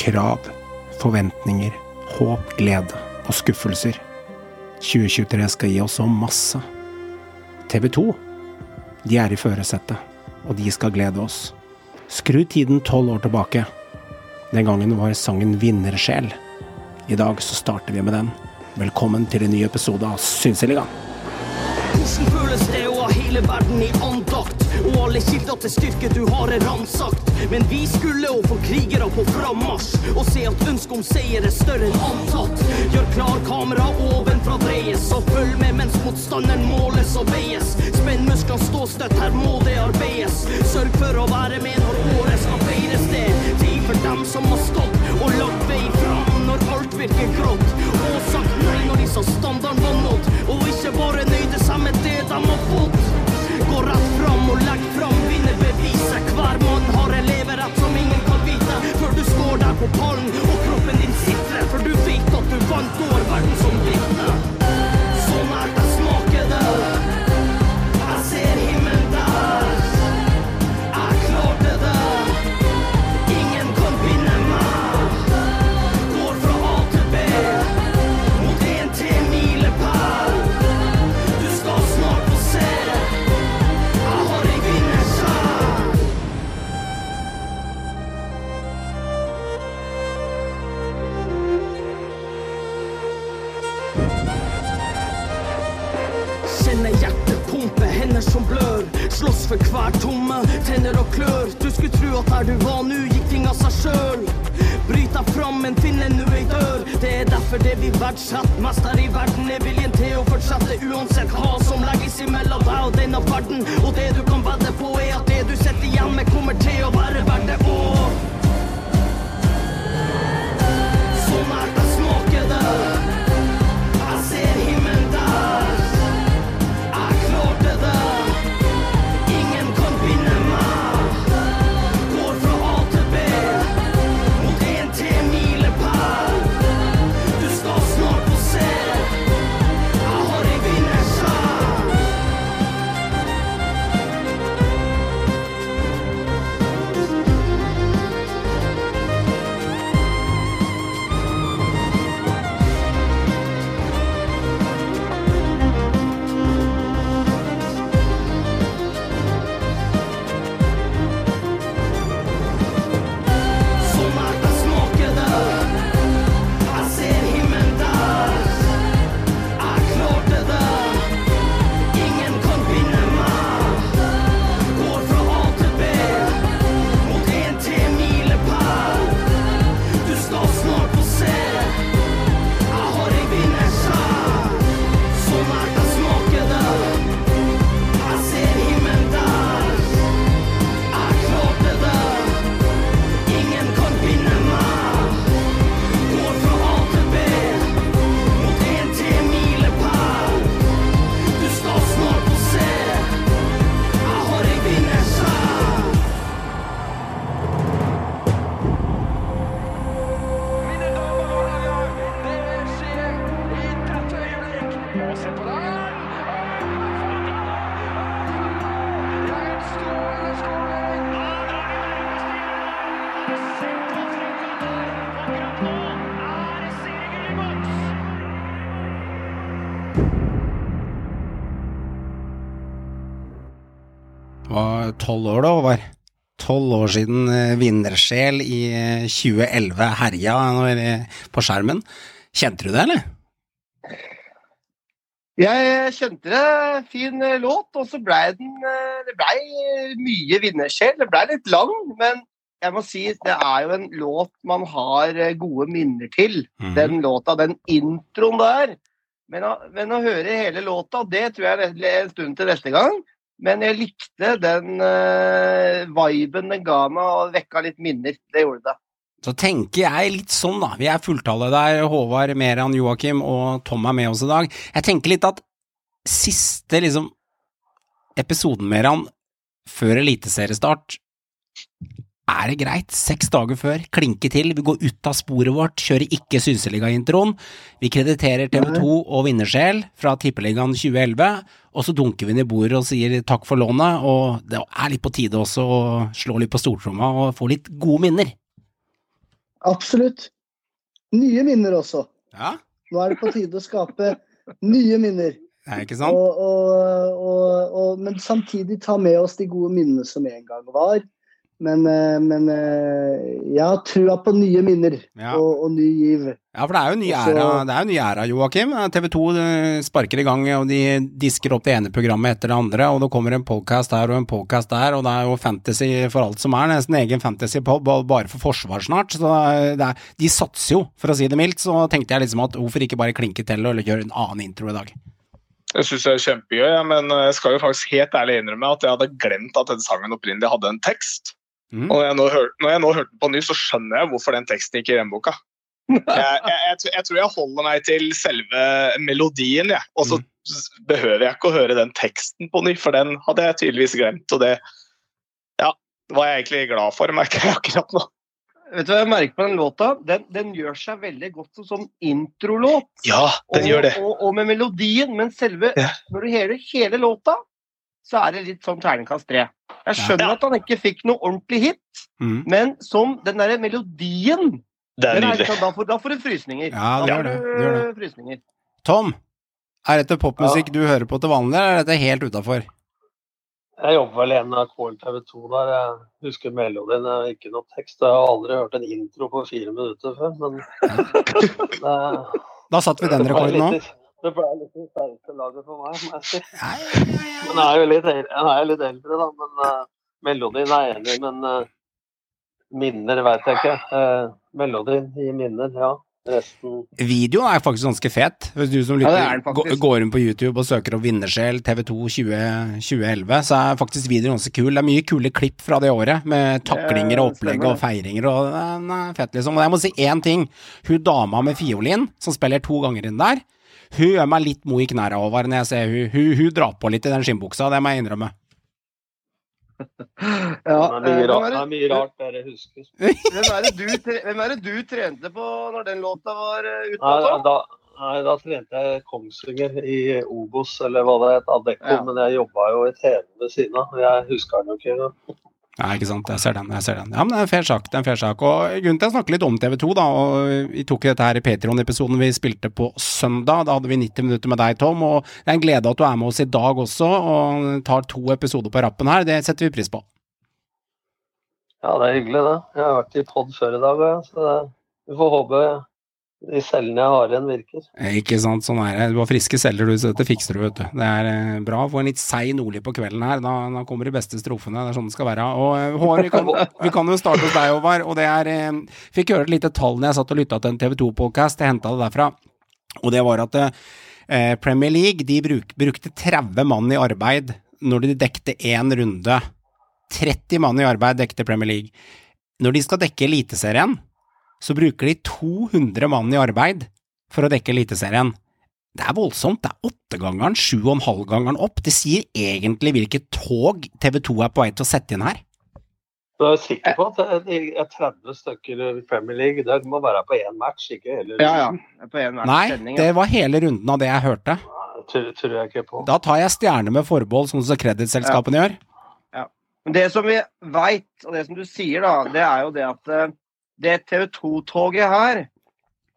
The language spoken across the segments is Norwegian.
Krav, forventninger, håp, glede og skuffelser. 2023 skal gi oss så masse. TV 2, de er i førersetet, og de skal glede oss. Skru tiden tolv år tilbake. Den gangen var sangen Vinnersjel. I dag så starter vi med den. Velkommen til en ny episode av Synseligaen. Hvordan føles det å ha hele verden i andakt? Og alle kilder til styrke du har er ransakt. Men vi skulle å få krigere på frammarsj. Og se at ønsket om seier er større enn antatt. Gjør klar kamera ovenfra dreies. Og følg med mens motstanderen måles og veies. Spenn musklene, stå støtt, her må det arbeides. Sørg for å være med når året skal feires. Det tid for dem som har stått og lagt vei fram når alt virker grått. Og sagt nei når de sa standarden var nådd. Og ikke bare nøyde seg med det de har fått. Gå rett fram og legger fram vinnerbeviset. Hver mann har en leverett som ingen kan vite. Før du står der på pallen og kroppen din sitrer. For du vet at du vant, over verden som vitne. Som blør. Slåss for hver tomme, tenner og klør. Du skulle tro at der du var nå, gikk ting av seg sjøl. Bryt deg fram, men finn en ei dør. Det er derfor det vi verdsetter mest her i verden, er viljen til å fortsette uansett hva som legges imellom deg og denne verden. Og det du kan vedde på, er at det du sitter igjen med, kommer til å være verdt det òg. Sånn er det smaker det. Tolv år da, Håvard. Tolv år siden eh, Vinnersjel i eh, 2011 herja eh, på skjermen. Kjente du det, eller? Jeg kjente det. Fin eh, låt, og så blei den Det blei mye vinnersjel. Det blei litt lang, men jeg må si det er jo en låt man har gode minner til. Mhm. Den låta, den introen der. Men å, men å høre hele låta, det tror jeg er en stund til neste gang. Men jeg likte den uh, viben den ga meg, og vekka litt minner. Det gjorde det. Så tenker jeg litt sånn, da. Vi er fulltallet der. Håvard, Meran, Joakim og Tom er med oss i dag. Jeg tenker litt at siste, liksom, episoden, Meran, før eliteseriestart, er det greit. Seks dager før, klinke til. Vi går ut av sporet vårt, kjører ikke Synseliga-introen. Vi krediterer TV2 og Vinnersjel fra Tippeligaen 2011, og så dunker vi ned i bordet og sier takk for lånet, og det er litt på tide også å slå litt på stortromma og få litt gode minner. Absolutt. Nye minner også. Ja, Nå er det på tide å skape nye minner. det er ikke sant? Og, og, og, og, men samtidig ta med oss de gode minnene som en gang var. Men, eh, men eh, jeg har trua på nye minner Ja. og, og ny giv. Ja, for det er jo en ny Og æra, det er jo ny æra, Joakim. TV 2 sparker i gang, og de disker opp det ene programmet etter det andre, og det kommer en podcast her og en podcast der, og det er jo fantasy for alt som er. Nesten egen fantasy-pub, bare for forsvar snart. Så det er, de satser jo, for å si det mildt. Så tenkte jeg liksom at hvorfor ikke bare klinke til og gjøre en annen intro i dag. Jeg syns det er kjempegøy, ja, men jeg skal jo faktisk helt ærlig innrømme at jeg hadde glemt at den sangen opprinnelig hadde en tekst. Mm. Og når jeg, nå hør, når jeg nå hørte den på ny, så skjønner jeg hvorfor den teksten ikke er i den boka. Jeg, jeg, jeg tror jeg holder meg til selve melodien, jeg. Og så Mm. behøver jeg ikke å høre den teksten på ny, for den hadde jeg tydeligvis glemt. Og det ja, var jeg egentlig glad for, merker jeg akkurat nå. Vet du hva jeg merker på den låta? Den, den gjør seg veldig godt som sånn introlåt. Ja, den og, gjør det. Og, og med melodien, men selve Ja. Når du hører hele låta, så er det litt sånn terningkast tre. Jeg skjønner Ja. at han ikke fikk noe ordentlig hit, Mm. men som den derre melodien Det er nydelig. liksom, da, får, da får du frysninger. Ja, det gjør det. det, gjør det frysninger. Tom, er dette popmusikk du hører på til vanlig, eller er dette helt utafor? Jeg jobber vel i NRK eller TV 2 der. Jeg husker melodien, jeg ikke noe tekst. Jeg har aldri hørt en intro på fire minutter før, men Da satte vi den rekorden nå. Det ble litt det sterkeste laget for meg, må jeg si. Men jeg er jo litt, eldre, jeg er jo litt eldre, da. Men uh, melodien er enig. Men uh, minner veit jeg ikke. Uh, melodien gir minner, ja. Resten Videoen er faktisk ganske fet. Hvis du som lytter ja, den går inn på YouTube og søker opp Vinnersjel TV2 20, 2011, så er faktisk videoen ganske kul. Det er mye kule klipp fra det året, med taklinger og opplegg og feiringer, og den er fett, liksom. Og jeg må si én ting. Hun dama med fiolin, som spiller to ganger inn der, hun gjør meg litt mo i knærne, Håvard, når jeg ser hun. hun. Hun drar på litt i den skinnbuksa, det må jeg innrømme. Ja, det, er mye eh, rart, det er mye rart dere husker. det, hvem, er det du, hvem er det du trente på når den låta var uh, ute? Nei, da, nei, da trente jeg Kongsvinger i Obos, eller hva det het, Adecco. Ja. Men jeg jobba jo i TV ved siden av. Jeg husker den jo ikke engang. Nei, ikke sant. Jeg ser den. jeg ser den. Ja, men det er en fair sak. det er en fair sak. Og Grunnen til at jeg snakker litt om TV2, da, og vi tok dette her i Patreon-episoden vi spilte på søndag. Da hadde vi 90 minutter med deg, Tom, og det er en glede at du er med oss i dag også, og tar to episoder på rappen her. Det setter vi pris på. Ja, det er hyggelig, det. Jeg har vært i pod før i dag, så det, vi får håpe de cellene jeg har igjen, virker. Ikke sant, sånn er det. Du har friske celler, du, så dette fikser du, vet du. Det er eh, bra få en litt seig nordlig på kvelden her. Da, da kommer de beste strofene. Det er sånn det skal være. Og eh, Håvard, vi, kan- vi kan jo starte hos deg, Håvard. Og det er eh, Fikk høre et lite tall når jeg satt og lytta til en TV 2-podkast. Jeg henta det derfra. Og det var at eh, Premier League de bruk, brukte 30 mann i arbeid når de dekte én runde. 30 mann i arbeid dekte Premier League. Når de skal dekke Eliteserien, så bruker de 200 mann i arbeid for å dekke Eliteserien. Det er voldsomt. Det er åttegangeren, sju og en halvgangeren opp. Det sier egentlig hvilket tog TV2 er på vei til å sette inn her. Du er sikker på at det er 30 stykker i Premier League? Det må være på én match, ikke hele Ja, ja. På én match Nei, sending. det var hele runden av det jeg hørte. Det Tror, tror jeg ikke på. Da tar jeg stjerne med forbehold, sånn som kredittselskapene gjør. Men det som vi veit, og det som du sier, da, det er jo det at eh, det TV 2-toget her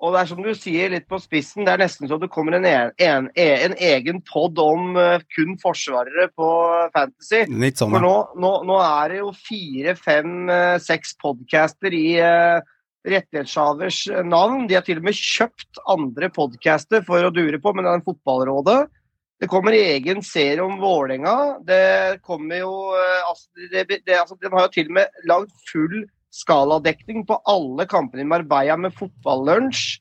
Og det er som du sier, litt på spissen, det er nesten så det kommer en, en, en, en egen pod om eh, kun forsvarere på Fantasy. Sånn, For nå, nå, nå er det jo fire, fem, eh, seks podcaster i uh, rettighetshavers navn. De har til og med kjøpt andre podcaster for å dure på, men det er en Fotballrådet. Det kommer egen serie om Vålerenga. Det kommer jo uh, altså, det, det, altså, De har jo til og med lagd full skaladekning på alle kampene i Marbella med fotballunsj.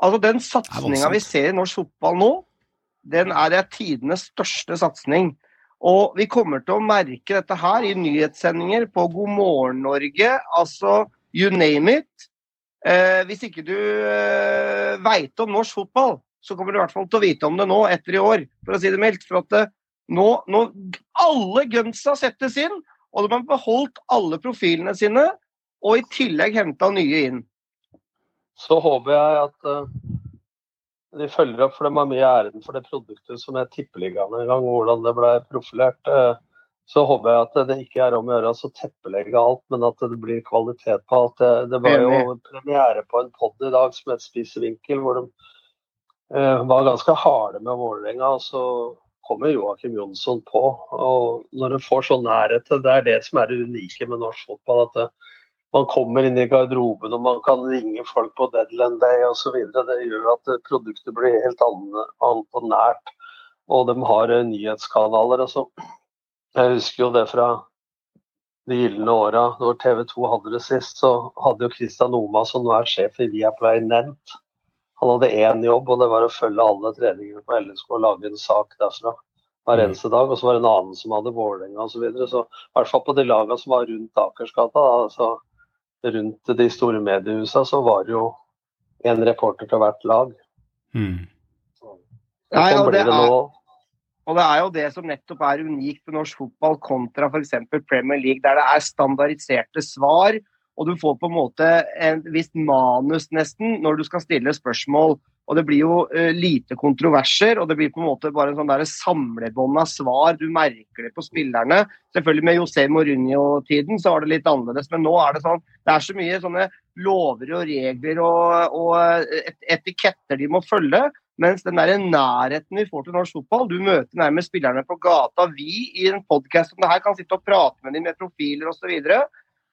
Altså, den satsinga vi ser i norsk fotball nå, den er, det tidenes største satsing. Og vi kommer til å merke dette her i nyhetssendinger på God morgen Norge, altså you name it. Eh, hvis ikke du eh, veit om norsk fotball, så kommer du i hvert fall til å vite om det nå, etter i år, for å si det mildt. For at det, nå, nå Alle gunsa settes inn, og de har beholdt alle profilene sine, og i tillegg henta nye inn. Så håper jeg at eh, de følger opp, for de har mye æren for det produktet som er tippeligaen en gang, hvordan det ble profilert. Eh, så håper jeg at det ikke er om å gjøre å teppelegge alt, men at det blir kvalitet på alt. Det, det var jo premiere på en pod i dag som het Spisevinkel, hvor de eh, var ganske harde med Vålerenga. og så kommer Joakim Jonsson på. og Når en får sånn nærhet til det, er det som er det unike med norsk fotball. at det, man kommer inn i garderoben og man kan ringe folk på deadline day osv. Det gjør at produktet blir helt annet, annet og nært. Og de har eh, nyhetskanaler. Altså. Jeg husker jo det fra de gylne åra, når TV 2 hadde det sist, så hadde jo Kristian Oma, som nå er sjef i Viaplay, nevnt. Han hadde én jobb, og det var å følge alle treningene på LSK og lage en sak derfra hver eneste dag. Og så var det en annen som hadde Vålerenga osv. Så, videre. så i hvert fall på de lagene som var rundt Akersgata, altså, rundt de store mediehusene, så var det jo en reporter til hvert lag. Mm. Nei, Sånn og det det er- Og det er jo det som nettopp er unikt med norsk fotball kontra f.eks. Premier League, der det er standardiserte svar, og du får på en måte en visst manus nesten når du skal stille spørsmål. Og det blir jo uh, lite kontroverser, og det blir på en måte bare en sånn der samlebånd av svar. Du merker det på spillerne. Selvfølgelig med José Mourinho-tiden så var det litt annerledes, men nå er det sånn Det er så mye sånne lover og regler og, og et, etiketter de må følge. Mens den der nærheten vi får til norsk fotball, du møter nærmest spillerne på gata. Vi i en podkast som det her kan sitte og prate med dem med profiler osv. Og, så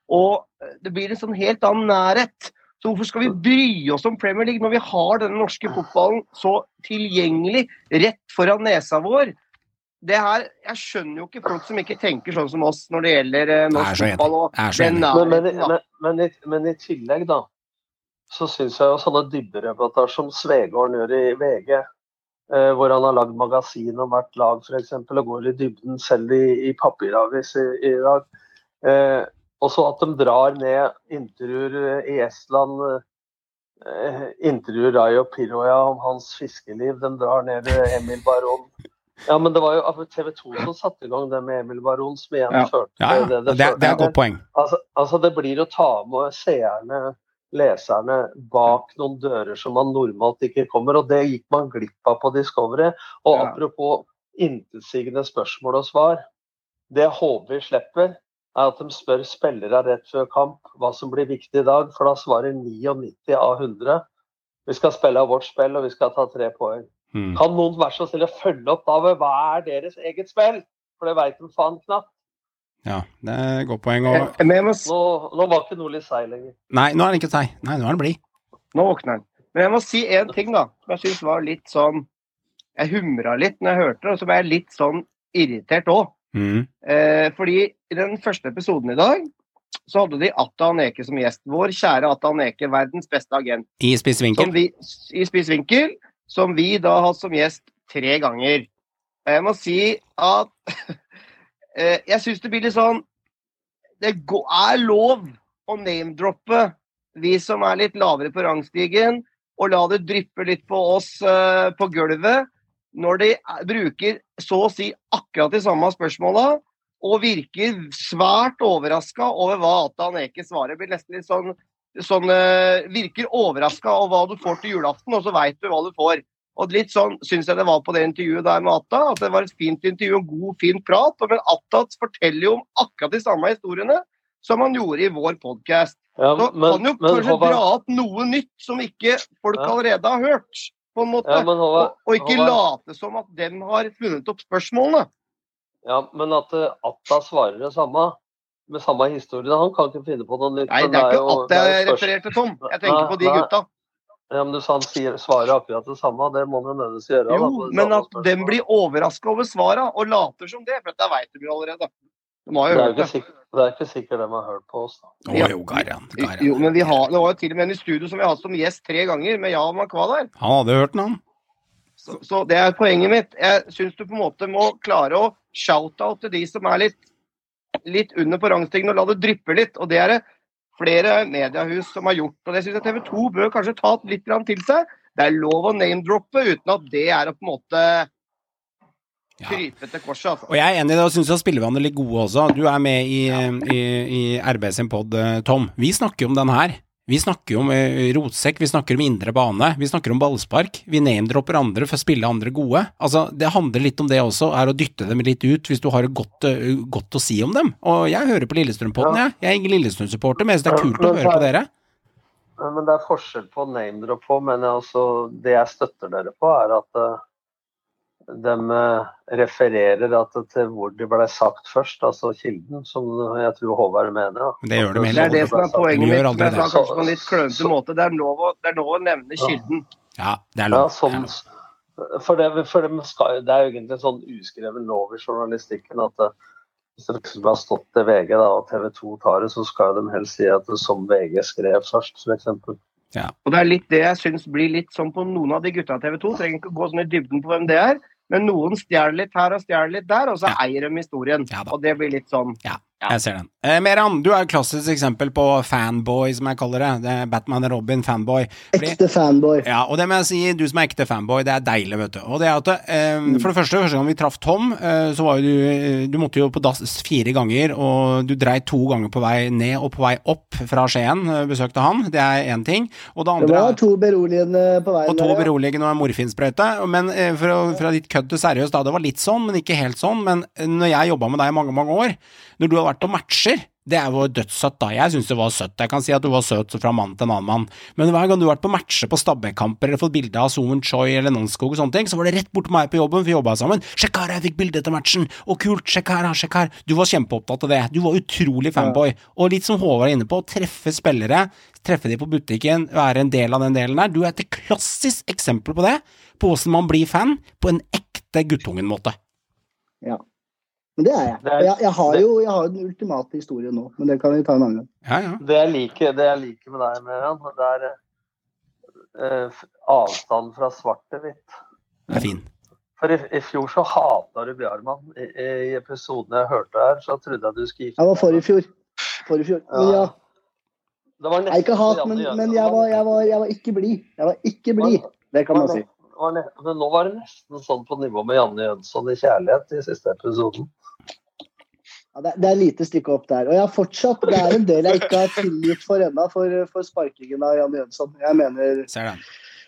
og det blir en sånn helt annen nærhet. Så hvorfor skal vi bry oss om Premier League når vi har denne norske fotballen så tilgjengelig rett foran nesa vår? Det her, Jeg skjønner jo ikke folk som ikke tenker sånn som oss når det gjelder eh, norsk fotball. og den. Men, men, men, men, i, men i tillegg, da, så syns jeg jo sånne dybdereportasjer som Svegården gjør i VG, eh, hvor han har lagd magasin om hvert lag f.eks., og går i dybden selv i, i papiravis i, i dag. Eh, også at de drar ned intervjuer eh, i Estland. Eh, intervjuer Rayo Piroja om hans fiskeliv. De drar ned eh, Emil Baron. Ja, men det var jo TV 2 som satte i gang det med Emil Baron, som igjen Ja. førte Ja, ja. det. det Det, det er et godt poeng. Altså, altså det blir å ta med seerne, leserne, bak noen dører som man normalt ikke kommer. Og det gikk man glipp av på Discovery. Og apropos intetsigende spørsmål og svar. Det håper vi slipper, er at de spør spillere rett før kamp hva som blir viktig i dag. For da svarer 99 av 100 vi skal spille vårt spill og vi skal ta tre poeng. Mm. Kan noen være så snill å følge opp da hva er deres eget spill? For det veit de faen knapt. Ja, det er et godt poeng. Og... Må Nå, nå var ikke Nordli seig lenger. Nei, nå er den ikke seig. Nei, nå er den blid. Nå våkner han. Men jeg må si én ting, da, som jeg syns var litt sånn Jeg humra litt når jeg hørte det, og så ble jeg litt sånn irritert òg. Mm. Eh, fordi i den første episoden i dag så hadde de Atta Aneke som gjest. Vår kjære Atta Aneke, verdens beste agent. I spiss vinkel. I Spiss vinkel, som vi da har hatt som gjest tre ganger. Jeg må si at eh, jeg syns det blir litt sånn Det er lov å name-droppe vi som er litt lavere på rangstigen, og la det dryppe litt på oss eh, på gulvet når de er- bruker så å si akkurat de samme spørsmåla, og virker svært overraska over hva Atan Eke svarer. Blir nesten litt sånn, sånn eh, Virker overraska over hva du får til julaften, og så veit du hva du får. Og litt sånn syns jeg det var på det intervjuet der med Atta. At det var et fint intervju, og god, fin prat. Men Atta forteller jo om akkurat de samme historiene som han gjorde i vår podkast. Ja, Så kan jo kanskje Håvard- dra opp noe nytt som ikke folk Ja. allerede har hørt. På en måte. ja, men Håvard, og, og ikke Håvard- late som at dem har funnet opp spørsmålene. Ja, men at eh, Atta svarer det samme, med samme historie Han kan ikke finne på noe nytt. Nei, det er ikke Atta det jeg refererte Tom. Jeg tenker Nei, på de nei. gutta. Ja, men du sa han sier, svarer akkurat det samme, det må han jo nødvendigvis gjøre. Jo, da, men at dem blir overraska over svara og later som det, for dette veit de jo allerede. De har det jo er, hørt det. sikkert, det er ikke sikkert de har hørt på oss. da. Å jo, Garran. Jo, men vi har, det var jo til og med en i studio som vi har hatt som gjest tre ganger, med Jan Makwa der. Han hadde hørt den, han. Så, så det er poenget mitt. Jeg syns du på en måte må klare å shout-out til de som er litt, litt under på rangstigen, og la det dryppe litt. Og det er det flere mediehus som har gjort. Og det syns jeg TV 2 bør kanskje ta litt til seg. Det er lov å name-droppe uten at det er å på en måte Ja. krype til korset. Altså. Og jeg er enig i det, og syns spillerne er litt gode også. Du er med i, i, i RB sin pod, eh, Tom. Vi snakker jo om den her. Vi snakker jo om eh, rotsekk, vi snakker om indre bane, vi snakker om ballspark. Vi name-dropper andre for å spille andre gode. Altså, Det handler litt om det også, er å dytte dem litt ut hvis du har godt, eh, godt å si om dem. Og jeg hører på Lillestrøm-podden, jeg. Jeg er ingen Lillestrøm-supporter, men jeg synes det er kult å høre på dere. Men det er forskjell på name-drop på, men også, det jeg støtter dere på, er at de eh, refererer at, til hvor det ble sagt først, altså kilden, som jeg tror Håvard mener. da. Det gjør de Det er det som er poenget mitt. det. kanskje på en litt klønete måte. Det er lov å, det er lov å nevne kilden. Ja, det er lov. Ja, er for det, for det, skal, det er jo egentlig en sånn uskreven lov i journalistikken at det, hvis det liksom har stått til VG da, og TV 2 tar det, så skal de helst si at det som VG skrev først, f.eks. Og det er litt det jeg syns blir litt sånn på noen av de gutta TV 2. Trenger ikke gå sånn i dybden på hvem det er. Men noen stjeler litt her og stjeler litt der, og så Ja. eier de historien. Ja og det blir litt sånn Ja. Jeg ser den. Eh, Meran, du er et klassisk eksempel på fanboy, som jeg kaller det. det er Batman og Robin, fanboy. Fordi, Ekte fanboy. ja, og det må jeg si, du som er ekte fanboy, det er deilig, vet du. Og det er at, eh, For det første, første gang vi traff Tom, eh, så var jo du eh, Du måtte jo på dass fire ganger, og du dreit to ganger på vei ned og på vei opp fra Skien. eh, Besøkte han, det er én ting. Og det Det var to beroligende på veien. og to der, ja. beroligende og en morfinsprøyte. Men eh, for å, fra ditt kødd til seriøst, da. Det var litt sånn, men ikke helt sånn. Men eh, når jeg jobba med deg i mange, mange år, når du har vært på matcher det er jo dødssøtt, da. Jeg syns det var søtt. Jeg kan si at du var søt fra mann til en annen mann. Men hver gang du har vært på matcher på Stabæk-kamper eller fått bilde av Soon Choi eller Nonskog og sånne ting, så var det rett bort til meg på jobben, for vi jobba sammen. 'Sjekk her, jeg fikk bilde etter matchen!' 'Å, kult! Sjekk her, sjekk her!' Du var kjempeopptatt av det. Du var utrolig fanboy. Og litt som Håvard er inne på, å treffe spillere, treffe de på butikken, være en del av den delen der. Du er et klassisk eksempel på det, på åssen man blir fan på en ekte guttungen-måte. Men det er jeg. Det er- jeg, jeg har det- jo jeg har den ultimate historien nå, men det kan vi ta en annen gang. Ja, ja. Det jeg liker, det jeg liker med deg, Møran, det er eh, avstanden avstand fra svart til hvitt. Det er fin. For i, i fjor så hata du Bjarmann. I, I episoden jeg hørte her, så trodde jeg du skulle gifte Jeg var for i fjor. For i fjor. Men ja, Det var jeg er ikke hat, men, men jeg, var, jeg, var, jeg var ikke blid. Jeg var ikke blid. Det kan man si. Var Men nå var det nesten sånn på nivå med Janne Jønsson i kjærlighet i siste episoden. Ja, det, det er lite stykke opp der. Og jeg har fortsatt, det er en del jeg ikke har tilgitt for ennå, for, for sparkingen av Janne Jønsson. Jeg mener Ser den.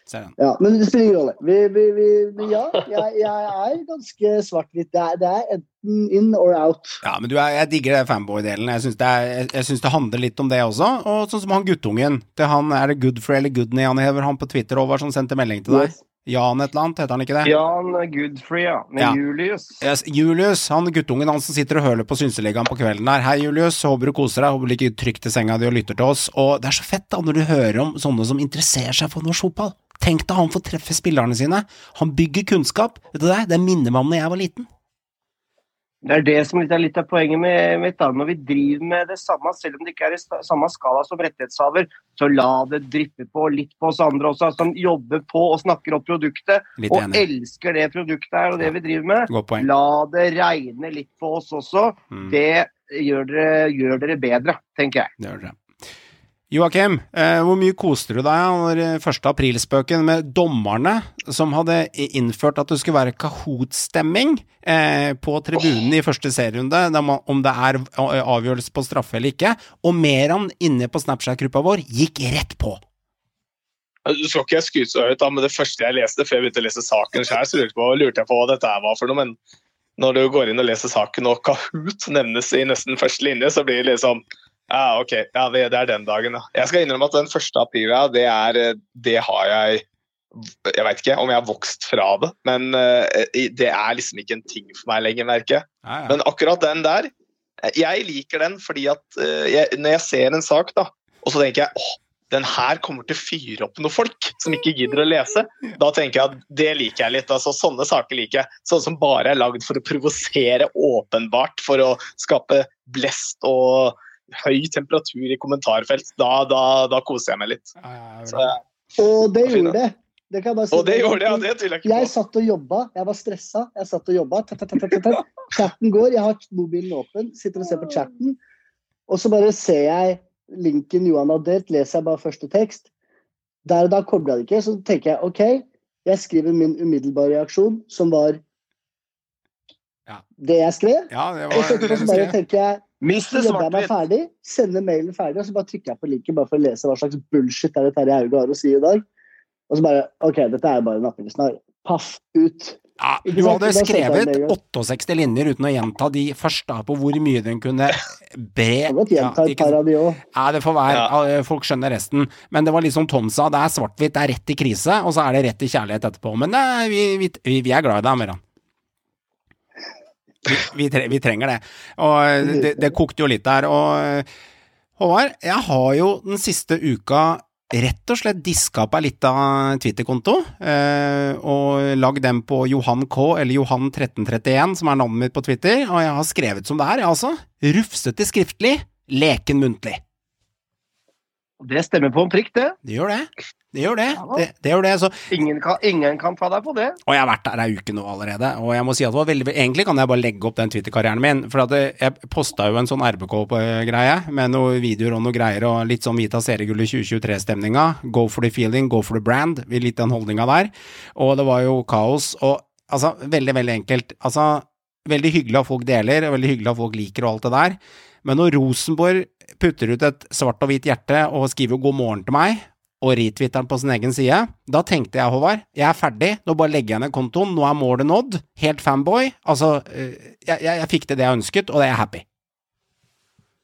Ser den. Ja, men det spiller ingen rolle. Vi, vi, vi, men ja, jeg, jeg er ganske svart-hvitt. Det, det er enten in or out. Ja, men du er, jeg digger det fanboy-delen. Jeg syns det, jeg, jeg synes det handler litt om det også. Og sånn som han guttungen. Det han, er det Goodfrey eller Goodney han hever han på Twitter over som sendte melding til deg? Yes. Jan et eller annet, heter han ikke det? Jan Goodfree, ja. Med Ja. Julius. Yes, Julius, han guttungen han som sitter og høler på Synseligaen på kvelden der. Hei, Julius, håper du koser deg, håper du ligger trygt i senga di og lytter til oss. Og det er så fett da når du hører om sånne som interesserer seg for norsk fotball. Tenk deg han får treffe spillerne sine. Han bygger kunnskap. Vet du det? Det minner meg om da jeg var liten. Det er det som er litt av poenget med, mitt. Når vi driver med det samme, selv om det ikke er i samme skala som rettighetshaver, så la det dryppe på litt på oss andre også, som jobber på og snakker opp produktet, Litt og enig. elsker det produktet her og det vi driver med. La det regne litt på oss også. Mm, Det gjør dere, gjør dere bedre, tenker jeg. det gjør det. Joakim, eh, hvor mye koste du deg under første 1. aprilspøken med dommerne som hadde innført at det skulle være Kahoot-stemming eh, på tribunen i første serierunde, om det er avgjørelse på straffe eller ikke, og Meran inne på Snapchat-gruppa vår gikk rett på. Du skal ikke skryte så høyt, men det første jeg leste før jeg begynte å lese saken selv, så lurte jeg på, lurte jeg på hva dette var for noe. Men når du går inn og leser saken, og Kahoot nevnes i nesten første linje, så blir det liksom Ja, OK. Ja, det, det er den dagen, da. Jeg skal innrømme at den første aprila, det er Det har jeg Jeg veit ikke om jeg har vokst fra det, men eh, det er liksom ikke en ting for meg lenger, merker jeg. Ja, ja. Men akkurat den der, jeg liker den fordi at eh, jeg, når jeg ser en sak, da, og så tenker jeg åh, den her kommer til å fyre opp noen folk som ikke gidder å lese. Da tenker jeg at det liker jeg litt. altså Sånne saker liker jeg. Sånne som bare er lagd for å provosere åpenbart, for å skape blest og høy temperatur i kommentarfelt. Da, da, da koser jeg meg litt. Ja, ja, ja, Så. Og det gjorde det. Det kan jeg bare si. og det gjorde det, ja, det tviler jeg ikke Jeg satt og jobba, jeg var stressa. Jeg satt og jobba. Ta, ta, ta, ta, ta, ta. Chatten går, jeg har mobilen åpen, sitter og ser på chatten. Og så bare ser jeg linken Johan har delt, leser jeg bare første tekst. Der og da kobla det ikke, så tenker jeg OK, jeg skriver min umiddelbare reaksjon, som var Ja. det jeg skrev. ja, det Og så, det så bare tenker jeg Jeg meg svart-hvitt. ferdig, sender mailen ferdig, og så bare trykker jeg på linken bare for å lese hva slags bullshit er det Terje Hauge har å si i dag. Og så bare OK, dette er bare en appelsnarr. Paff ut. Ja, du hadde skrevet den med en gang. 68 linjer uten å gjenta de først, da, på hvor mye den kunne ikke òg. Ja, det får være. Folk skjønner resten. Men det var litt som Tom sa, det er svart-hvitt, det er rett i krise, og så er det rett i kjærlighet etterpå. Men det, er- vi, vi, vi, vi er glad i deg, Meran. Vi, vi, trenger det. Og det, det kokte jo litt der. Og Håvard, jeg har jo den siste uka rett og slett diska opp ei lita Twitter-konto, eh, og lagd den på Johan K, eller Johan1331, som er navnet mitt på Twitter, og jeg har skrevet som det er, jeg altså. Rufsete skriftlig, leken muntlig. Det stemmer på en prikk, det. Det gjør det. Det gjør det. Ja. Det, det gjør det. Så, Ingen kan, ingen kan ta deg på det. og jeg har vært der ei uke nå allerede, og jeg må si at det var veldig Egentlig kan jeg bare legge opp den Twitter-karrieren min, for at jeg posta jo en sånn RBK-greie med noen videoer og noe greier, og litt sånn Vita seriegull i 2023-stemninga. Go for the feeling, go for the brand. Litt den holdninga der. Og det var jo kaos. Og altså, veldig, veldig enkelt. Altså, veldig hyggelig at folk deler, og veldig hyggelig at folk liker og alt det der. Men når Rosenborg putter ut et svart og hvitt hjerte og skriver 'god morgen' til meg, og retwitteren på sin egen side, da tenkte jeg, Håvard, jeg er ferdig, nå bare legger jeg ned kontoen, nå er målet nådd, helt fanboy, altså, eh, jeg, jeg, jeg fikk til det jeg ønsket, og det er jeg happy.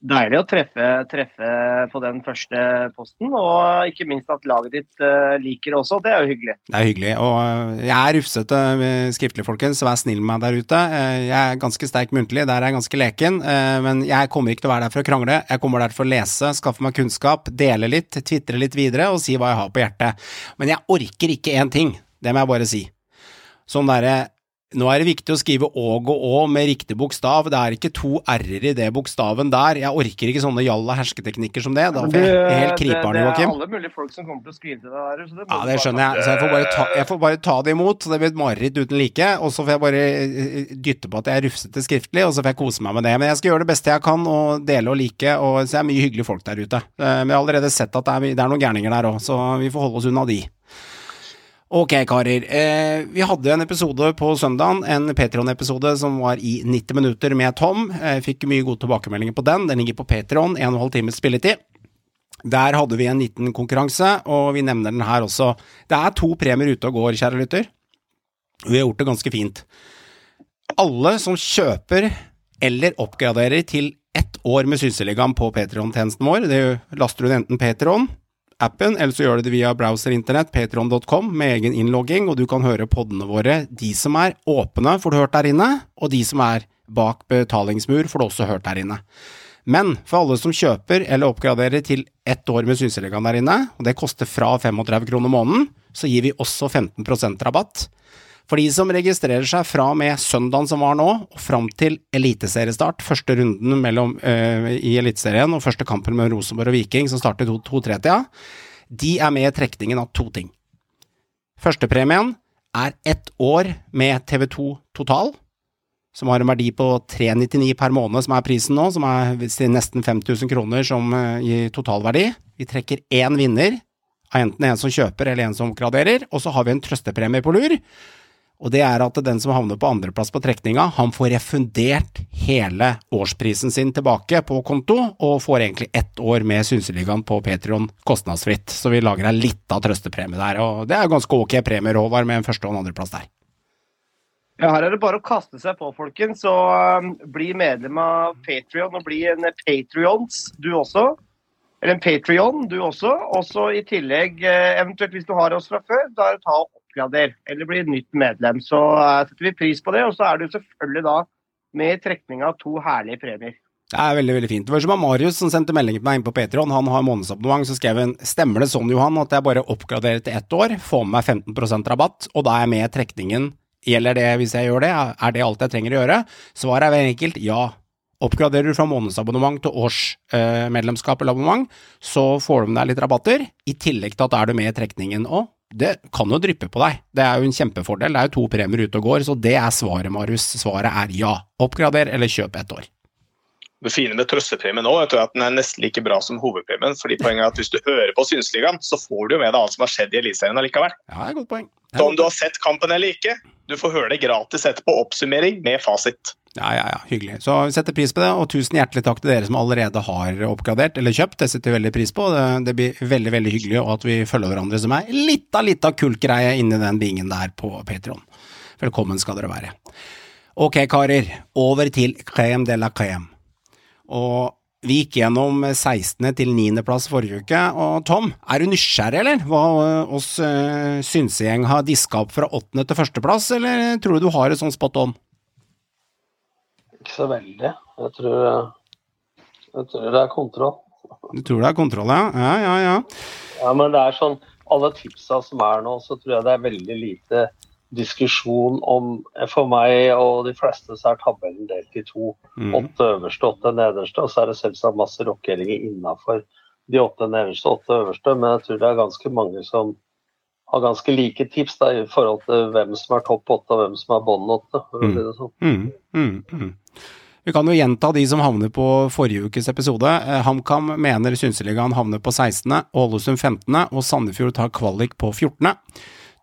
Deilig å treffe, treffe på den første posten, og ikke minst at laget ditt eh, liker det også. Det er jo hyggelig. Det er hyggelig, og eh, jeg er rufsete eh, skriftlig, folkens, så vær snill med meg der ute. Jeg er ganske sterk muntlig, der er jeg ganske leken, men jeg kommer ikke til å være der for å krangle. Jeg kommer der for å lese, skaffe meg kunnskap, dele litt, tvitre litt videre og si hva jeg har på hjertet. Men jeg orker ikke én ting, det må jeg bare si. Sånn derre nå er det viktig å skrive åg og å med riktig bokstav, det er ikke to r-er i det bokstaven der, jeg orker ikke sånne jalla hersketeknikker som det, da får jeg helt det, det, det er alle mulige folk som kommer til å skrive til deg der. Så det Ja, det skjønner jeg, så jeg får bare ta, jeg får bare ta det imot. Det blir et mareritt uten like, og så får jeg bare eh, dytte på at jeg er rufsete skriftlig, og så får jeg kose meg med det. Men jeg skal gjøre det beste jeg kan, og dele og like, og så er det mye hyggelige folk der ute. Eh, Men jeg har allerede sett at det er, det er noen gærninger der òg, så vi får holde oss unna de. Ok, karer. Eh, vi hadde en episode på søndagen, en Patron-episode som var i 90 minutter med Tom. Eh, fikk mye gode tilbakemeldinger på den. Den ligger på Patron, 1 12 times spilletid. Der hadde vi en liten konkurranse, og vi nevner den her også. Det er to premier ute og går, kjære lytter. Vi har gjort det ganske fint. Alle som kjøper eller oppgraderer til ett år med Synseligaen på Patron-tjenesten vår, det laster du enten Patron, appen, eller så gjør du det via browserinternett, patron.com, med egen innlogging, og du kan høre poddene våre. De som er åpne, får du hørt der inne, og de som er bak betalingsmur, får du også hørt der inne. Men for alle som kjøper eller oppgraderer til ett år med Synselegan der inne, og det koster fra 35 kroner måneden, så gir vi også 15% rabatt. For de som registrerer seg fra og med søndagen som var nå, og fram til eliteseriestart, første runden mellom, øh, i Eliteserien og første kampen med Rosenborg og Viking som starter 2-3-tida, de er med i trekningen av to ting. Førstepremien er ett år med TV2 Total, som har en verdi på 399 per måned, som er prisen nå, som er nesten 5000 kroner som eh, i totalverdi. Vi trekker én vinner, enten en som kjøper eller en som graderer, og så har vi en trøstepremie på lur. Og det er at den som havner på andreplass på trekninga, han får refundert hele årsprisen sin tilbake på konto, og får egentlig ett år med Synseligaen på Patrion kostnadsfritt. Så vi lager ei lita trøstepremie der, og det er ganske ok premie, Håvard, med en første- og en andreplass der. Ja, her er det bare å kaste seg på, folkens. Og um, bli medlem av Patrion og bli en Patrions, du også. Eller en Patrion, du også. Og så i tillegg, eh, eventuelt hvis du har oss fra før, da er det ta og oppgrader. Eller bli nytt medlem. Så eh, setter vi pris på det. Og så er du selvfølgelig da med i trekning av to herlige premier. Det er veldig veldig fint. Det var som Marius som sendte melding til meg inn på Patreon. Han har månedsabonnement, så skrev han stemmer det sånn, Johan, at jeg bare oppgraderer til ett år, får med meg 15% rabatt, og da er jeg med i trekningen. Gjelder det hvis jeg gjør det? Er det alt jeg trenger å gjøre? Svaret er veldig enkelt ja. Oppgraderer du fra månedsabonnement til årsmedlemskap eller abonnement, så får du med deg litt rabatter, i tillegg til at da er du med i trekningen. Og det kan jo dryppe på deg. Det er jo en kjempefordel. Det er jo to premier ute og går, så det er svaret, Marius. Svaret er ja. Oppgrader eller kjøp ett år. Det fine med trøstepremien nå, er at den er nesten like bra som hovedpremien. fordi poenget er at Hvis du hører på Synsligaen, så får du jo med deg alt som har skjedd i Eliteserien allikevel. Ja, det er et godt poeng. Så om du har sett kampen eller ikke, du får høre det gratis etterpå. Oppsummering med fasit. Ja, ja, ja, hyggelig. Så vi setter pris på det, og tusen hjertelig takk til dere som allerede har oppgradert eller kjøpt. Det setter vi veldig pris på. Det, det blir veldig, veldig hyggelig, og at vi følger hverandre som er litt av litt av kultgreie inni den bingen der på Patron. Velkommen skal dere være. Ok, karer. Over til crème de la crème. Og vi gikk gjennom 16. til 9. plass forrige uke, og Tom, er du nysgjerrig, eller? Hva eh, oss uh, synsegjeng har diska opp fra 8. til 1. plass, eller tror du du har et sånt spot on? Så veldig. Jeg tror, jeg tror det er kontroll. Du tror det er kontroll, ja? Ja, ja, ja. Ja, men det er sånn Alle tipsa som er nå, så tror jeg det er veldig lite diskusjon om For meg og de fleste så er tabellen delt i to. Mm. Åtte øverste, åtte nederste. Og så er det selvsagt masse rokeringer innafor de åtte nederste, åtte øverste. Men jeg tror det er ganske mange som har ganske like tips da, i forhold til hvem som er topp åtte og hvem som er bånn åtte. for å si det sånn. Mm, mm, mm. Vi kan jo gjenta de som havner på forrige ukes episode. Eh, HamKam mener Synseligaen havner på 16., Ålesund 15., og Sandefjord tar kvalik på 14.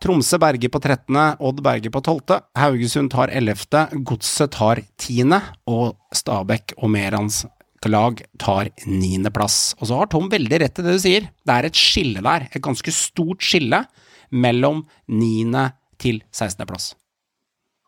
Tromsø Berge på 13., Odd Berge på 12., Haugesund tar 11., Godset tar 10., og Stabæk og Merans lag tar 9. plass. Og så har Tom veldig rett i det du sier. Det er et skille der, et ganske stort skille mellom 9. til 16. plass.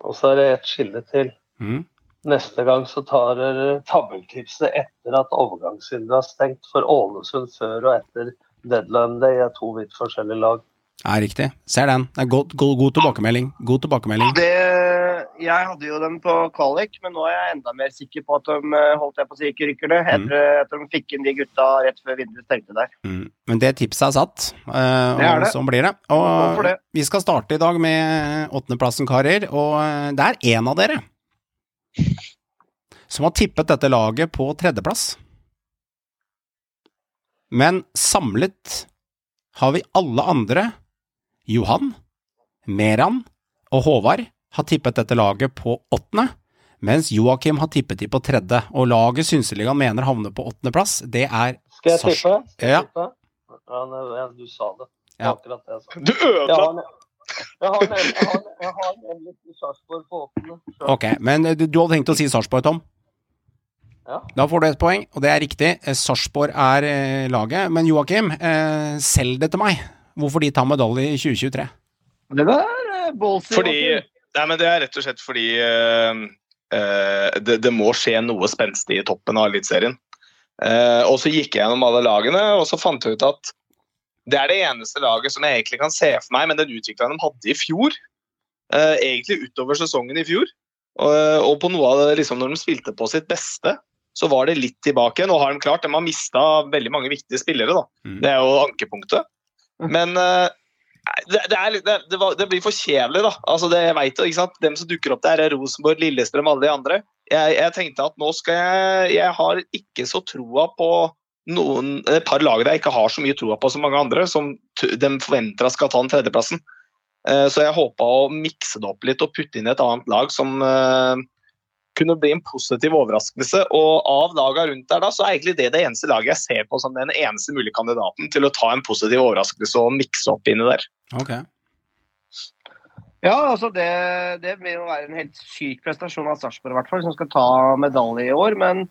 Og så er det et skille til. Mm. Neste gang så tar dere tabelltipset etter at overgangsvinduet er stengt for Ålesund før og etter deadline day er to vidt forskjellige lag. Ja, riktig. Ser den. Det er god, god, god tilbakemelding. God tilbakemelding. Det, jeg hadde jo dem på kvalik, men nå er jeg enda mer sikker på at de eh, holdt jeg på å si ikke rykker det, etter at de fikk inn de gutta rett før vinduet stengte der. Mm. Men det tipset er satt, og Det er det. sånn blir det. Og det? vi skal starte i dag med åttendeplassen, karer, og eh, det er én av dere som har tippet dette laget på tredjeplass. Men samlet har vi alle andre, Johan, Meran og Håvard, har tippet dette laget på åttende, mens Joakim har tippet de på tredje, og laget Synseligaen mener havner på åttendeplass, det er Skal jeg tippe? Skal jeg tippe? Ja, ja, du sa det. Ja. Akkurat det jeg sa. Du Jeg ødela jeg har, en jeg har, nemlig Sarpsborg på åttende. Ok, men eh, du, du hadde tenkt å si Sarpsborg, Tom? Ja. Da får du et poeng, og det er riktig. Eh, Sarpsborg er eh, laget. Men Joakim, eh, selg det til meg. Hvorfor de tar medalje i 2023? Det var er ballsy. Fordi Nei, men det er rett og slett fordi uh, uh, det, det må skje noe spenstig i toppen av Eliteserien. Uh, og så gikk jeg gjennom alle lagene, og så fant jeg ut at det er det eneste laget som jeg egentlig kan se for meg med den utviklingen de hadde i fjor. uh, egentlig utover sesongen i fjor. Og, på noe av det, liksom når de spilte på sitt beste, så var det litt tilbake. Nå har de klart, de har mista veldig mange viktige spillere, da. Mm. Det er jo ankepunktet. Men det, er, det, det, blir for kjedelig, da. Altså, det, jeg vet, ikke sant? Dem som dukker opp der, er Rosenborg, Lillestrøm, alle de andre. Jeg, jeg tenkte at nå skal jeg Jeg har ikke så troa på noen, et par lag jeg ikke har så mye troa på som mange andre, som de forventer skal ta den tredjeplassen. Eh, Så jeg håpa å mikse det opp litt og putte inn et annet lag som eh, kunne bli en positiv overraskelse. Og av lagene rundt der da, så er egentlig det det eneste laget jeg ser på som den eneste mulige kandidaten til å ta en positiv overraskelse og mikse opp inni der. Okay. Ja, altså det, det vil jo være en helt syk prestasjon av Sarpsborg, i hvert fall, som skal ta medalje i år. Men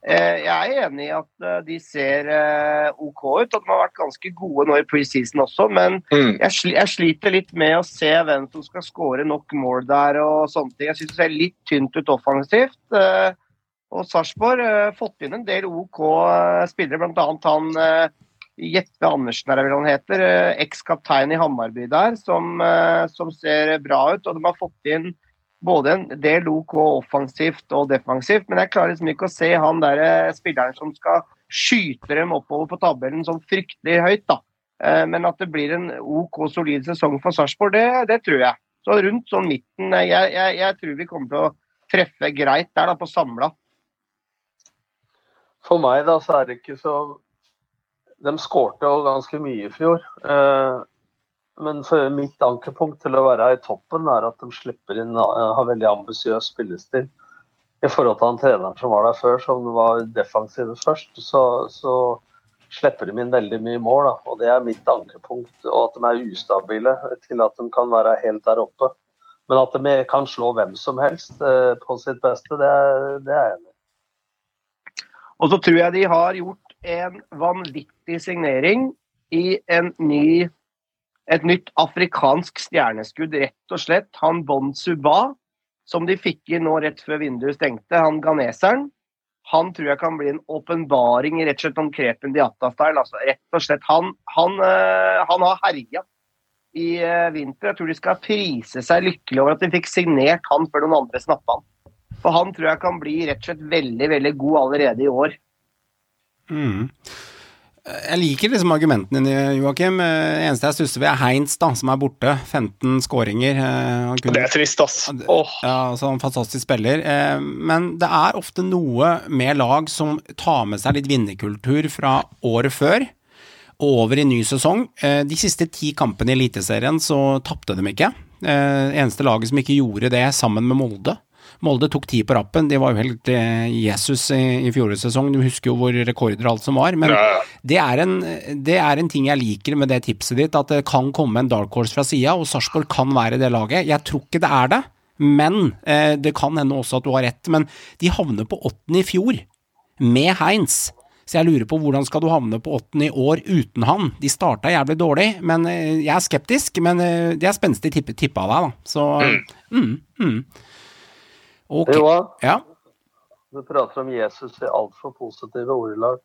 jeg er enig i at eh, de ser eh, OK ut. At de har vært ganske gode nå i preseason også. Men jeg, jeg sliter litt med å se hvem som skal skåre nok mål der og sånne ting. Jeg syns det ser litt tynt ut offensivt. Eh, og Sarpsborg har fått inn en del OK eh, spillere, bl.a. han eh, Jeppe Andersen er det vel han heter, eh, ekskaptein i Hammarby der, som, eh, som ser bra ut. Og de har fått inn både en del OK offensivt og defensivt, men jeg klarer liksom ikke å se han der spilleren som skal skyte dem oppover på tabellen sånn fryktelig høyt, da. Eh, Men at det blir en OK solid sesong for Sarpsborg, det, det tror jeg. Så rundt sånn midten. eh, Jeg, jeg, jeg tror vi kommer til å treffe greit der, da, på samla. For meg da, så er det ikke så De skårte jo ganske mye i fjor. Eh, men mitt ankepunkt til å være i toppen er at de slipper inn eh, har veldig ambisiøs spillestil. I forhold til han treneren som var der før, som var defensiv først, så, så slipper de inn veldig mye mål. Da. Og det er mitt ankepunkt. Og at de er ustabile til at de kan være helt der oppe. Men at de kan slå hvem som helst eh, på sitt beste, det, det er jeg enig i. Og så tror jeg de har gjort en vanvittig signering i en ny, et nytt afrikansk stjerneskudd, rett og slett. Han Bon Suba, som de fikk inn nå rett før vinduet stengte, han ganeseren, Han tror jeg kan bli en åpenbaring i rett og slett om Krepen Diatta-style. Altså, rett og slett. Han, han, eh, han har herja i eh, vinter. Jeg tror de skal prise seg lykkelig over at de fikk signert han før noen andre snappa han. For han tror jeg kan bli rett og slett veldig, veldig god allerede i år. Mm. Jeg liker liksom argumentene dine, Joakim. Eh, eneste jeg stusser ved, er Heinz, da, som er borte. 15 skåringer. Eh, kunne- Det er trist, ass. Oh. Ja, altså, en fantastisk spiller. Eh, men det er ofte noe med lag som tar med seg litt vinnerkultur fra året før og over i ny sesong. Eh, de siste ti kampene i Eliteserien så tapte de ikke. Eh, eneste laget som ikke gjorde det, sammen med Molde. Molde tok ti på rappen. De var jo helt eh, Jesus i, i fjorårets sesong. Du husker jo hvor rekorder og alt som var. Men det er, en, det er en ting jeg liker med det tipset ditt, at det kan komme en dark horse fra sida, og Sarpsborg kan være det laget. Jeg tror ikke det er det, men eh, det kan hende også at du har rett. Men de havner på åttende i fjor, med Heinz. Så jeg lurer på hvordan skal du havne på åttende i år uten han? De starta jævlig dårlig, men eh, jeg er skeptisk. Men det er spenstig tippe, tippa av deg, da. Så mm, mm. Ok. Joa, Ja. du prater om Jesus i altfor positive ordelag.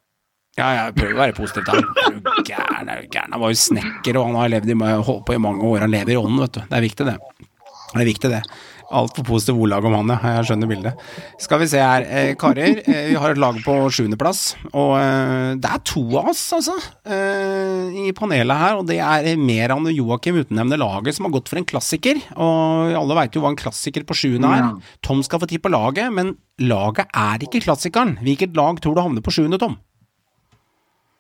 Ja, jeg prøver å være positiv til gæren, er gæren. Han var jo snekker, og han har levd i, holdt på i mange år. Han lever i ånden, vet du. Det er viktig, det. Det er viktig, det. Altfor positivt ordlag om han, ja. Jeg skjønner bildet. Skal vi se her. Eh, karer, eh, vi har et lag på sjuendeplass. Og eh, det er to av oss, altså, eh, i panelet her. Og det er Meran og Joakim utnevner laget som har gått for en klassiker. Og alle veit jo hva en klassiker på sjuende er. Tom skal få tid på laget, men laget er ikke klassikeren. Hvilket lag tror du havner på sjuende, Tom?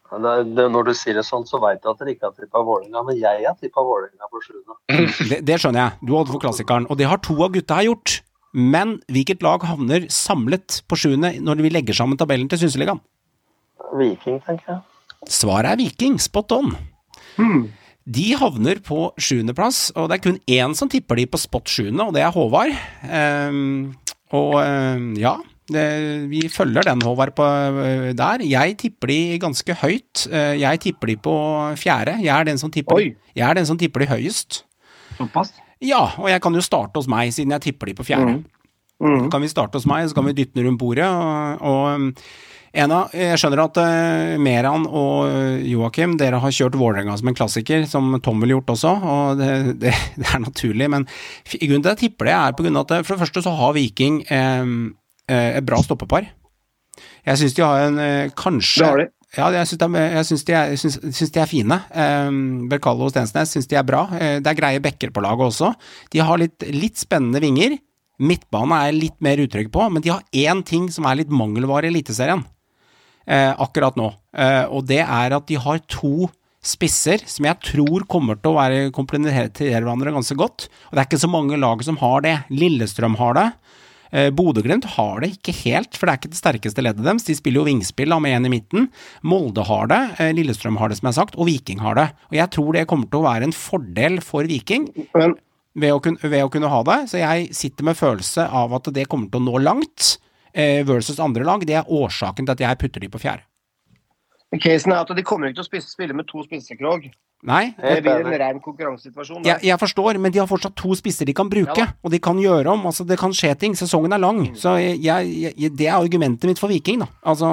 Det, det, når du sier det sånn, så veit du at dere ikke har tippa Vålerenga, men jeg har tippa Vålerenga på sjuende. Det, det skjønner jeg. Du holdt for klassikeren. Og det har to av gutta her gjort. Men hvilket lag havner samlet på sjuende når vi legger sammen tabellen til Synseligaen? Viking, tenker jeg. Svaret er Viking. Spot on. De havner på sjuendeplass, og det er kun én som tipper de på spot sjuende, og det er Håvard. Um, og um, ja, vi følger den, Håvard, på, øh, der. Jeg tipper de ganske høyt. Eh, jeg tipper de på fjerde. Jeg er den som tipper, Oi. jeg er den som tipper de høyest. Såpass. Ja, og jeg kan jo starte hos meg, siden jeg tipper de på fjerde. Mm. Så kan vi starte hos meg, så kan vi dytte den rundt bordet. Og, og um, Ena, jeg skjønner at uh, Meran og Joakim, dere har kjørt Vålerenga som en klassiker, som Tom ville gjort også, og det, det, det er naturlig. Men grunnen til at jeg tipper det, er på grunn av at for det første så har Viking uh, et bra stoppepar. Jeg syns de har en uh, kanskje Det har de. ja, jeg syns de, de, de er fine. Um, Berkalo og Stensnes syns de er bra. Eh, det er greie backer på laget også. De har litt, litt spennende vinger. Midtbane er jeg litt mer utrygg på, men de har én ting som er litt mangelvare i Eliteserien eh, akkurat nå. Eh, og det er at de har to spisser som jeg tror kommer til å være komplementere hverandre ganske godt. Og det er ikke så mange lag som har det. Lillestrøm har det. Eh, Bodø-Glimt har det ikke helt, for det er ikke det sterkeste leddet deres. De spiller jo vingspill da, med en i midten. Molde har det, eh, Lillestrøm har det, som jeg har sagt, og Viking har det. Og jeg tror det kommer til å være en fordel for Viking Men ved å, kunne, ved å kunne ha det. Så jeg sitter med følelse av at det kommer til å nå langt, eh, versus andre lag. Det er årsaken til at jeg putter de på fjerde. casen er at de kommer ikke til å spille med to spisser, Krog. Nei, Det blir en ren konkurransesituasjon. jeg, jeg forstår, men de har fortsatt to spisser de kan bruke, Ja og de kan gjøre om. Altså, det kan skje ting. Sesongen er lang, så jeg, jeg, det er argumentet mitt for Viking, da. Altså,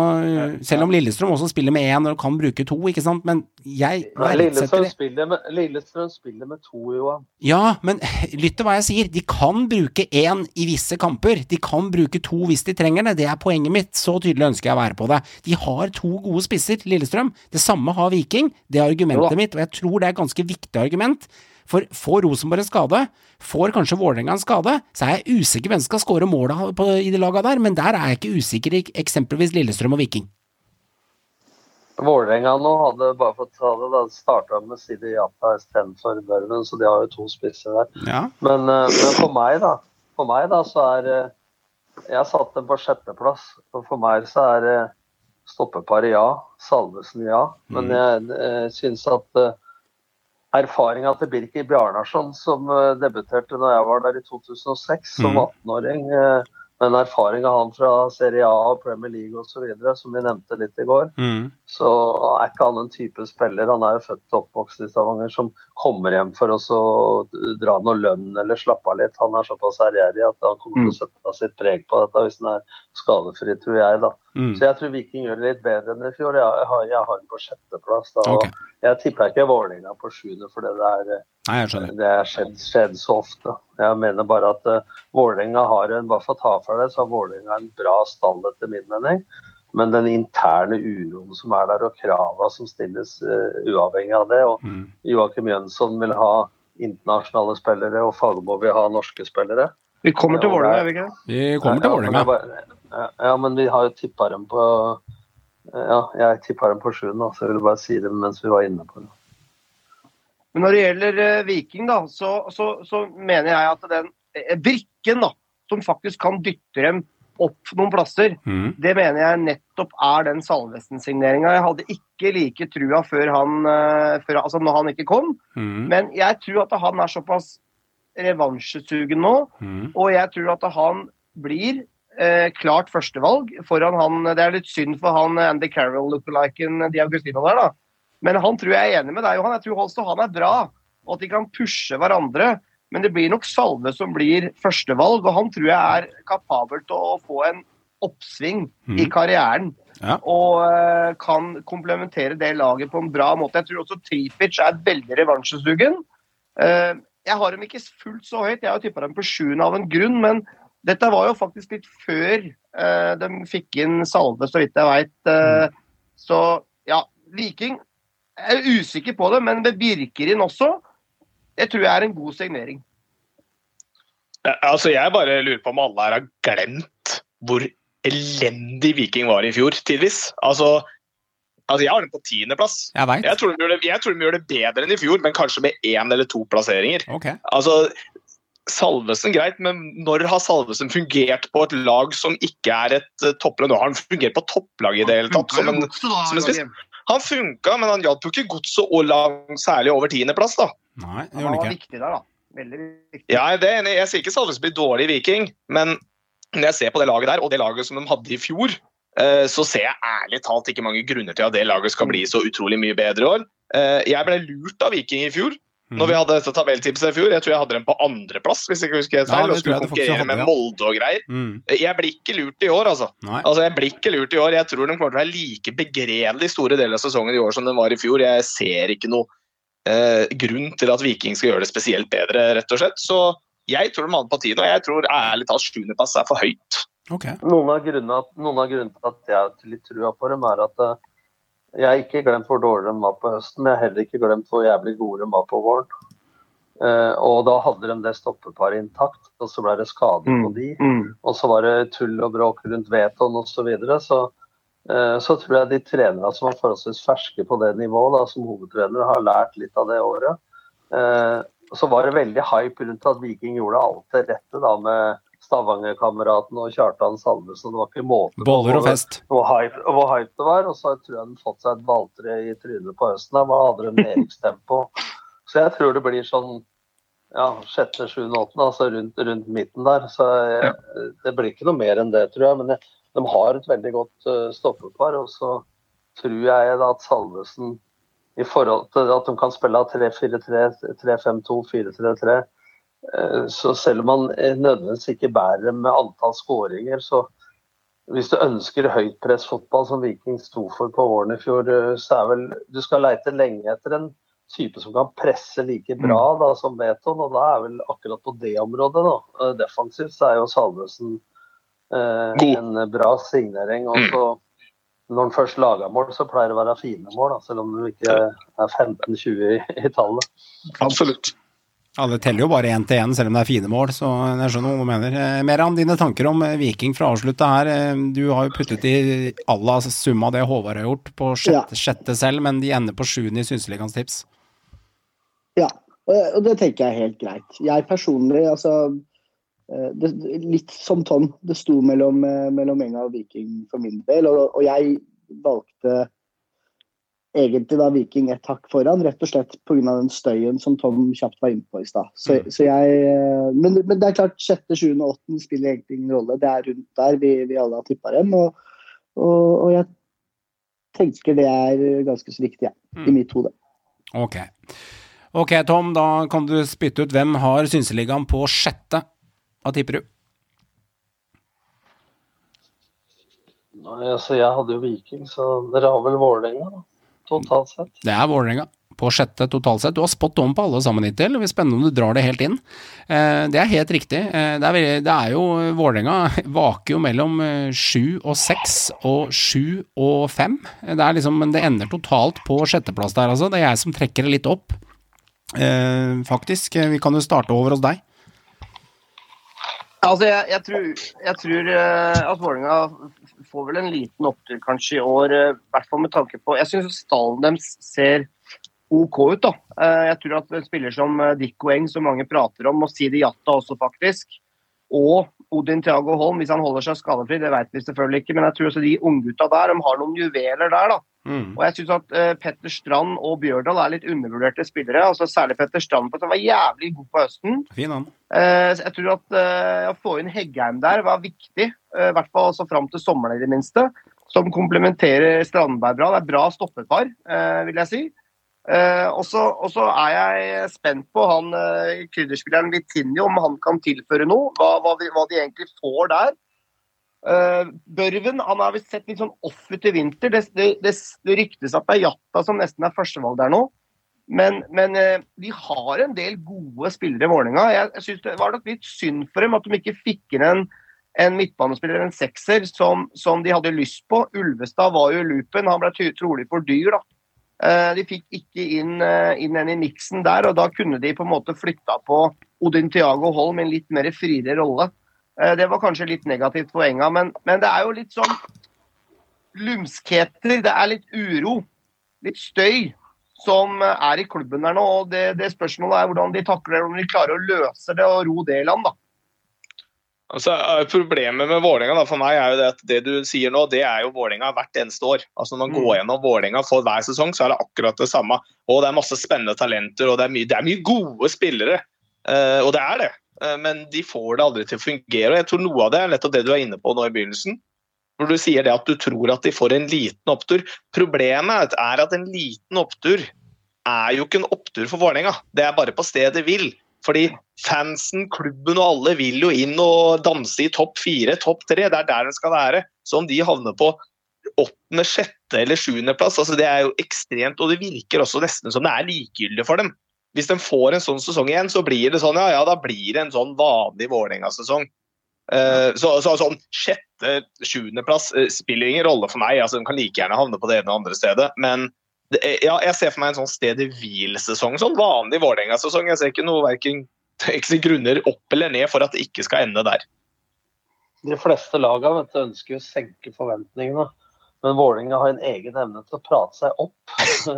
selv om Lillestrøm også spiller med én og kan bruke to, ikke sant, men jeg Nei, verdsetter Lillestrøm det. spiller, med, Lillestrøm spiller med to, Johan. Ja, men lytt til hva jeg sier. De kan bruke én i visse kamper. De kan bruke to hvis de trenger det. Det er poenget mitt. Så tydelig ønsker jeg å være på det. De har to gode spisser, Lillestrøm. Det samme har Viking. Det er argumentet mitt, og jeg tror det er et ganske viktig argument. For får Rosenborg en skade, får kanskje Vålerenga en skade, så er jeg usikker hvem som skal skåre måla på- i de laga der, men der er jeg ikke usikker i eksempelvis Lillestrøm og Viking. Vålerenga nå hadde bare fått ta det, da starta med Sidi Jata istedenfor Børven, så de har jo to spisser der. Ja. Men, eh, men for meg, da For meg da, så er eh, Jeg har satt dem på sjetteplass. Og for meg så er eh, stoppeparet ja. Salvesen ja. Men jeg, jeg syns at erfaringa til Birker Bjarnarsson, som eh, debuterte når jeg var der i 2006 som Mhm. 18-åring. eh, Men erfaringa han fra Serie A og Premier League osv., som vi nevnte litt i går, Mm. Så er ikke han en type spiller. Han er jo født og oppvokst i Stavanger som kommer hjem for å dra noe lønn eller slappe av litt. Han er såpass ærgjerrig at han kommer til å sette sitt preg på dette hvis han er skadefri, tror jeg. da. Mm. Så jeg tror Viking gjør det litt bedre enn i fjor. Jeg har, jeg har den på sjetteplass. da. og Jeg tipper ikke Vålerenga på sjuende, for det er, Nei, det er skjedd, skjedd så ofte. Jeg mener bare at uh, Vålerenga har en, bare for å ta for det, så har Vålerenga en bra stall etter min mening. Men den interne uroen som er der, og krava som stilles uh, uavhengig av det. og Mm. Joakim Jønsson vil ha internasjonale spillere, og Fagermo vil ha norske spillere. Vi kommer til Vålerenga, er gjør vi ikke? Vi kommer til Vålerenga. Ja, ja, men vi har jo tippa dem på Ja, jeg tippa dem på sjuende, så jeg ville bare si det mens vi var inne på det. Men når det gjelder eh, Viking, da, så, så, så mener jeg at den eh, brikken da, som faktisk kan dytte dem opp noen plasser, Mm. det mener jeg nettopp er den Salvesen-signeringa. Jeg hadde ikke like trua før han, eh, før, altså når han ikke kom, Mm. men jeg tror at han er såpass revansjesugen nå, Mm. og jeg tror at han blir eh, klart førstevalg foran han Det er litt synd for han Andy Carroll lookaliken Di Augustino der, da. Men han tror jeg er enig med deg, Johan. Jeg tror Holst og han er bra, og at de kan pushe hverandre. Men det blir nok Salve som blir førstevalg, og han tror jeg er kapabel til å få en oppsving i Mm. karrieren. Ja. Og eh, kan komplementere det laget på en bra måte. Jeg tror også Tripic er veldig revansjesugen. Eh, jeg har dem ikke fullt så høyt, jeg har tippa dem på sjuende av en grunn, men dette var jo faktisk litt før eh, de fikk inn Salve, så vidt jeg veit. Mm. Så ja, Viking jeg er usikker på det, men med Birkerin også, det tror jeg er en god signering. Altså, jeg bare lurer på om alle her har glemt hvor elendig Viking var i fjor, tidvis. Altså, altså jeg har den på tiendeplass. Jeg. Jeg, tror de gjør det- jeg tror de gjør det bedre enn i fjor, men kanskje med én eller to plasseringer. Okay. Altså, Salvesen greit, men når har Salvesen fungert på et lag som ikke er et uh, topplag? Nå har han fungert på topplag i det hele tatt. Som en, som en spiss. Han funka, men han hjalp jo ikke godset og lang, særlig over tiendeplass, da. Nei, det Han var ikke. der, da. Veldig viktig. Ja, det er. Jeg sier ikke Salvesen blir dårlig i Viking, men når jeg ser på det laget der, og det laget som de hadde i fjor, eh, så ser jeg ærlig talt ikke mange grunner til at det laget skal bli så utrolig mye bedre i år. Eh, Jeg ble lurt av Viking i fjor, når vi Mm. hadde dette tabelltipset i fjor. Jeg tror jeg hadde dem på andreplass, hvis jeg ikke husker helt feil, ja, og skulle konkurrere med. Molde og greier. Mm. Jeg blir ikke lurt i år, altså. Nei. Altså, Jeg blir ikke lurt i år. Jeg tror de kommer til å være like begredelig store deler av sesongen i år som den var i fjor. Jeg ser ikke noe eh, grunn til at Viking skal gjøre det spesielt bedre, rett og slett. Så jeg tror de andre på tide, og jeg tror ærlig talt sjuendeplass er for høyt. Okay. Noen av grunnene, noen av grunnene til at jeg har litt trua på dem, er at eh, jeg har ikke glemt hvor dårlig de var på høsten, men jeg har heller ikke glemt hvor jævlig gode de var på våren. Uh, og da hadde de det stoppeparet intakt, og så ble det skader på Mm. de. Mm. Og så var det tull og bråk rundt Veton osv. Så, videre. så så tror jeg de trenerne som var forholdsvis ferske på det nivået, da, som hovedtrenere, har lært litt av det året. Eh, så var det veldig hype rundt at Viking gjorde alt det rette da med Stavanger-kameraten og Kjartan Salvesen. Det var ikke måte Boller og fest. hvor hype, hvor hype det var. Og så tror jeg den fått seg et balltre i trynet på høsten. Da hadde de nedrykkstempo? Så jeg tror det blir sånn ja, sjette, sjuende, åttende, altså rundt, rundt midten der. Så jeg, det blir ikke noe mer enn det, tror jeg. Men jeg, de har et veldig godt uh, stoppepar. Og så tror jeg da at Salvesen i forhold til at de kan spille 3-4-3, 3-5-2, 4-3-3 eh, så selv om man eh, nødvendigvis ikke bærer dem med antall skåringer, så hvis du ønsker høytpressfotball som Viking sto for på våren i fjor, eh, så er vel Du skal leite lenge etter en type som kan presse like bra da, som Beton, og da er vel akkurat på det området, da, eh, defensivt, så er jo Salvesen eh. En bra signering. Og så når han først lager mål, så pleier det å være fine mål, da, selv om det ikke er 15-20 i, i tallet. Absolutt. Det teller jo bare én til én, selv om det er fine mål, så jeg skjønner hva du mener. Eh, Meran, dine tanker om eh, Viking fra å avslutte her. Eh, Du har jo puttet i alla summa det Håvard har gjort, på sjette, sjette selv, men de ender på sjuende i Synseligaens tips. Ja, og, det tenker jeg er helt greit. Jeg personlig, altså eh, det, Litt som Tom, det sto mellom, eh, mellom Enga og Viking for min del. Og, og jeg valgte egentlig da Viking et hakk foran, rett og slett pga. den støyen som Tom kjapt var inne på i stad. Så, Mm. så jeg eh, men, men det er klart, sjette, sjuende og åttende spiller egentlig ingen rolle. Det er rundt der vi, vi alle har tippa dem. Og, og, og jeg tenker det er ganske så viktig, ja, Mm. i mitt hode. Ok. Ok, Tom, da kan du spytte ut hvem har Synseligaen på sjette. Hva tipper du? Nei, altså, jeg hadde jo Viking, så dere har vel Vålerenga, totalt sett. Det er Vålerenga. På sjette totalt sett. Du har spot on på alle sammen hittil. Det blir spennende om du drar det helt inn. Eh, det er helt riktig. Eh, det, er veldig, det er jo Vålerenga vaker jo mellom eh, sju og seks og sju og fem. Det er liksom, men det ender totalt på sjetteplass der, altså. Det er jeg som trekker det litt opp. Faktisk. Vi kan jo starte over hos deg. Altså, jeg, jeg tror, jeg tror uh, at Vålerenga får vel en liten opptur kanskje i år. I uh, hvert fall med tanke på Jeg syns stallen deres ser OK ut. da. Uh, jeg tror at en spiller som eh, Dikko Eng, som mange prater om, og Sidi Jatta også faktisk, og Odin Thiago Holm, hvis han holder seg skadefri, det vet vi selvfølgelig ikke, men jeg tror også de unggutta der de har noen juveler der. da. Mm. Og jeg syns at uh, Petter Strand og Bjørdal er litt undervurderte spillere. altså Særlig Petter Strand, for han var jævlig god på høsten. Fin han. Uh, jeg tror at uh, å få inn Heggheim der var viktig, i hvert fall altså fram til sommeren i det minste. Som komplementerer Strandberg bra. Det er bra stoppepar, vil jeg si. Eh, og så er jeg spent på han eh, krydderspilleren Vitinho, om han kan tilføre noe. Hva, hva, hva de egentlig får der. Eh, Børven han har vi sett litt sånn off ut i vinter. Det, det, det, det ryktes at det er Jatta som nesten er førstevalg der nå. Men, men eh, de har en del gode spillere i Vålerenga. Jeg, jeg synes Det var nok litt synd for dem at de ikke fikk inn en, en midtbanespiller, en sekser, som, som de hadde lyst på. Ulvestad var jo i loopen, han ble trolig for dyr. da. Eh, De fikk ikke inn, eh, inn en i miksen der, og da kunne de på en måte flytta på Odin Thiago Holm i en litt mer friere rolle. Eh, Det var kanskje litt negativt for Enga, men, men det er jo litt sånn lumskheter. Det er litt uro, litt støy, som er i klubben der nå. og det, det Spørsmålet er hvordan de takler det, om de klarer å løse det og ro det i land. da. Altså, eh, problemet med Vålerenga for meg er jo det at det du sier nå, det er jo Vålerenga hvert eneste år. Altså Når man går gjennom Vålerenga for hver sesong, så er det akkurat det samme. Og det er masse spennende talenter, og det er mye, det er mye gode spillere. Uh, og det er det. Uh, men de får det aldri til å fungere. og jeg tror Noe av det er nettopp det du er inne på nå i begynnelsen. Når du sier det at du tror at de får en liten opptur. Problemet er at en liten opptur er jo ikke en opptur for Vålerenga. Det er bare på stedet hvil. Fordi fansen, klubben og alle vil jo inn og danse i topp fire, topp tre. Det er der den skal være. Så om de havner på åttende, sjette eller sjuendeplass, altså det er jo ekstremt. Og det virker også nesten som det er likegyldig for dem. Hvis de får en sånn sesong igjen, så blir det sånn, ja ja, da blir det en sånn vanlig Vålerenga-sesong. Uh, så, så sånn sjette, sjuendeplass uh, spiller ingen rolle for meg. altså De kan like gjerne havne på det ene og andre stedet. Men ja, jeg ser for meg en sånn sted i hvil-sesong. Sånn vanlig Vålerenga-sesong. Jeg ser ikke noe verken grunner opp eller ned for at det ikke skal ende der. De fleste lagene vet ønsker å senke forventningene. Men Vålerenga har en egen evne til å prate seg opp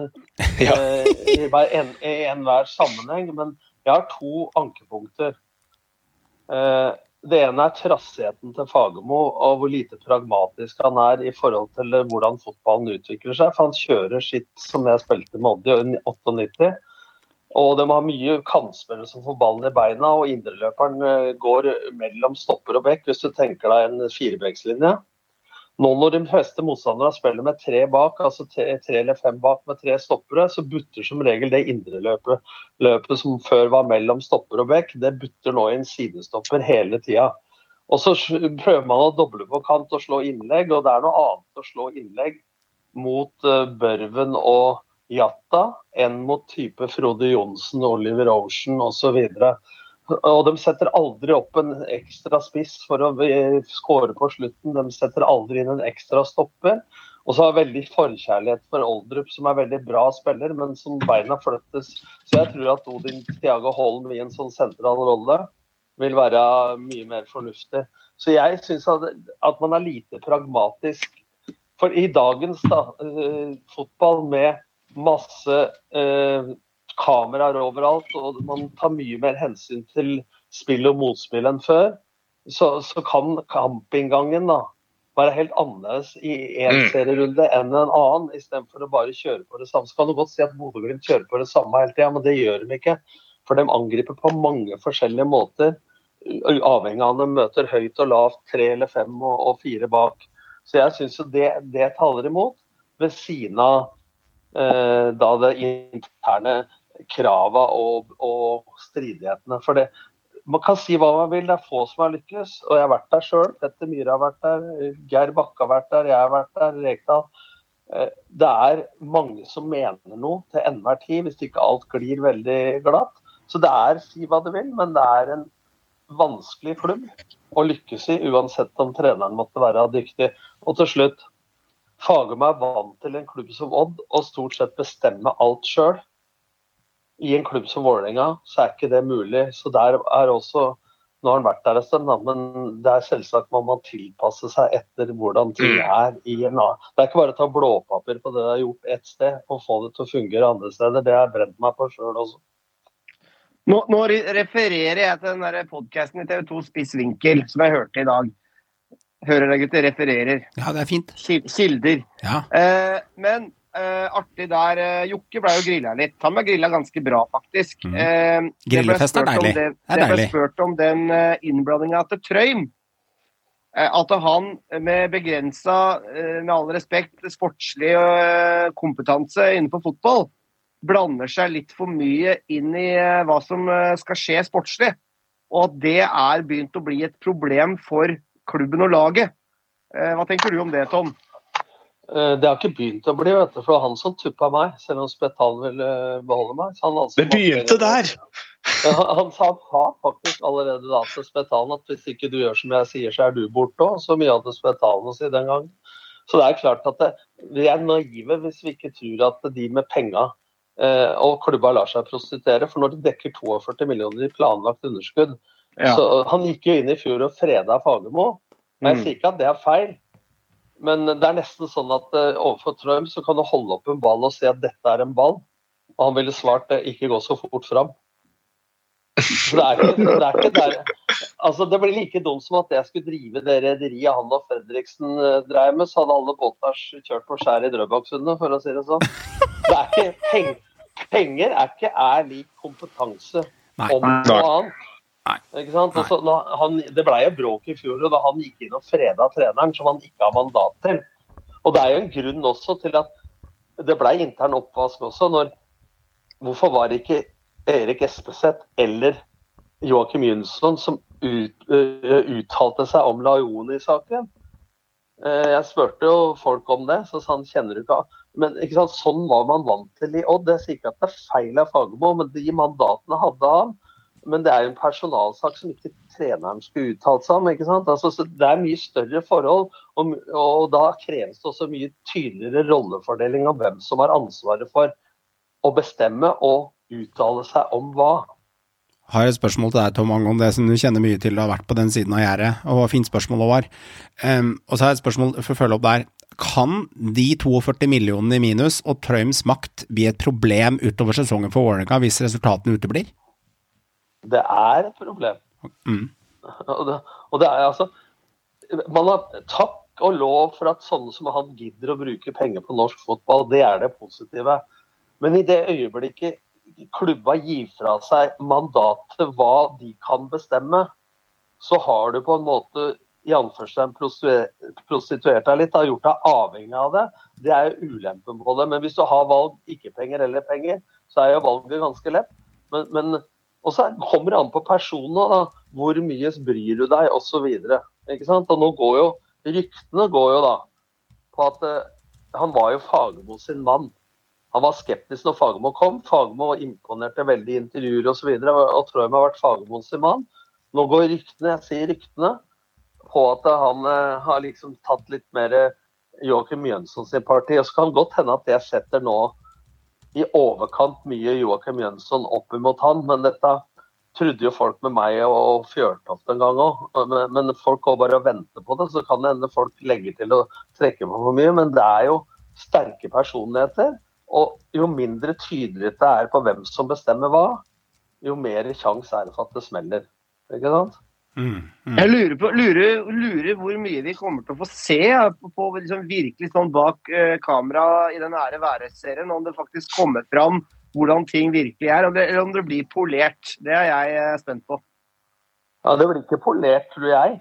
Ja. eh, i enhver en- en sammenheng. Men jeg har to ankepunkter. Det ene er trassigheten til Fagermo og hvor lite pragmatisk han er i forhold til hvordan fotballen utvikler seg. For han kjører sitt som jeg spilte med Odd i 98. Og de har mye kantspillere som får ballen i beina, og indreløperen eh, går mellom stopper og bekk, hvis du tenker deg en firebekslinje. Nå når de fleste motstandere spiller med tre bak, altså tre, tre eller fem bak med tre stoppere, så butter som regel det indreløpet løpet som før var mellom stopper og bekk, det butter nå i en sidestopper hele tida. Og så prøver man å doble på kant og slå innlegg, og det er noe annet å slå innlegg mot uh, Børven og Jatta enn mot type Frode Johnsen, Oliver Ocean osv. Og de setter aldri opp en ekstra spiss for å eh, skåre på slutten. De setter aldri inn en ekstra stopper. Og så har veldig forkjærlighet for Oldrup, som er veldig bra spiller, men som beina flyttes. Så jeg tror at Odin Tiago Holm i en sånn sentral rolle vil være mye mer fornuftig. Så jeg syns at, at man er lite pragmatisk. For i dagens da, uh, fotball med masse eh, kameraer overalt, og man tar mye mer hensyn til spill og motspill enn før, så, så kan kampinngangen da være helt annerledes i én Mm. serierunde enn en annen, istedenfor å bare kjøre på det samme. Så kan du godt si at Bodø-Glimt kjører på det samme hele tida, men det gjør de ikke. For de angriper på mange forskjellige måter, avhengig av om de møter høyt og lavt, tre eller fem og, og fire bak. Så jeg syns jo det, det taler imot, ved siden av eh, da det interne krava og, og stridighetene. For det, man kan si hva man vil, det er få som har lykkes. Og jeg har vært der sjøl. Petter Myhre har vært der, Geir Bakke har vært der, jeg har vært der, Rekdal. Eh, Det er mange som mener noe til enhver tid, hvis ikke alt glir veldig glatt. Så det er, si hva du vil, men det er en vanskelig klubb å lykkes i, uansett om treneren måtte være dyktig. Og til slutt, Fagermo er vant til en klubb som Odd og stort sett bestemme alt sjøl. I en klubb som Vålerenga så er ikke det mulig. Så der er også Nå har han vært der en stund, da, men det er selvsagt man må tilpasse seg etter hvordan ting er i en annen. Det er ikke bare å ta blåpapir på det du har gjort ett sted og få det til å fungere andre steder. Det har jeg brent meg på sjøl også. Nå, nå refererer jeg til den podkasten i TV 2 Spiss vinkel, som jeg hørte i dag. Hører dere, gutter? Refererer. Ja, det er fint. Kilder. Ja. Eh, men eh, artig der Uh, Jokke ble jo grilla litt. Han ble grilla ganske bra, faktisk. Mm. Uh, Grillefest er deilig. Det, Det det ble spurt om den uh, innblandinga til Trøim. At han med begrensa, med all respekt, sportslig kompetanse innenfor fotball, blander seg litt for mye inn i hva som skal skje sportslig. Og at det er begynt å bli et problem for klubben og laget. Hva tenker du om det, Tom? Eh, Det har ikke begynt å bli, vet du, for det var han som tuppa meg, selv om Spetalen ville beholde meg. Så han Det begynte der! Han, han sa han faktisk allerede da til Spetalen at hvis ikke du gjør som jeg sier, så er du borte òg. Så mye hadde Spetalen å si den gangen. Så det er klart at det, vi er naive hvis vi ikke tror at de med penga eh, og klubba lar seg prostituere. For når de dekker 42 millioner i planlagt underskudd Ja. så Han gikk jo inn i fjor og freda Fagermo. Men Jeg Mm. sier ikke at det er feil, men det er nesten sånn at uh, overfor Trump så kan du holde opp en ball og si at dette er en ball. Og han ville svart uh, ikke gå så fort fram. Så det er ikke, det er ikke der Altså, det blir like dumt som at jeg skulle drive det rederiet han og Fredriksen uh, drev med, så hadde alle båter kjørt på skjær i Drøbaksundet, for å si det sånn. Det er ikke penger, Penger er ikke er lik kompetanse om noe annet. Nei. Ikke sant? Og så han, det ble jo bråk i fjor, da han gikk inn og freda treneren som han ikke har mandat til. Og det er jo en grunn også til at det ble intern oppvask også. når Hvorfor var det ikke Erik Espeseth eller Joakim Jønsson som ut, uh, uttalte seg om Laioni-saken? Uh, Jeg spurte jo folk om det, så sa han kjenner du ikke av. Men ikke sant, sånn var man vant til i Odd. Jeg sier ikke at det er feil av Fagermo, men de mandatene hadde han. Men det er jo en personalsak som ikke treneren skulle uttalt seg om. ikke sant? Altså, så det er mye større forhold, og, og da kreves det også mye tydeligere rollefordeling av hvem som har ansvaret for å bestemme og uttale seg om hva. Har et spørsmål til deg, Tom, om det som du kjenner mye til. Du har vært på den siden av gjerdet. Og fint spørsmål, Håvard. Um, og så har jeg et spørsmål for å følge opp der. Kan de 42 millionene i minus og Trøims makt bli et problem utover sesongen for Vålerenga hvis resultatene uteblir? Det er et problem. Mm. Og det, og det er altså Man har takk og lov for at sånne som han gidder å bruke penger på norsk fotball. Det er det positive. Men i det øyeblikket klubba gir fra seg mandat til hva de kan bestemme, så har du på en måte i anførselen prostituert deg litt, har gjort deg avhengig av det. Det er jo ulempen på det. Men hvis du har valg ikke penger eller penger, så er jo valget ganske lett. Men, men og så kommer det an på personene. da, Hvor mye bryr du deg, osv. Og nå går jo ryktene går jo da på at eh, han var jo Fagermo sin mann. Han var skeptisk når Fagermo kom. Fagermo imponerte veldig i intervjuer osv. Og, så og jeg har vært Fagermo sin mann. Nå går ryktene, jeg sier ryktene, på at han eh, har liksom tatt litt mer Joakim Jønsson sin parti. Og så kan det godt hende at det setter nå i overkant mye Joakim Jønsson opp imot han, men dette trodde jo folk med meg og Fjørtoft en gang òg. Men, folk går bare og venter på det, så kan det hende folk legger til å trekke på for mye. Men det er jo sterke personligheter. Og jo mindre tydelighet det er på hvem som bestemmer hva, jo mer sjanse er det for at det smeller. Ikke sant? Mm, mm. Jeg lurer, på, lurer, lurer hvor mye vi kommer til å få se på, på liksom virkelig sånn bak uh, kamera i den ære være-serien. Om det faktisk kommer fram hvordan ting virkelig er, om det, eller om det blir polert. Det er jeg eh, spent på. Ja, Det blir ikke polert, tror jeg.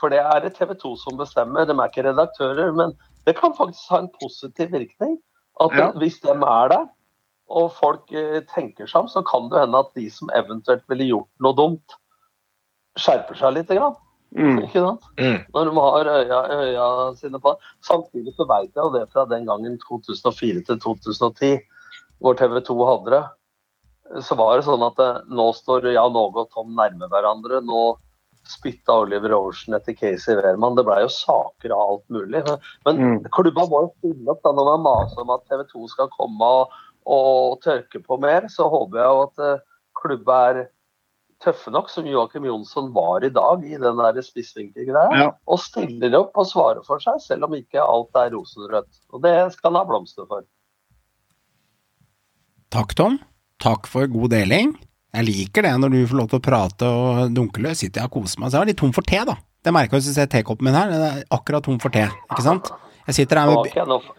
For det er det TV 2 som bestemmer. De er ikke redaktører. Men det kan faktisk ha en positiv virkning. At Ja. hvis de er der, og folk uh, tenker seg om, så kan det hende at de som eventuelt ville gjort noe dumt, skjerper seg litt. Grann. Mm. Ikke sant? Mm. Når de har øya, øya sine på. Samtidig så vet jeg jo det fra den gangen 2004 til 2010, hvor TV 2 hadde det. Så var det sånn at det, nå står Jan Åge og Tom nærme hverandre. Nå spytta Oliver Oversen etter Casey Wehrmann. Det blei jo saker av alt mulig. Men Mm. klubba må jo stille opp da når man maser om at TV 2 skal komme og, og tørke på mer. Så håper jeg jo at eh, klubba er tøffe nok, som Joakim Jonsson var i dag i den der spissvinkelgreia. Ja. Og stiller opp og svarer for seg, selv om ikke alt er rosenrødt. Og det skal han ha blomster for. Takk, Tom. Takk for god deling. Jeg liker det når du får lov til å prate og dunke løs. Sitter jeg og koser meg. Så jeg er litt tom for te, da. Det merka jeg hvis du ser tekoppen min her. Den er akkurat tom for te, ikke sant? Jeg sitter her med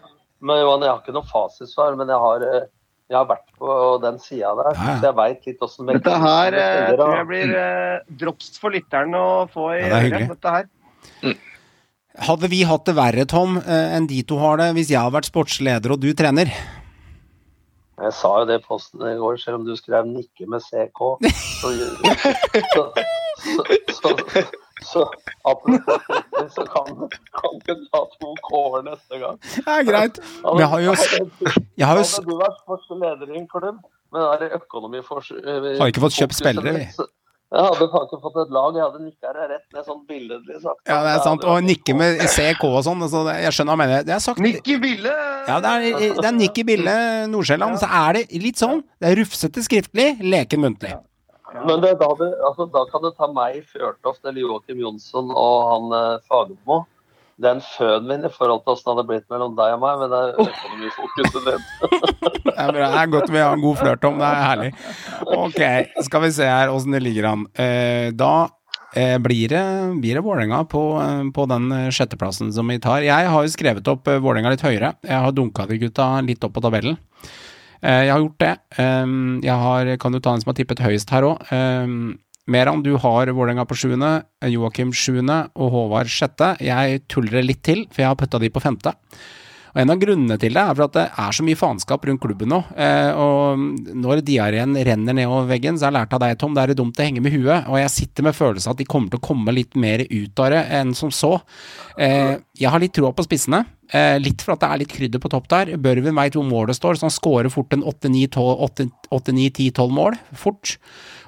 men Johan, jeg har ikke noe fasitsvar, men jeg har, eh, jeg har vært på den sida der, Ja, ja. så jeg veit litt åssen Dette her eh, tror jeg blir eh, drops for lytteren å få i Ja, det er øret. her. Hadde vi hatt det verre, Tom, eh, enn de to har det, hvis jeg hadde vært sportsleder og du trener? Jeg sa jo det i posten i går, selv om du skrev 'nikke med CK'. Så, så, så, så, så, apropos så kan, kan du ta to K-er neste gang. Det er greit. Men jeg har jo Jeg har jo Hadde du vært første leder i en klubb med den der økonomi for Har ikke fått kjøpt spillere, vi. Jeg hadde faktisk fått et lag. Jeg hadde nikka deg rett ned sånn billedlig sagt. Ja, det er sant. Og nikke med CK og sånn. Så jeg skjønner hva mener. Det er sagt Nikki Bille! Ja, det er, det er Nikki Bille Nordsjælland. Så er det litt sånn. Det er rufsete skriftlig, leken muntlig. Men det, da, hadde- altså, da kan du ta meg, Fjørtoft eller Joakim Jonsson og han eh, Fagermo. en fød min i forhold til åssen det hadde blitt mellom deg og meg, men det er økonomifokuset ditt. Det er, bra. det er godt vi har en god flørt om. Det er herlig. Ok, skal vi se her åssen det ligger an. Eh, da eh, blir det, blir det Vålerenga på, eh, på den eh, sjetteplassen som vi tar. Jeg har jo skrevet opp eh, Vålerenga litt høyere. Jeg har dunka de gutta litt opp på tabellen. Eh, jeg har gjort det. Jeg har, kan jo ta en som har tippet høyest her òg. Meran, du har Vålerenga på sjuende, Joakim sjuende og Håvard sjette. Jeg tuller det litt til, for jeg har putta de på femte. Og En av grunnene til det er for at det er så mye faenskap rundt klubben nå. Eh, og når diareen renner nedover veggen, så har jeg lært av deg, Tom, det er dumt å henge med huet. Og jeg sitter med følelsen at de kommer til å komme litt mer ut av det enn som så. Eh, jeg har litt troa på spissene. Eh, litt for at det er litt krydder på topp der. Børven veit hvor målet står, så han scorer fort en 8-9-10-12 mål. Fort.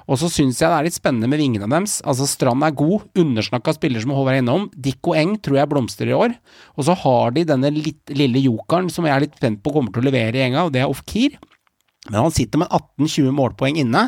Og så syns jeg det er litt spennende med vingene deres. Altså Strand er god, undersnakka spiller som Håvard er innom. og Eng tror jeg blomstrer i år. Og så har de denne litt, lille jokeren som jeg er litt spent på kommer til å levere i gjenga, og det er Ofkir. Men han sitter med 18-20 målpoeng inne.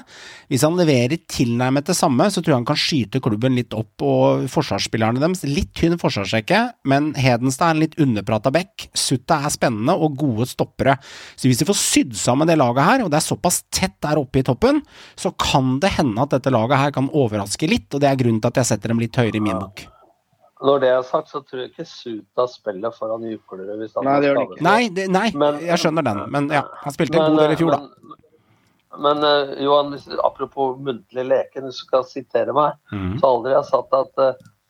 Hvis han leverer tilnærmet det samme, så tror jeg han kan skyte klubben litt opp. Og forsvarsspillerne deres, litt tynn forsvarsrekke, men Hedenstad er en litt underprata back. Sutta er spennende og gode stoppere. Så hvis de får sydd sammen det laget her, og det er såpass tett der oppe i toppen, så kan det hende at dette laget her kan overraske litt, og det er grunnen til at jeg setter dem litt høyere i min bok. Når det er sagt, så tror jeg ikke Suta spiller foran Juklerud. hvis han Nei, det gjør han ikke. Nei, det, nei, Men- jeg skjønner den, men ja, han spilte en god del i fjor, da. Men, men eh, Johan, apropos muntlig leken, hvis du skal sitere meg, mm. så aldri har jeg sagt at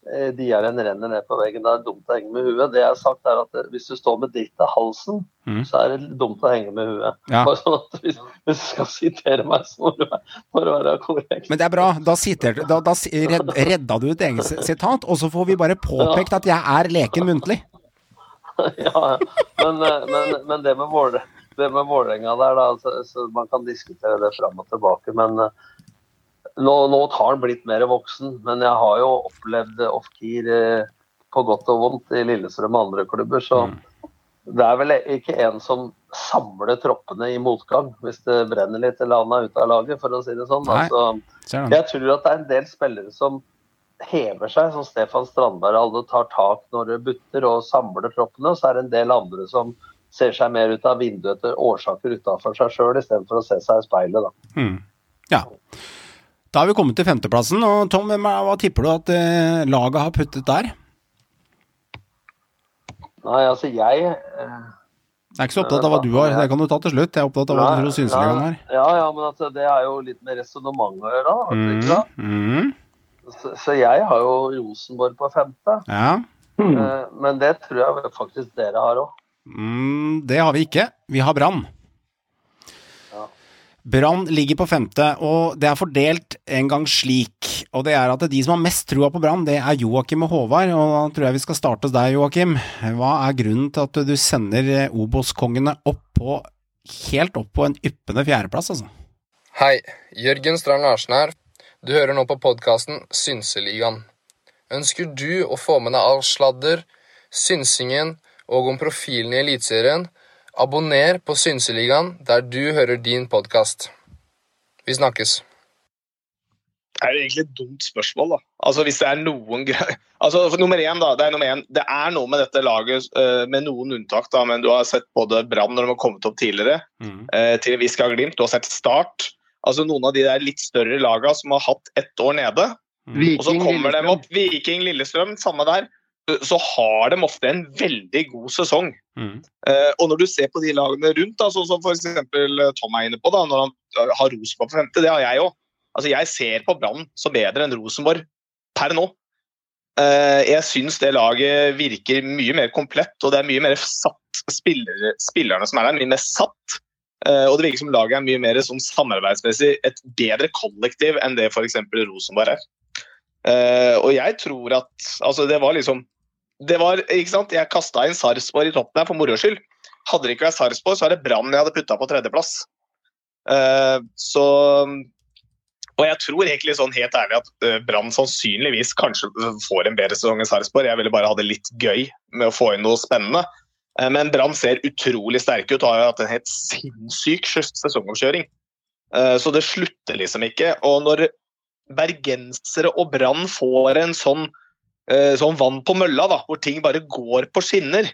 uh, en renner ned på veggen. Det er dumt å henge med huet. Det jeg har sagt er at eh, hvis du står med dritt i halsen, mm. så er det dumt å henge med huet. Ja. Bare sånn at hvis, hvis du skal sitere meg, så må du være, må du være korrekt. Men det er bra. Da, sitter, da, da redd, redda du et eget sitat, og så får vi bare påpekt at jeg er leken muntlig. ja, men, eh, men, men det med Våle- Vålerenga der, da, så, så man kan diskutere det fram og tilbake. Men eh, nå, nå tar han blitt mer voksen. Men jeg har jo opplevd off-keer eh, på godt og vondt i Lillestrøm og andre klubber, så det er vel ikke en som samler troppene i motgang hvis det brenner litt eller han er ute av laget, for å si det sånn. Altså, jeg tror at det er en del spillere som hever seg, som Stefan Strandberg alle tar tak når det butter og samler troppene. Og så er det en del andre som ser seg mer ut av vinduet etter årsaker utenfor seg sjøl, istedenfor å se seg i speilet. Da. Mm. Ja. Da har vi kommet til femteplassen, og Tom, hva tipper du at eh, laget har puttet der? Nei, altså jeg eh, Jeg er ikke så opptatt av hva du har, det kan du ta til slutt. Jeg er opptatt av hva du tror Synseligaen her. Ja, ja, men altså, det er jo litt med resonnement å gjøre. da, ikke Mm, mm, Så, så jeg har jo Rosenborg på femte. ja. Eh, Men det tror jeg faktisk dere har òg. Mm, det har vi ikke. Vi har Brann. Brann ligger på femte, og det er fordelt en gang slik. Og det er at de som har mest trua på Brann, det er Joakim og Håvard. Og da tror jeg vi skal starte hos deg, Joakim. Hva er grunnen til at du sender eh, Obos-kongene opp på helt opp på en yppende fjerdeplass, altså? Hei, Jørgen Strand Larsen her. Du hører nå på podkasten Synseligaen. Ønsker du å få med deg all sladder, synsingen og om profilen i Eliteserien? Abonner på Synseligaen der du hører din podkast. Vi snakkes. Det er egentlig et dumt spørsmål, da. Altså hvis det er noen greier Altså for Nummer én, da. Det er, nummer én. det er noe med dette laget, eh, med noen unntak, da, men du har sett både Brann når de har kommet opp tidligere, Mm. eh, til en viss grad Glimt. Du har sett Start. Altså noen av de der litt større lagene som har hatt ett år nede. Og så kommer de opp. Viking, Lillestrøm, samme der. Så har de ofte en veldig god sesong. Mm. Eh, og når du ser på de lagene rundt, da, sånn som f.eks. Tom er inne på, da, når han eh, har Rosenborg på femte, det har jeg òg. Altså, jeg ser på Brann som bedre enn Rosenborg per nå. Eh, jeg syns det laget virker mye mer komplett, og det er mye mer satt. Spillere, spillerne som er der, mye mer satt. Eh, og det virker som laget er mye mer som samarbeidsmessig et bedre kollektiv enn det f.eks. Rosenborg er. Eh, og jeg tror at Altså, det var liksom det var, ikke sant? Jeg kasta inn Sarpsborg i toppen her for moro skyld. Hadde det ikke vært Sarpsborg, så er det Brann jeg hadde putta på tredjeplass. Uh, så Og jeg tror egentlig sånn helt ærlig at uh, Brann sannsynligvis kanskje får en bedre sesong enn Sarpsborg. Jeg ville bare ha det litt gøy med å få inn noe spennende. Eh, men Brann ser utrolig sterke ut og har hatt en helt sinnssyk sesongomkjøring. Eh, så det slutter liksom ikke. Og når bergensere og Brann får en sånn eh, sånn vann på mølla, da, hvor ting bare går på skinner.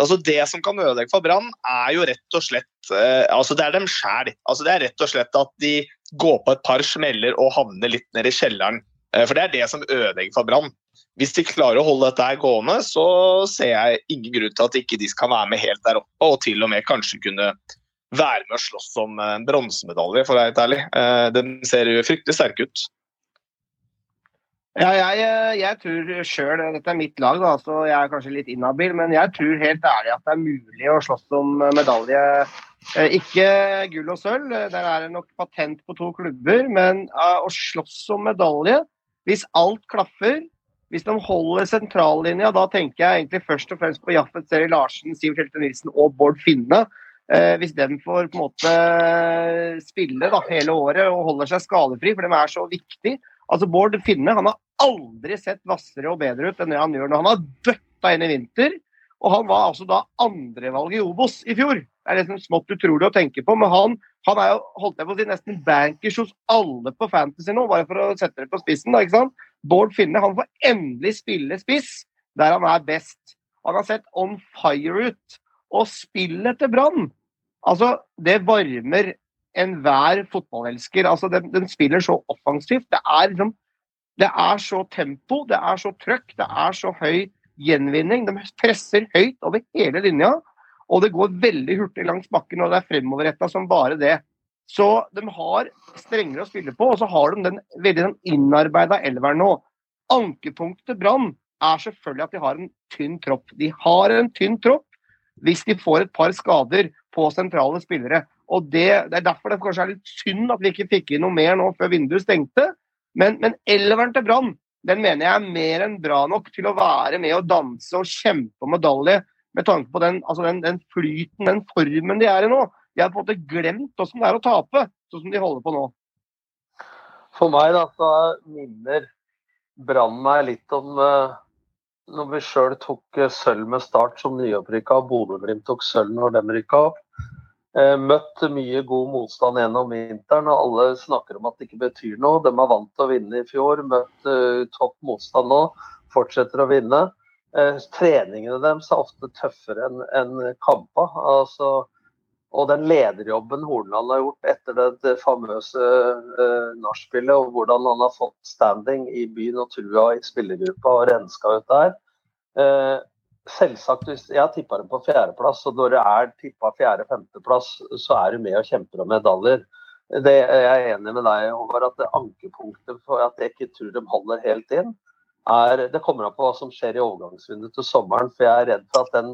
Altså Det som kan ødelegge for Brann, er jo rett og slett eh, altså Det er dem sjæl. Altså det er rett og slett at de går på et par smeller og havner litt ned i kjelleren. Eh, for det er det som ødelegger for Brann. Hvis de klarer å holde dette her gående, så ser jeg ingen grunn til at ikke de skal være med helt der oppe, og til og med kanskje kunne være med å slåss om en bronsemedalje, for å være helt ærlig. Eh, De ser jo fryktelig sterke ut. Ja, jeg, eh, jeg tror sjøl Dette er mitt lag, da, så jeg er kanskje litt inhabil. Men jeg tror helt ærlig at det er mulig å slåss om medalje. Eh, Ikke gull og sølv, eh, der er det nok patent på to klubber. Men eh, å slåss om medalje, hvis alt klaffer, hvis de holder sentrallinja, da tenker jeg egentlig først og fremst på Jaffet Seri Larsen, Siv Kjelte Nilsen og Bård Finne. Eh, hvis de får på en måte spille da, hele året og holder seg skadefri, for de er så viktige. Altså Bård Finne han har aldri sett hvassere og bedre ut enn det han gjør nå. Han har bøtta inn i vinter, og han var altså da andrevalget i Obos i fjor. Det er liksom smått utrolig å tenke på, men han, han er jo holdt jeg på å si, nesten bankers hos alle på Fantasy nå, bare for å sette det på spissen. da, ikke sant? Bård Finne han får endelig spille spiss der han er best. Han har sett on fire ut. Og spillet til Brann, altså, det varmer enhver fotballelsker. Altså, den, den, spiller så offensivt. Det er liksom det er så tempo, det er så trøkk, det er så høy gjenvinning. De presser høyt over hele linja, og det går veldig hurtig langs bakken, og det er fremoverretta som bare det. Så de har strengere å spille på, og så har de den veldig den innarbeida elveren nå. Ankepunktet Brann er selvfølgelig at de har en tynn tropp. De har en tynn tropp hvis de får et par skader på sentrale spillere. Og det, det er derfor det kanskje er litt synd at vi ikke fikk inn noe mer nå før vinduet stengte. Men, men elveren til Brann den mener jeg er mer enn bra nok til å være med og danse og kjempe om medalje, med tanke på den, altså den, den flyten, den formen de er i nå. De har på en måte glemt hvordan det er å tape, sånn som de holder på nå. For meg da, så minner Brann meg litt om uh, når vi sjøl tok eh, sølv med start som nyopprykka, og Bodø-Glimt tok sølv når de rykka opp. Eh, møtt mye god motstand gjennom vinteren, og alle snakker om at det ikke betyr noe. De er vant til å vinne i fjor, møtt eh, topp motstand nå, fortsetter å vinne. Eh, treningene deres er ofte tøffere enn en kampa. Altså, Og den lederjobben Horneland har gjort etter det famøse eh, nachspielet, og hvordan han har fått standing i byen og trua i spillergruppa og renska ut der. Eh, selvsagt, hvis Jeg tippa dem på fjerdeplass, og når det er tippa fjerde-femteplass, så er du med og kjemper om medaljer. Det, jeg er enig med deg, over at det ankepunktet for at jeg ikke tror de holder helt inn, er Det kommer an på hva som skjer i overgangsvinduet til sommeren. For jeg er redd for at den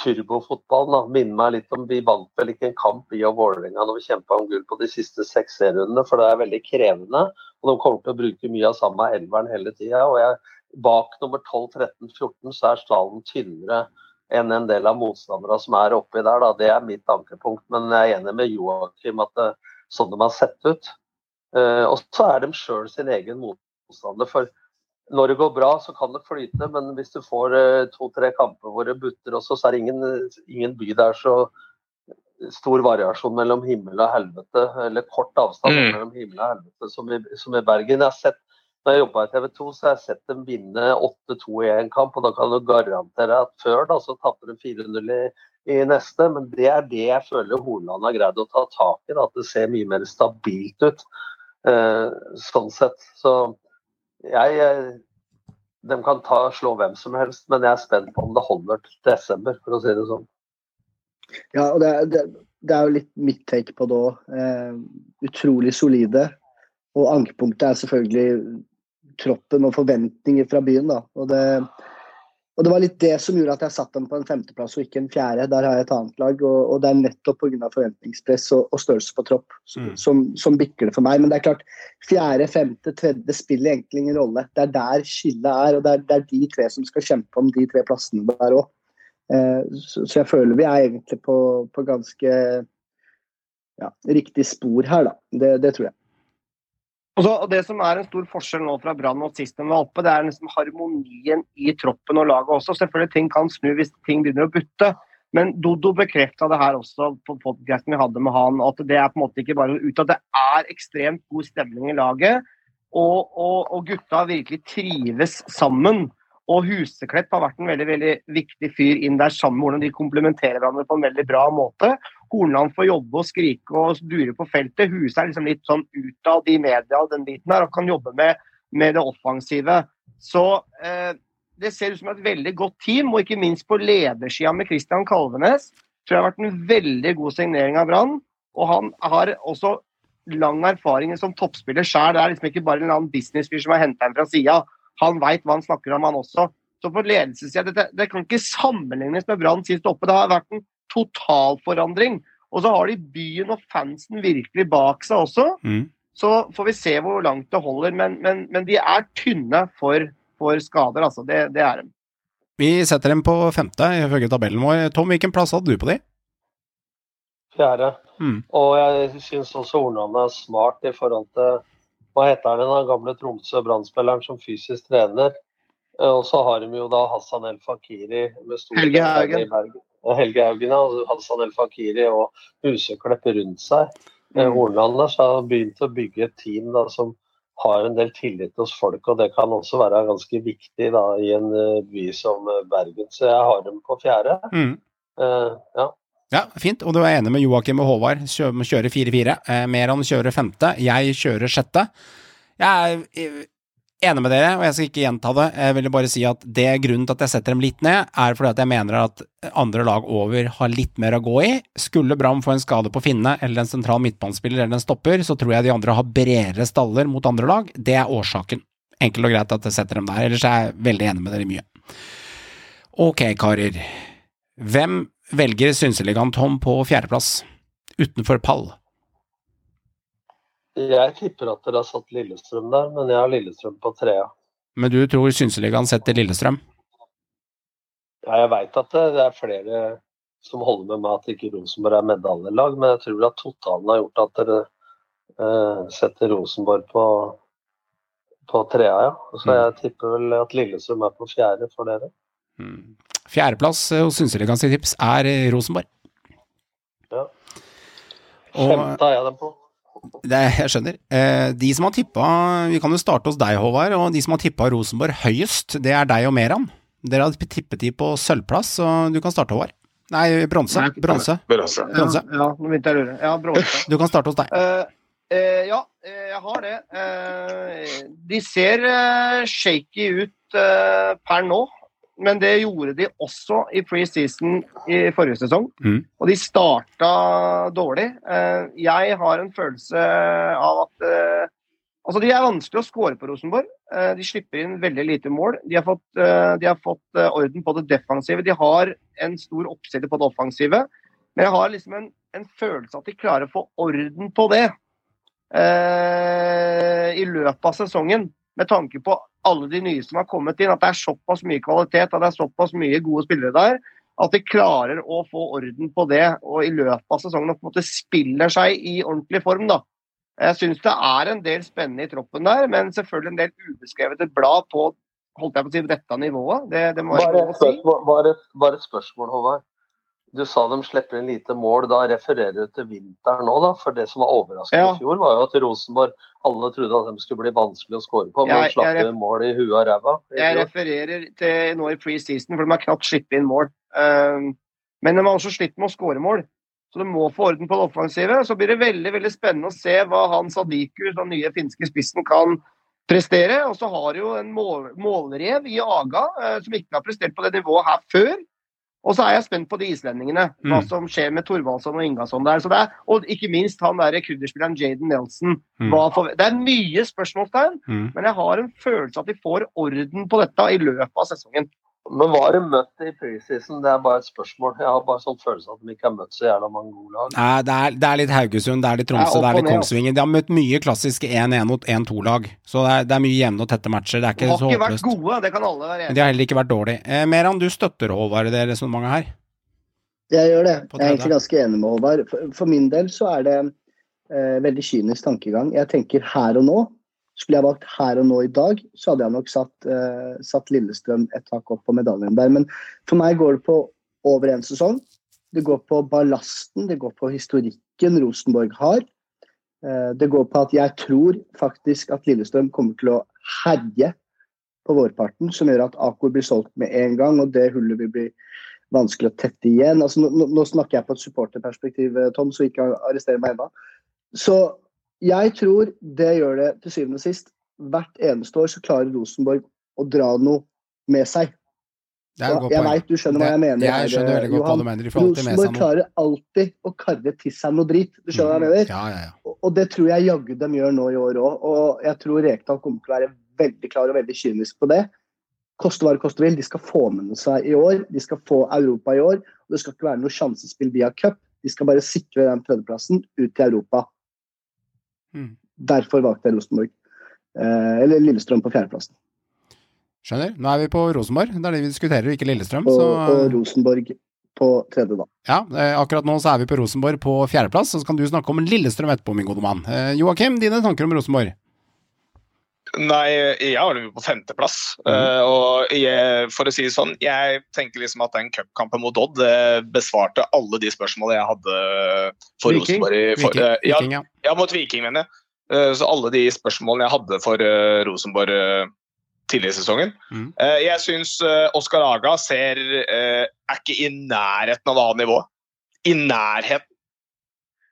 turbofotballen minner meg litt om Vi vant vel ikke en kamp i og Vålerenga når vi kjempa om gull på de siste seks serierundene, for det er veldig krevende. Og de kommer til å bruke mye av samme elveren hele tida. Og jeg, bak nummer 12, 13, 14 så er stallen tynnere enn en del av motstanderne som er oppi der. Da. Det er mitt ankepunkt. Men jeg er enig med Joakim at det, sånn de har sett ut. Uh, og så er de sjøl sin egen motstander. For når det går bra, så kan det flyte, men hvis du får uh, to-tre kamper hvor det butter også, så er det ingen, ingen by der så stor variasjon mellom himmel og helvete, eller kort avstand Mm. mellom himmel og helvete, som i, som i Bergen. Jeg har sett, når jeg jobba i TV 2, så har jeg sett dem vinne 8-2 i en kamp, og da kan du garantere at før da, så tapper de 4-0 i, i neste. Men det er det jeg føler Hornland har greid å ta tak i, da, at det ser mye mer stabilt ut. eh, sånn sett. Så jeg eh, De kan ta, slå hvem som helst, men jeg er spent på om det holder til desember, for å si det sånn. Ja, og det, det, det er jo litt mitt take på det òg. Eh, utrolig solide. Og ankepunktet er selvfølgelig troppen og forventninger fra byen. da. Og det, og det var litt det som gjorde at jeg satt dem på en femteplass og ikke en fjerde. Der har jeg et annet lag, og, og det er nettopp pga. forventningspress og, og størrelse på tropp Mm. som, som bikker det for meg. Men det er klart, fjerde, femte, tredje spiller egentlig ingen rolle. Det er der skillet er, og det er, det er de tre som skal kjempe om de tre plassene der òg. Eh, Så, så jeg føler vi er egentlig på, på ganske ja, riktig spor her, da. Det, det tror jeg. Og, så, og Det som er en stor forskjell nå fra Brann og sist de var oppe, det er liksom harmonien i troppen og laget også. Selvfølgelig ting kan snu hvis ting begynner å butte. Men Dodo bekrefta det her også på podkasten vi hadde med han, at det er på en måte ikke bare ut, at det er ekstremt god stemning i laget. Og, og, og gutta virkelig trives sammen. Og Huseklepp har vært en veldig veldig viktig fyr inn der sammen. med Hvordan de komplementerer hverandre på en veldig bra måte. Hornland får jobbe og skrike og dure på feltet. Huset er liksom litt sånn utad i media og den biten her, og kan jobbe med, med det offensive. Så eh, det ser ut som et veldig godt team, og ikke minst på ledersida med Christian Kalvenes. Tror jeg har vært en veldig god signering av Brann. Og han har også lang erfaring som toppspiller sjøl. Det er liksom ikke bare en annen businessfyr som har henta ham fra sida. Han veit hva han snakker om, han også. Så på ledelsessida, det, det kan ikke sammenlignes med Brann sist oppe. Det har vært en totalforandring. Og så har de byen og fansen virkelig bak seg også. Mm. Så får vi se hvor langt det holder. Men, men, men de er tynne for, for skader, altså. Det, det er de. Vi setter dem på femte, ifølge tabellen vår. Tom, hvilken plass hadde du på de? Fjerde. Mm. Og jeg syns også Hornland er smart i forhold til Hva heter han, den gamle Tromsø Brann-spilleren som fysisk trener? Eh, Og så har de jo da Hassan El Fakiri med stor Helge Haugen. i Helge Haugen, ja. og Hassan El Fakiri og Huseklepp rundt seg. Eh, Mm. Hornland så har begynt å bygge et team da, som har en del tillit hos folk, og det kan også være ganske viktig da, i en eh, by som Bergen. Så jeg har dem på fjerde. Mm. Uh, ja. Ja, fint. Og du er enig med Joakim og Håvard. Kjø- Kjører 4-4. Eh, Meran kjører femte. Jeg kjører sjette. Jeg er eh, enig med dere, og jeg skal ikke gjenta det. Jeg vil bare si at det grunnen til at jeg setter dem litt ned, er fordi at jeg mener at andre lag over har litt mer å gå i. Skulle Bram få en skade på Finne, eller en sentral midtbanespiller eller en stopper, så tror jeg de andre har bredere staller mot andre lag. Det er årsaken. Enkelt og greit at jeg setter dem der. Ellers er jeg veldig enig med dere mye. Ok, karer. Hvem velger Synselegant Tom på fjerdeplass, utenfor pall? Jeg tipper at dere har satt Lillestrøm der, men jeg har Lillestrøm på trea. Men du tror Synseligaen setter Lillestrøm? Ja, jeg veit at det, er flere som holder med meg at ikke Rosenborg er medaljelag, men jeg tror at totalen har gjort at dere eh, setter Rosenborg på, på trea, ja. Så jeg tipper vel at Lillestrøm er på fjerde for dere. Mm. Fjerdeplass eh, hos Synseligaens tips er eh, Rosenborg. Ja. Femte har jeg dem på. det, jeg skjønner. Eh, de som har tippa Vi kan jo starte hos deg, Håvard. Og de som har tippa Rosenborg høyest, det er deg og Meran. Dere har tippet de på sølvplass, så du kan starte, Håvard. Nei, bronse. Bronse. Bronse. Bronse. Ja, nå begynte jeg å lure. Ja, bronse. Du kan starte hos deg. Uh, uh, ja, eh, jeg har det. Uh, de ser shaky ut per nå, men det gjorde de også i preseason i forrige sesong. Mm. Og de starta dårlig. Eh, jeg har en følelse av at eh, Altså, De er vanskelig å score på Rosenborg. Eh, de slipper inn veldig lite mål. De har fått, de har fått orden på det defensive. De har en stor oppside på det offensive. Men jeg har liksom en, en følelse at de klarer å få orden på det eh, i løpet av sesongen. Med tanke på alle de nye som har kommet inn, at det er såpass mye kvalitet at det er såpass mye gode spillere der. At de klarer å få orden på det og i løpet av sesongen på en måte spiller seg i ordentlig form. da. Jeg syns det er en del spennende i troppen der, men selvfølgelig en del ubeskrevet et blad på holdt jeg på å si, dette nivået. Det, det må jeg Bare lov si. bare, bare et spørsmål Håvard. Du sa de slipper inn lite mål. Da refererer du til vinteren nå, da? For det som var overraskende Ja. i fjor, var jo at Rosenborg Alle trodde at de skulle bli vanskelig å skåre på, men Jeg- slapp jeg- inn mål i huet og ræva. Jeg refererer til nå i preseason, for de har knapt sluppet inn mål. Um, men de har også slitt med å skåre mål. Så de må få orden på det offensive. Så blir det veldig veldig spennende å se hva han Sadiku, den nye finske spissen, kan prestere. Og så har jo en mål, målrev i Aga eh, som ikke har prestert på det nivået her før. Og så er jeg spent på de islendingene, hva Mm. som skjer med Thorvaldsson og Ingasson der. Så det er, og ikke minst han der kurderspilleren Jaden Nelson. Mm. For, det er mye spørsmålstegn. Mm. Men jeg har en følelse at de får orden på dette i løpet av sesongen. Men hva har de møtt i preseason? Det er bare et spørsmål. Jeg har bare sånn følelse av at de ikke har møtt så jævla mange gode lag. Nei, det er, det er litt Haugesund, det er litt Tromsø, Det er det er litt altså. Kongsvinger. De har møtt mye klassiske 1-1 mot 1-2-lag. Så det er, det er mye jevne og tette matcher. Det er De har så ikke vært gode, det kan alle være enige de har heller ikke vært dårlige. Eh, Meran, du støtter Håvard i det resonnementet her? Jeg gjør det. Jeg er egentlig ganske enig med Håvard. For, for min del så er det eh, veldig kynisk tankegang. Jeg tenker her og nå. Skulle jeg valgt her og nå i dag, så hadde jeg nok satt, eh, satt Lillestrøm et tak opp på medaljen der. Men for meg går det på over en sesong. Det går på ballasten, det går på historikken Rosenborg har. Eh, det går på at jeg tror faktisk at Lillestrøm kommer til å herje på vårparten, som gjør at Akor blir solgt med en gang, og det hullet vil bli vanskelig å tette igjen. Altså, nå, nå snakker jeg på et supporterperspektiv, eh, Tom, så ikke arrester meg ennå. Så jeg tror det gjør det til syvende og sist. Hvert eneste år så klarer Rosenborg å dra noe med seg. Det er jeg veit du skjønner hva jeg mener. Jeg skjønner veldig godt hva du mener. Rosenborg klarer alltid å karre til seg noe drit. Du skjønner hva jeg mener? Ja, ja, ja. Og- Og det tror jeg jaggu de gjør nå i år òg. Og jeg tror Rekdal kommer til å være veldig klar og veldig kynisk på det. Koste hva det koste vil. De skal få med seg i år. De skal få Europa i år. Og det skal ikke være noe sjansespill via cup. De skal bare sikre den tredjeplassen ut til Europa. Mm. Derfor valgte jeg Rosenborg. Eh, eller Lillestrøm på fjerdeplassen. Skjønner. Nå er vi på Rosenborg. Det er det vi diskuterer, ikke Lillestrøm. Og, Så og Rosenborg på tredje, da. ja, eh, akkurat nå så er vi på Rosenborg på fjerdeplass, så kan du snakke om Lillestrøm etterpå, min gode mann. Eh, Joakim, dine tanker om Rosenborg? Nei, jeg har dem på femteplass. Mm. Uh, og jeg, for å si det sånn, jeg tenker liksom at den cupkampen mot Odd det besvarte alle de spørsmålene jeg hadde for Viking? Rosenborg. For, eh, ja, Viking, ja. ja, mot Viking, mener jeg. Uh, så alle de spørsmålene jeg hadde for eh, Rosenborg eh, tidligere i sesongen. Mm. Eh, jeg syns Oskar Aga ser eh, er ikke i nærheten av annet nivå. I nærheten.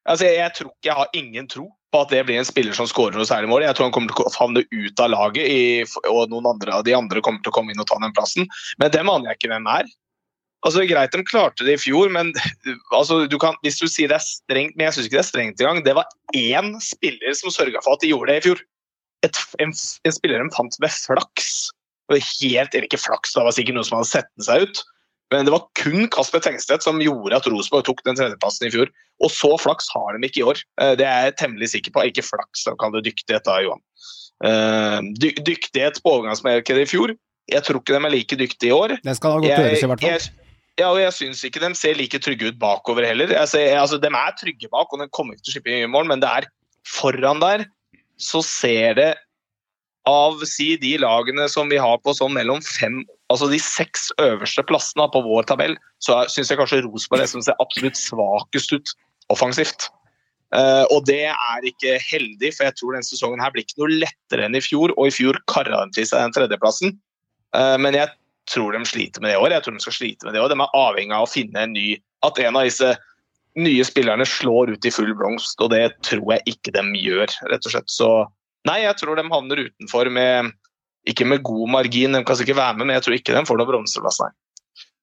Altså, jeg, jeg tror ikke jeg har ingen tro på at det blir en spiller som skårer noe særlig mål. Jeg tror han kommer til å havne ut av laget, i, og noen andre av de andre kommer til å komme inn og ta den plassen. Men dem aner jeg ikke hvem er. Altså, Greit de klarte det i fjor, men altså, du kan, hvis du sier det er strengt Men jeg syns ikke det er strengt engang. Det var én spiller som sørga for at de gjorde det i fjor. Et, en, en spiller de fant ved flaks. Var helt, eller ikke flaks, det var sikkert noen som hadde sett den seg ut. Men det var kun Kasper Tengstedt som gjorde at Rosenborg tok den tredjeplassen i fjor. Og så flaks har de ikke i år. Eh, Det er jeg temmelig sikker på. Ikke flaks, da kan du dyktighet da, Johan. Eh, dy dyktighet på overgangsmarkedet i fjor. Jeg tror ikke de er like dyktige i år. Den skal da godt høres, i hvert fall. jeg, ja, og jeg syns ikke de ser like trygge ut bakover heller. Jeg ser, altså, de er trygge bak, og de kommer ikke til å slippe inn mål, men det er foran der så ser det av si de lagene som vi har på sånn mellom fem Altså de seks øverste plassene på vår tabell, så syns jeg kanskje Rosenborg er som ser absolutt svakest ut offensivt. Uh, og det er ikke heldig, for jeg tror denne sesongen her blir ikke noe lettere enn i fjor, og i fjor kara de til seg den tredjeplassen. uh, men jeg tror de sliter med det i år. Jeg tror de skal slite med det òg. De er avhengig av å finne en ny At en av disse nye spillerne slår ut i full blomst, og det tror jeg ikke de gjør, rett og slett. Så nei, jeg tror de havner utenfor med Ikke med god margin, de kan sikkert være med, men jeg tror ikke de får noen bronseplass, nei.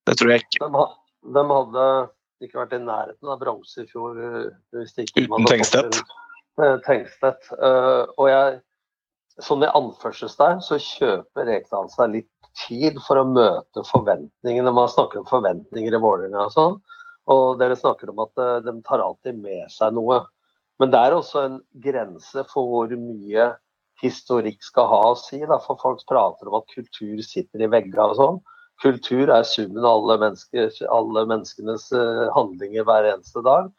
Det tror jeg ikke. De, de hadde ikke vært i nærheten av bronse i fjor. eh, Hvis de ikke Uten Tengstedt. eh, Tengstedt. Uh, og jeg, sånn i anførselstegn, så kjøper Rekdal seg litt tid for å møte forventningene. Man snakker om forventninger i Vålerenga og sånn. Og dere snakker om at de tar alltid med seg noe. Men det er også en grense for hvor mye historikk skal ha å si. Da. For folk prater om at kultur sitter i veggene og sånn. Kultur er summen av alle, mennesker, alle menneskenes eh, handlinger hver eneste dag.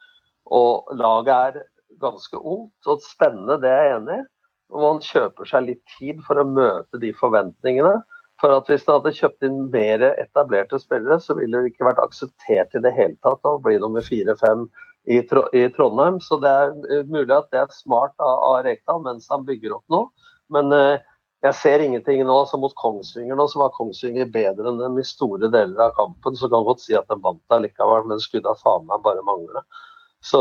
Og laget er ganske ungt og spennende, det er jeg enig i. Og man kjøper seg litt tid for å møte de forventningene. For at Hvis man hadde kjøpt inn mer etablerte spillere, så ville det ikke vært akseptert i det hele tatt å bli nummer fire-fem i, Tro i Trondheim. Så det er eh, mulig at det er smart av, av Rekdal mens han bygger opp noe. Men eh, jeg ser ingenting nå. så Mot Kongsvinger nå, så var Kongsvinger bedre enn dem i store deler av kampen. Så kan jeg godt si at de vant likevel, men skulle da faen meg bare mangle. Så,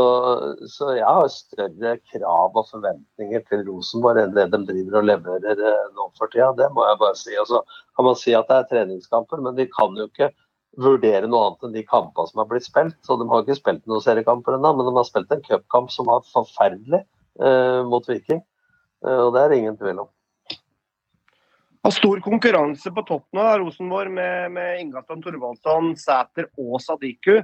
så jeg har større krav og forventninger til Rosenborg enn det de driver og leverer eh, nå for tida. Det må jeg bare si. Og så kan man si at det er treningskamper, men de kan jo ikke vurdere noe annet enn de kampene som har blitt spilt. Så de har ikke spilt noen seriekamper ennå, men de har spilt en cupkamp som var forferdelig eh, mot Viking. Eh, og det er det ingen tvil om. Har stor konkurranse på toppen av Rosenborg med, med Ingaston Thorvaldsson, Sæter og Sadiku.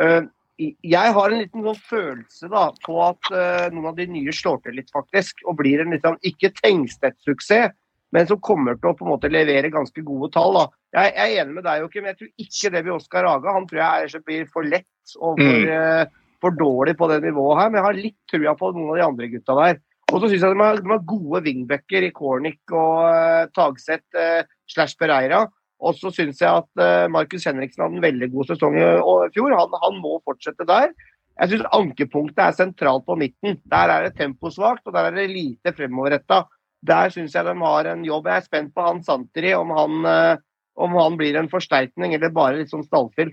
Eh, jeg har en liten sånn følelse da, på at eh, noen av de nye slår til litt, faktisk. Og blir en litt sånn, ikke Tengstedt-suksess, men som kommer til å på en måte levere ganske gode tall. da. Jeg, jeg er enig med deg, Joakim. Jeg tror ikke det blir Oskar Haga. Han tror jeg er, blir for lett og for, Mm. eh, for dårlig på det nivået her. Men jeg har litt trua på noen av de andre gutta der. Og så syns jeg de har, de har gode wingbacker i Cornic og uh, Tagseth uh, slash Pereira. Og så syns jeg at uh, Markus Henriksen hadde en veldig god sesong i fjor. Han, han må fortsette der. Jeg syns ankepunktet er sentralt på midten. Der er det temposvakt, og der er det lite fremoverretta. Der syns jeg de har en jobb. Jeg er spent på han Santeri, om han, eh, om han blir en forsterkning eller bare litt sånn stallfyll.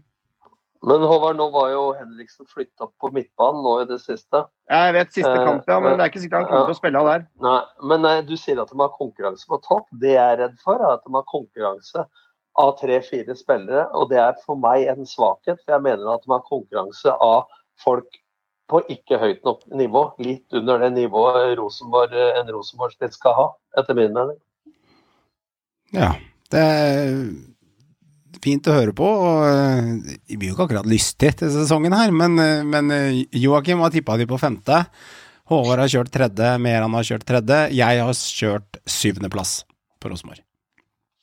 Men Håvard, nå var jo Henriksen flytta på midtbanen nå i det siste. Jeg vet siste Eh, kamp, ja, men det er ikke sikkert han kommer til å spille der. Nei, men nei, du sier at de har konkurranse på topp. Det jeg er redd for, er at de har konkurranse av tre-fire spillere. Og det er for meg en svakhet, for jeg mener at de har konkurranse av folk på ikke høyt nok nivå. Litt under det nivået Rosenborg, en Rosenborg-spiss skal ha, etter min mening. Ja, det er fint å høre på. og Vi blir jo ikke akkurat lystige til sesongen her, men, eh, men eh, Joakim har tippa de på femte. Håvard har kjørt tredje, Meran har kjørt tredje. Jeg har kjørt syvendeplass på Rosenborg.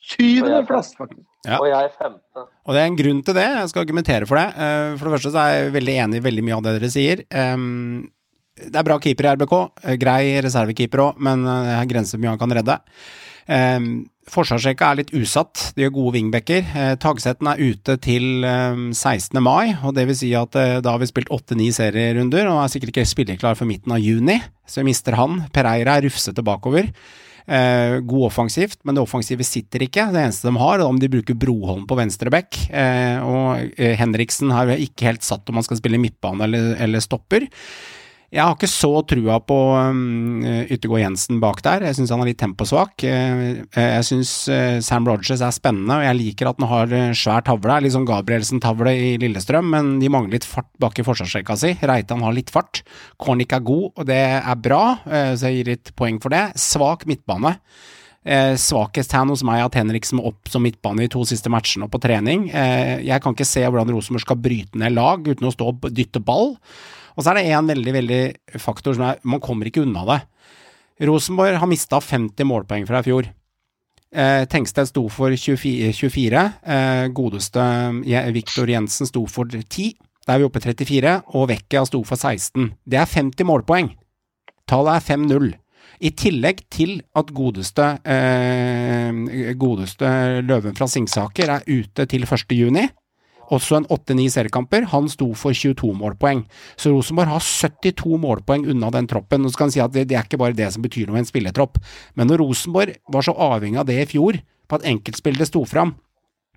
Syvendeplass, faktisk. Ja. Og jeg er femte. Og det er en grunn til det, jeg skal argumentere for det. Eh, For det første så er jeg veldig enig i veldig mye av det dere sier. Ehm, Det er bra keeper i RBK, eh, grei reservekeeper òg, men eh, det er grenser mye han kan redde. Forsvarsrekka er litt usatt, de gjør gode wingbacker. Eh, Tagsetten er ute til eh, 16. mai, og det vil si at eh, da har vi spilt åtte-ni serierunder og er sikkert ikke spilleklar for midten av juni, så vi mister han. Pereira er rufsete bakover. Eh, god offensivt, men det offensive sitter ikke. Det eneste de har, er om de bruker Broholm på venstre back. Eh, og eh, Henriksen har ikke helt satt om han skal spille midtbane eller, eller stopper. Jeg har ikke så trua på um, Yttergård Jensen bak der. Jeg syns han er litt temposvak. Eh, Jeg syns eh, Sam Rogers er spennende, og jeg liker at han har eh, svær tavle. Litt sånn Gabrielsen-tavle i Lillestrøm, men de mangler litt fart bak i forsvarsrekka si. Reitan har litt fart. Kornik er god, og det er bra, eh, så jeg gir litt poeng for det. Svak midtbane. Eh, svakest her hos meg at Henriksen må opp som midtbane i to siste matchene og på trening. Eh, jeg kan ikke se hvordan Rosenborg skal bryte ned lag uten å stå og dytte ball. Og så er det én veldig, veldig faktor som er Man kommer ikke unna det. Rosenborg har mista 50 målpoeng fra i fjor. Eh, Tengsted sto for 24. 24 eh, godeste Viktor Jensen sto for 10. Da er vi oppe i 34. Og Vecchia sto for 16. Det er 50 målpoeng. Tallet er 5-0. I tillegg til at godeste, eh, godeste Løven fra Singsaker er ute til 1. Også en 8-9 seriekamper. Han sto for 22 målpoeng. Så Rosenborg har 72 målpoeng unna den troppen. Nå skal han si at det, det er ikke bare det som betyr noe med en spilletropp. Men når Rosenborg var så avhengig av det i fjor, på at enkeltspillere sto fram,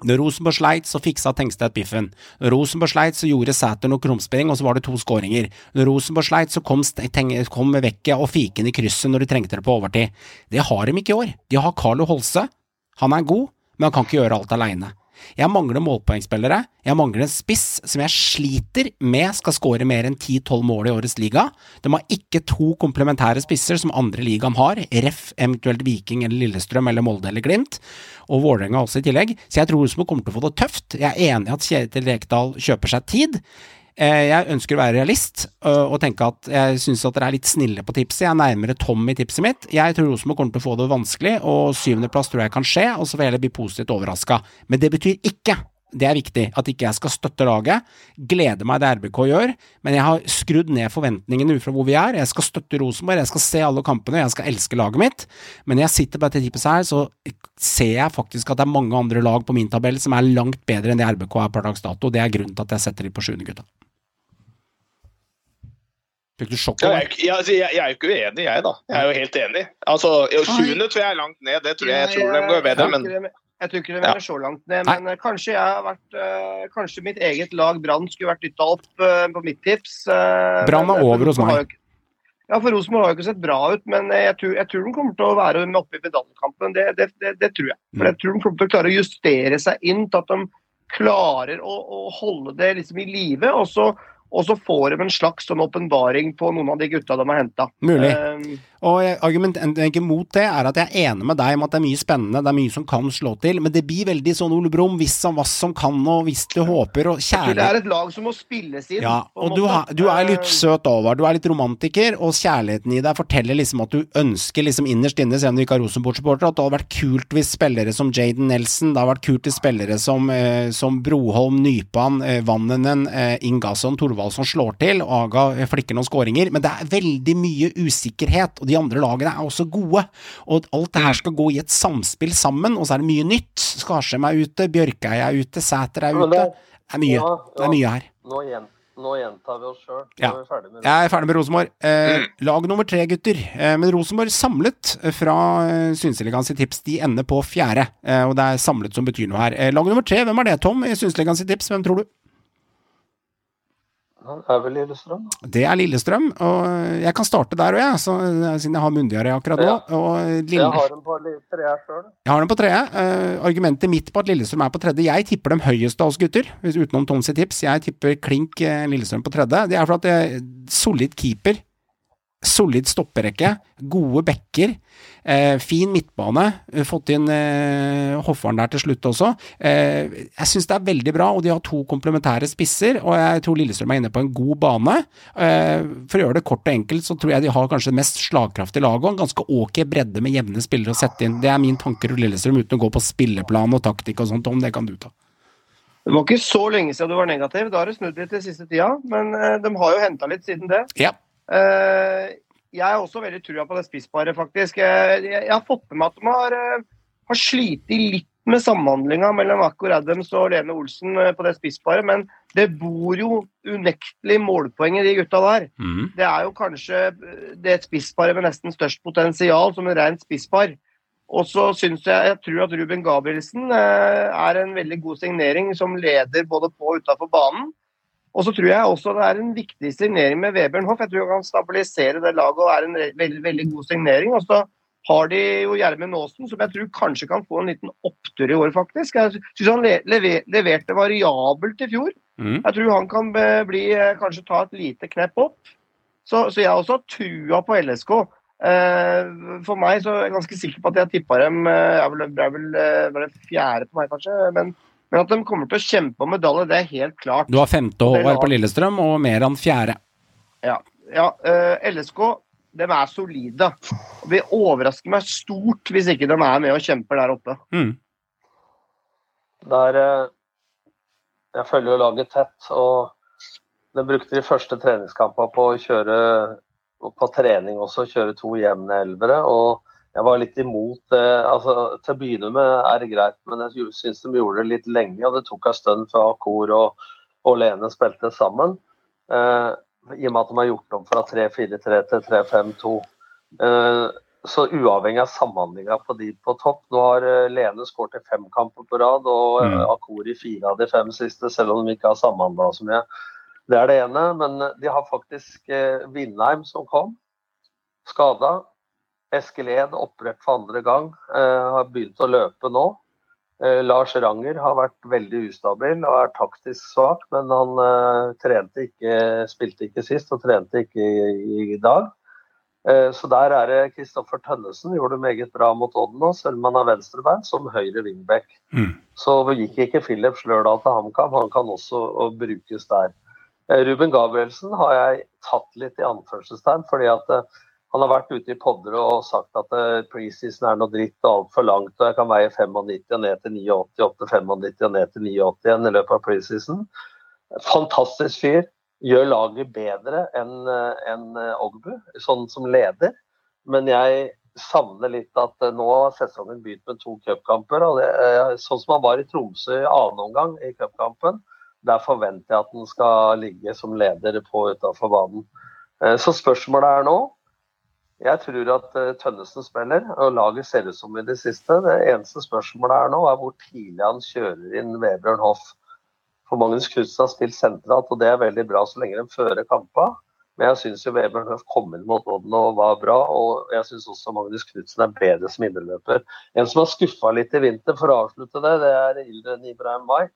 Når Rosenborg sleit, så fiksa Tengstedt biffen. Når Rosenborg sleit, så gjorde Sæter noe krumspring, og så var det to skåringer. Når Rosenborg sleit, så kom, kom Vekket og Fiken i krysset når de trengte det på overtid. Det har de ikke i år. De har Carlo Holse. Han er god, men han kan ikke gjøre alt aleine. Jeg mangler målpoengspillere. Jeg mangler en spiss som jeg sliter med skal skåre mer enn 10-12 mål i årets liga. De har ikke to komplementære spisser som andre ligaen har, ref. eventuelt Viking eller Lillestrøm eller Molde eller Glimt, og Vålerenga også i tillegg, så jeg tror Rosenborg kommer til å få det tøft. Jeg er enig i at Kjetil Rekdal kjøper seg tid. Eh, Jeg ønsker å være realist øh, og tenke at jeg syns dere er litt snille på tipset. Jeg er nærmere Tom i tipset mitt. Jeg tror Rosenborg kommer til å få det vanskelig, og syvendeplass tror jeg kan skje, og så får jeg heller bli positivt overraska. Men det betyr ikke det er viktig at ikke jeg skal støtte laget. Gleder meg det RBK gjør, men jeg har skrudd ned forventningene ut fra hvor vi er. Jeg skal støtte Rosenborg, jeg skal se alle kampene, jeg skal elske laget mitt. Men når jeg sitter på dette tippet her, så ser jeg faktisk at det er mange andre lag på min tabell som er langt bedre enn det RBK er per dags dato. Det er grunnen til at jeg setter de på sjuende, gutta. Fikk du sjokk? Jeg, er ikke- jeg, altså, jeg, jeg er jo ikke uenig, jeg, da. Jeg er jo helt enig. Altså, Sjuende tror jeg er langt ned. Det tror jeg, jeg tror de går bedre, men Jeg tror ikke det Ja. er så langt ned, men Nei. kanskje jeg har vært uh, Kanskje mitt eget lag Brann skulle vært dytta opp uh, på mitt tips. Uh, Brann er eh, over hos meg. Ja, for Rosenborg har jo ikke sett bra ut, men eh, jeg tror, jeg tror de kommer til å være med oppe i medaljekampen. Det, det, det, det tror jeg. For Mm. jeg tror de kommer til å klare å justere seg inn til at de klarer å, å holde det liksom i live. Og så, får de en slags sånn åpenbaring på noen av de gutta de har henta. Mulig. Og argumentet mot det er at jeg er enig med deg om at det er mye spennende, det er mye som kan slå til, men det blir veldig sånn Ole Brumm, hvis som hva som kan, og hvis du håper, og kjærlighet det er et lag som må spilles inn. Ja, og du, ha, du er litt Eh, søt over, du er litt romantiker, og kjærligheten i deg forteller liksom at du ønsker liksom innerst inne, selv om du ikke er Rosenborg-supporter, at det hadde vært kult hvis spillere som Jaden Nelson, det hadde vært kult hvis spillere som, eh, som Broholm, Nypan, eh, Vannenen, eh, Ingasson, Thorvaldsson slår til, og Aga flikker noen skåringer, men det er veldig mye usikkerhet, og de andre lagene er også gode, og alt det her skal gå i et samspill sammen, og så er det mye nytt. Skarsheim er ute, Bjørkeie er ute, Sæter er ute. det- er mye. Ja, Det er mye her. Nå, igjen nå gjentar vi oss sjøl. Ja. Jeg er ferdig med Rosenborg. Eh, lag nummer tre, gutter. Eh, men Rosenborg samlet eh, fra eh, Synseligaen sitt tips. De ender på fjerde, eh, og det er samlet som betyr noe her. Eh, lag nummer tre, hvem er det, Tom? I Synseligaen sitt tips, hvem tror du? Er vel Lillestrøm? Det er Lillestrøm, og jeg kan starte der òg, jeg, så, eh, siden jeg har myndigere akkurat nå. Lille, Jeg har dem på treet sjøl. jeg har dem på treet. Uh, argumentet mitt på at Lillestrøm er på tredje Jeg tipper dem høyest av oss gutter, hvis utenom Tom sitt tips. Jeg tipper klink eh, Lillestrøm på tredje. Det er for at det er solid keeper, solid stopperekke, gode backer, eh, fin midtbane. eh, Fått inn eh, Hoffaren der til slutt også. Eh, jeg syns det er veldig bra, og de har to komplementære spisser. Og jeg tror Lillestrøm er inne på en god bane. Eh, for å gjøre det kort og enkelt, så tror jeg de har kanskje det mest slagkraftige laget, og en ganske ok bredde med jevne spillere å sette inn. Det er min tanker rundt Lillestrøm, uten å gå på spilleplan og taktikk og sånt. Om det kan du ta. Det var ikke så lenge siden du var negativ. Da har det snudd litt den siste tida. Men eh, de har jo henta litt siden det. Ja. Eh, jeg er også veldig trua på det spissparet, faktisk. Jeg, jeg, har fått med meg at de har, uh, har slitt litt med samhandlinga mellom Akor Adams og Lene Olsen eh, på det spissparet, men det bor jo unektelig målpoeng i de gutta der. Mm. Det er jo kanskje eh, det spissparet med nesten størst potensial som en rent spisspar. Og så syns jeg jeg tror at Ruben Gabrielsen eh, er en veldig god signering som leder både på og utafor banen. Og så tror jeg også det er en viktig signering med Vebjørn Hoff. Jeg tror han kan stabilisere det laget og er en veldig, veldig god signering. Og så har de jo Gjermund Aasen, som jeg tror kanskje kan få en liten opptur i år, faktisk. Jeg syns han lever, leverte variabelt i fjor. Mm. Jeg tror han kan bli, eh, kanskje ta et lite knepp opp. Så, så jeg har også trua på LSK. Eh, for meg så er jeg ganske sikker på at jeg tippa dem eh, jeg vel, er vel, eh, det fjerde på meg, kanskje. Men, men at de kommer til å kjempe om medalje, det er helt klart. Du har femte Håvard på Lillestrøm, og Meran fjerde. Ja, eh, LSK de er solide. Og Det overrasker meg stort hvis ikke de er med og kjemper der oppe. Mm. Der eh, Jeg følger jo laget tett, og de brukte de første treningskampene på å kjøre på trening også, kjøre to jevne elvere. og jeg var litt imot det. altså Til å begynne med er det greit, men jeg syns de gjorde det litt lenge. og Det tok en stund før Kor og, og Lene spilte sammen. Eh, I og med at de har gjort om fra 3-4-3 til 3-5-2. Eh, så uavhengig av samhandlinga på de på topp Nå har eh, Lene skåret i fem kamper på rad, og Mm. Akor i fire av de fem siste, selv om de ikke har samhandla så mye. Det er det ene. Men de har faktisk eh, Vindheim som kom, skada. Eskil Ed opprett for andre gang, eh, har begynt å løpe nå. Eh, Lars Ranger har vært veldig ustabil og er taktisk svak, men han eh, trente ikke, spilte ikke sist og trente ikke i, i dag. Så der er det Kristoffer Tønnesen gjorde det meget bra mot Odden nå, selv om han er venstrebein, som høyre wingback. Mm. Så gikk ikke Philip Slørdal til HamKam, han kan også brukes der. Ruben Gabrielsen har jeg tatt litt i anførselstegn, fordi at han har vært ute i podder og sagt at eh, preseason er noe dritt og altfor langt, og jeg kan veie 95 og ned til 89, opp til 95 og ned til 89 igjen i løpet av preseason. Fantastisk fyr. Gjør laget bedre enn en eh, Ogbu, sånn som leder. Men jeg savner litt at eh, nå har sesongen begynt med to cupkamper. eh, Sånn som han var i Tromsø i annen omgang i cupkampen, der forventer jeg at han skal ligge som leder på utafor banen. Eh, Så spørsmålet er nå Jeg tror at eh, Tønnesen spiller, og laget ser ut som i det siste. Det eneste spørsmålet er nå er hvor tidlig han kjører inn Vebjørn Hoff. For Magnus Knutsen har spilt sentralt, og det er veldig bra så lenge de fører kampene. Men jeg syns Vebjørn Hoff kom inn mot Odden og var bra, og jeg syns også Magnus Knutsen er bedre som indreløper. En som har skuffa litt i vinter, for å avslutte det, det er Ildren Ibrahim Mai.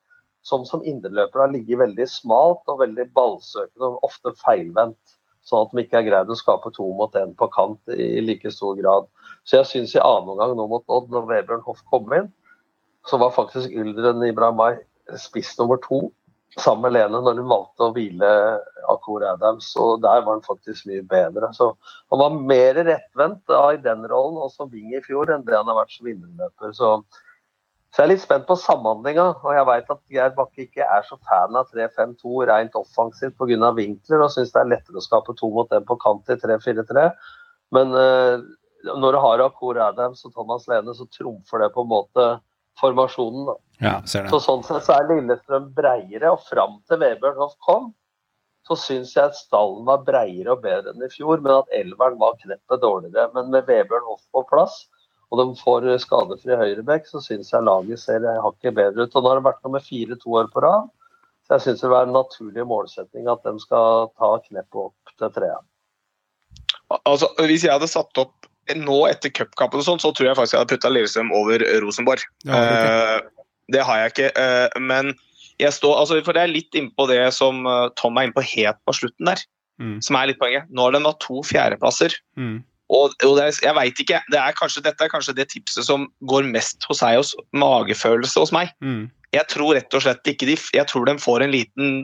Som som indreløper har ligget veldig smalt og veldig ballsøkende, og ofte feilvendt. Sånn at de ikke har greid å skape to mot én på kant i like stor grad. Så jeg syns i annen omgang nå mot Odd, når Vebjørn Hoff kom inn, så var faktisk Yldren Ibrahimai spiss nummer to sammen med Lene når hun valgte å hvile Akor Adams, og der var han faktisk mye bedre. Så han var mer rettvendt i den rollen og som wing i fjor enn det han har vært som vinnerløper. Så, så jeg er litt spent på samhandlinga, og jeg vet at Geir Bakke ikke er så fan av 3-5-2 rent offensivt pga. vinkler, og syns det er lettere å skape to mot én på kant i 3-4-3. Men uh, når du har Akor Adams og Thomas Lene, så trumfer det på en måte formasjonen. da. Ja, ser Så sånn sett så er Lillestrøm breiere, og fram til Vebjørn Hoff kom, så syns jeg at stallen var breiere og bedre enn i fjor, men at elveren var kneppet dårligere. Men med Vebjørn Hoff på plass, og de får skadefri høyrebekk, så syns jeg laget ser hakket bedre ut. Og nå har det vært nummer fire to år på rad, så jeg syns det vil være en naturlig målsetting at de skal ta kneppet opp til trea. Altså, hvis jeg hadde satt opp nå etter cupkampen og sånn, så tror jeg faktisk jeg hadde putta Lillestrøm over Rosenborg. Det har du. Eh, det har jeg ikke. eh, men jeg står, altså, for jeg er litt innpå det som eh, Tom er innpå helt på slutten der, Mm. som er litt poenget. Nå har de hatt to fjerdeplasser. Mm. Og, og er, jeg veit ikke. Det er kanskje, dette er kanskje det tipset som går mest hos deg hos magefølelse hos meg. Mm. Jeg tror rett og slett ikke de Jeg tror de får en liten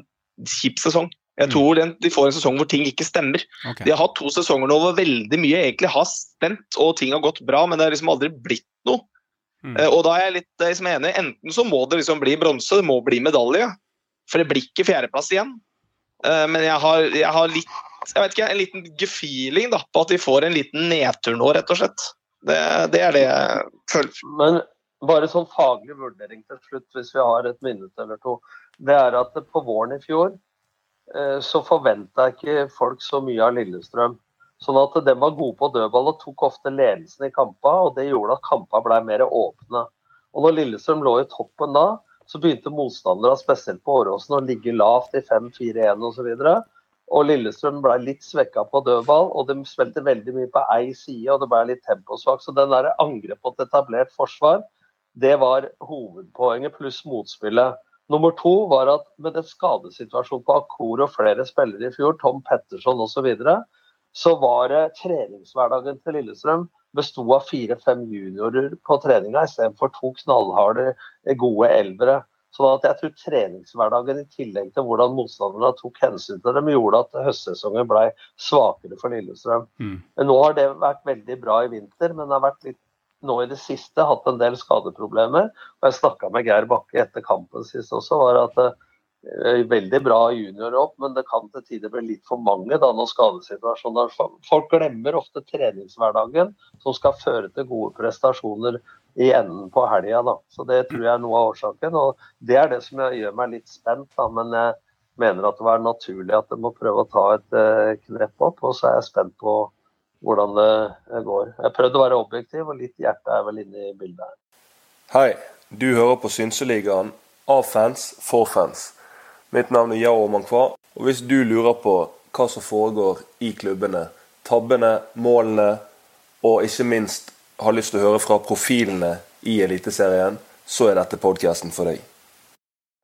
kjip sesong. Jeg Mm. tror mm. de får en sesong hvor ting ikke stemmer. Okay. De har hatt to sesonger nå hvor veldig mye egentlig har stemt, og ting har gått bra, men det har liksom aldri blitt noe. Mm. Uh, Og da er jeg litt eh, liksom enig. Enten så må det liksom bli bronse, det må bli medalje. For det blir ikke fjerdeplass igjen. Uh, Men jeg har, jeg har litt jeg vet ikke, en liten gefeeling da, på at vi får en liten nedtur nå, rett og slett. Det, det er det jeg føler. Men bare sånn faglig vurdering til slutt, hvis vi har et minutt eller to. Det er at på våren i fjor eh, så forventa ikke folk så mye av Lillestrøm. Sånn at de var gode på dødball og tok ofte ledelsen i kampene, og det gjorde at kampene ble mer åpne. Og når Lillestrøm lå i toppen da, så begynte motstandere, spesielt på Åråsen, å ligge lavt i 5-4-1 osv. Og Lillestrøm ble litt svekka på dødball, og de spilte veldig mye på ei side, og det ble litt temposvakt. Så den der angrep på et etablert forsvar, det var hovedpoenget, pluss motspillet. Nummer to var at med den skadesituasjonen på Akor og flere spillere i fjor, Tom Petterson osv., så, videre, så var det treningshverdagen til Lillestrøm besto av fire-fem juniorer på treninga istedenfor to knallharde, gode elvere. Sånn at jeg tror treningshverdagen i tillegg til hvordan motstanderne tok hensyn til dem, gjorde at høstsesongen ble svakere for Lillestrøm. Mm. Men nå har det vært veldig bra i vinter, men det har vært litt nå i det siste hatt en del skadeproblemer. Og jeg snakka med Geir Bakke etter kampen sist også, var at eh, veldig bra junior opp, men det kan til tider bli litt for mange da når skadesituasjonen er Folk glemmer ofte treningshverdagen som skal føre til gode prestasjoner i enden på helga. Så det tror jeg er noe av årsaken. Og det er det som gjør meg litt spent, da. Men jeg mener at det var naturlig at jeg må prøve å ta et eh, knepp opp. Og så er jeg spent på hvordan det går. Jeg prøvde å være objektiv, og litt hjerte er vel inne i bildet her. Hei, du hører på Synseligaen av fans for fans. Mitt navn er Yao Mankwa, og hvis du lurer på hva som foregår i klubbene, tabbene, målene, og ikke minst har lyst til å høre fra profilene i Eliteserien, så er dette podkasten for deg.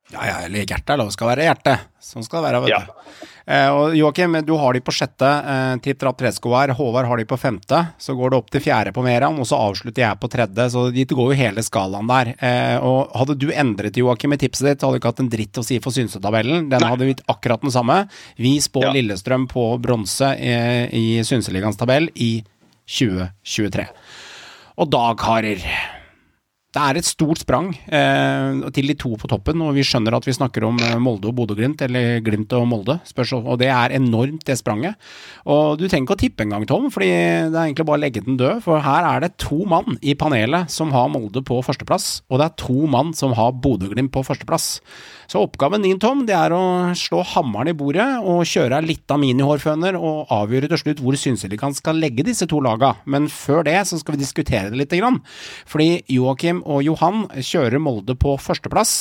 Ja, ja, eller hjertet, er lov skal være hjerte. Sånn skal det være, vet Ja. du. Eh, og Joakim, du har de på sjette. Eh, Tripp Trapp Tresko her. Håvard har de på femte. Så går det opp til fjerde på Meran, og så avslutter jeg på tredje. Så dit går jo hele skalaen der. Eh, og hadde du endret Joakim i tipset ditt, hadde du ikke hatt en dritt å si for synsetabellen. Den hadde blitt akkurat den samme. Vi spår Ja. Lillestrøm på bronse i, i Synseligaens tabell i 2023. Og da, karer det er et stort sprang eh, til de to på toppen, og vi skjønner at vi snakker om eh, Molde og Bodø-Glimt, eller Glimt og Molde, og det er enormt, det spranget. Og du trenger ikke å tippe engang, Tom, fordi det er egentlig bare å legge den død, for her er det to mann i panelet som har Molde på førsteplass, og det er to mann som har Bodø-Glimt på førsteplass. Så oppgaven din, Tom, det er å slå hammeren i bordet og kjøre litt av minihårføner og avgjøre til slutt hvor Synseligaen skal legge disse to laga. Men før det så skal vi diskutere det lite grann. Fordi Joakim og Johan kjører Molde på førsteplass.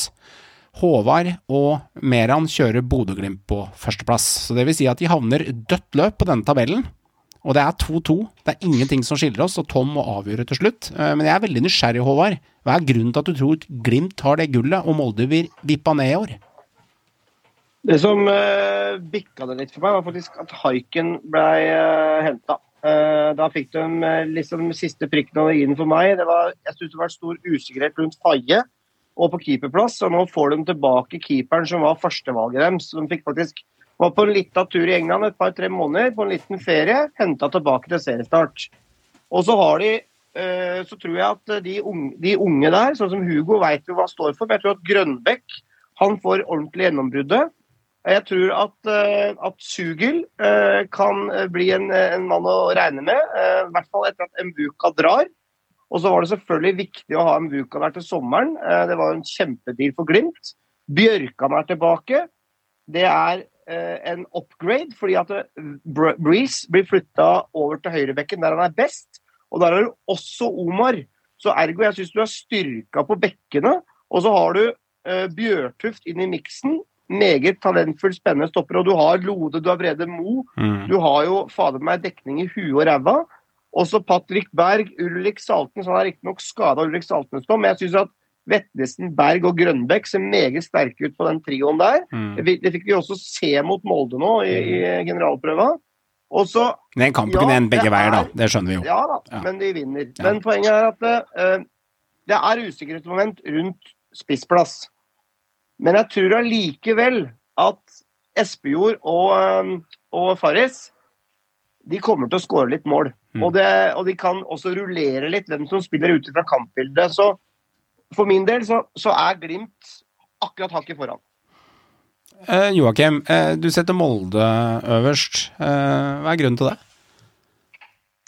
Håvard og Meran kjører Bodø-Glimt på førsteplass. Så det vil si at de havner dødt løp på denne tabellen. Og det er 2-2. Det er ingenting som skiller oss, og Tom må avgjøre til slutt. Eh, Men jeg er veldig nysgjerrig, Håvard. Hva er grunnen til at du tror Glimt tar det gullet, og Molde blir vippa ned i år? Det som uh, bikka det litt for meg, var faktisk at haiken ble uh, henta. da fikk de uh, liksom siste prikken over i-en for meg. Det var, jeg synes det var stor usikkerhet rundt Faye og på keeperplass. Og nå får de tilbake keeperen som var førstevalget deres. De fikk faktisk var på en liten tur i England et par-tre måneder, på en liten ferie. Henta tilbake til seriestart. Og så har de eh, så tror jeg at de unge, de unge der, sånn som Hugo, veit jo hva han står for. Men jeg tror at Grønbekk han får ordentlig gjennombruddet. Jeg tror at, eh, at Sugil eh, kan bli en, en mann å regne med, i hvert fall etter at Mbuka drar. Og så var det selvfølgelig viktig å ha Mbuka der til sommeren. Det var en kjempedeal for Glimt. Bjørkan er tilbake. Det er en upgrade, fordi at eh, Breeze blir flytta over til høyrebekken der han er best. Og der har du også Omar. Så ergo, jeg syns du er styrka på bekkene. Og så har du eh, Bjørtuft inn i miksen. Meget talentfull, spennende stopper. Og du har Lode, du har Brede Mo. Du har jo fader meg dekning i huet og ræva. Også Patrick Berg, Ulrik Salten. Så han er riktignok skada, Ulrik Saltnes nå, men jeg syns at Vetlesen, Berg og Grønbekk ser meget sterke ut på den trioen der. Mm. Det, det fikk vi også se mot Molde nå i, i generalprøva. Og så Den kampen Ja, begge veier, da. Det skjønner vi jo. Ja da, Ja. men de vinner. Ja. Men poenget er at eh, det er usikkerhetsmoment rundt spissplass. Men jeg tror allikevel at Espejord og, eh, og Farris de kommer til å skåre litt mål. Mm. Og, det, og de kan også rullere litt hvem som spiller ute fra kampbildet. Så for min del så, så er Glimt akkurat hakket foran. Eh, Joakim, eh, du setter Molde øverst. Eh, hva er grunnen til det?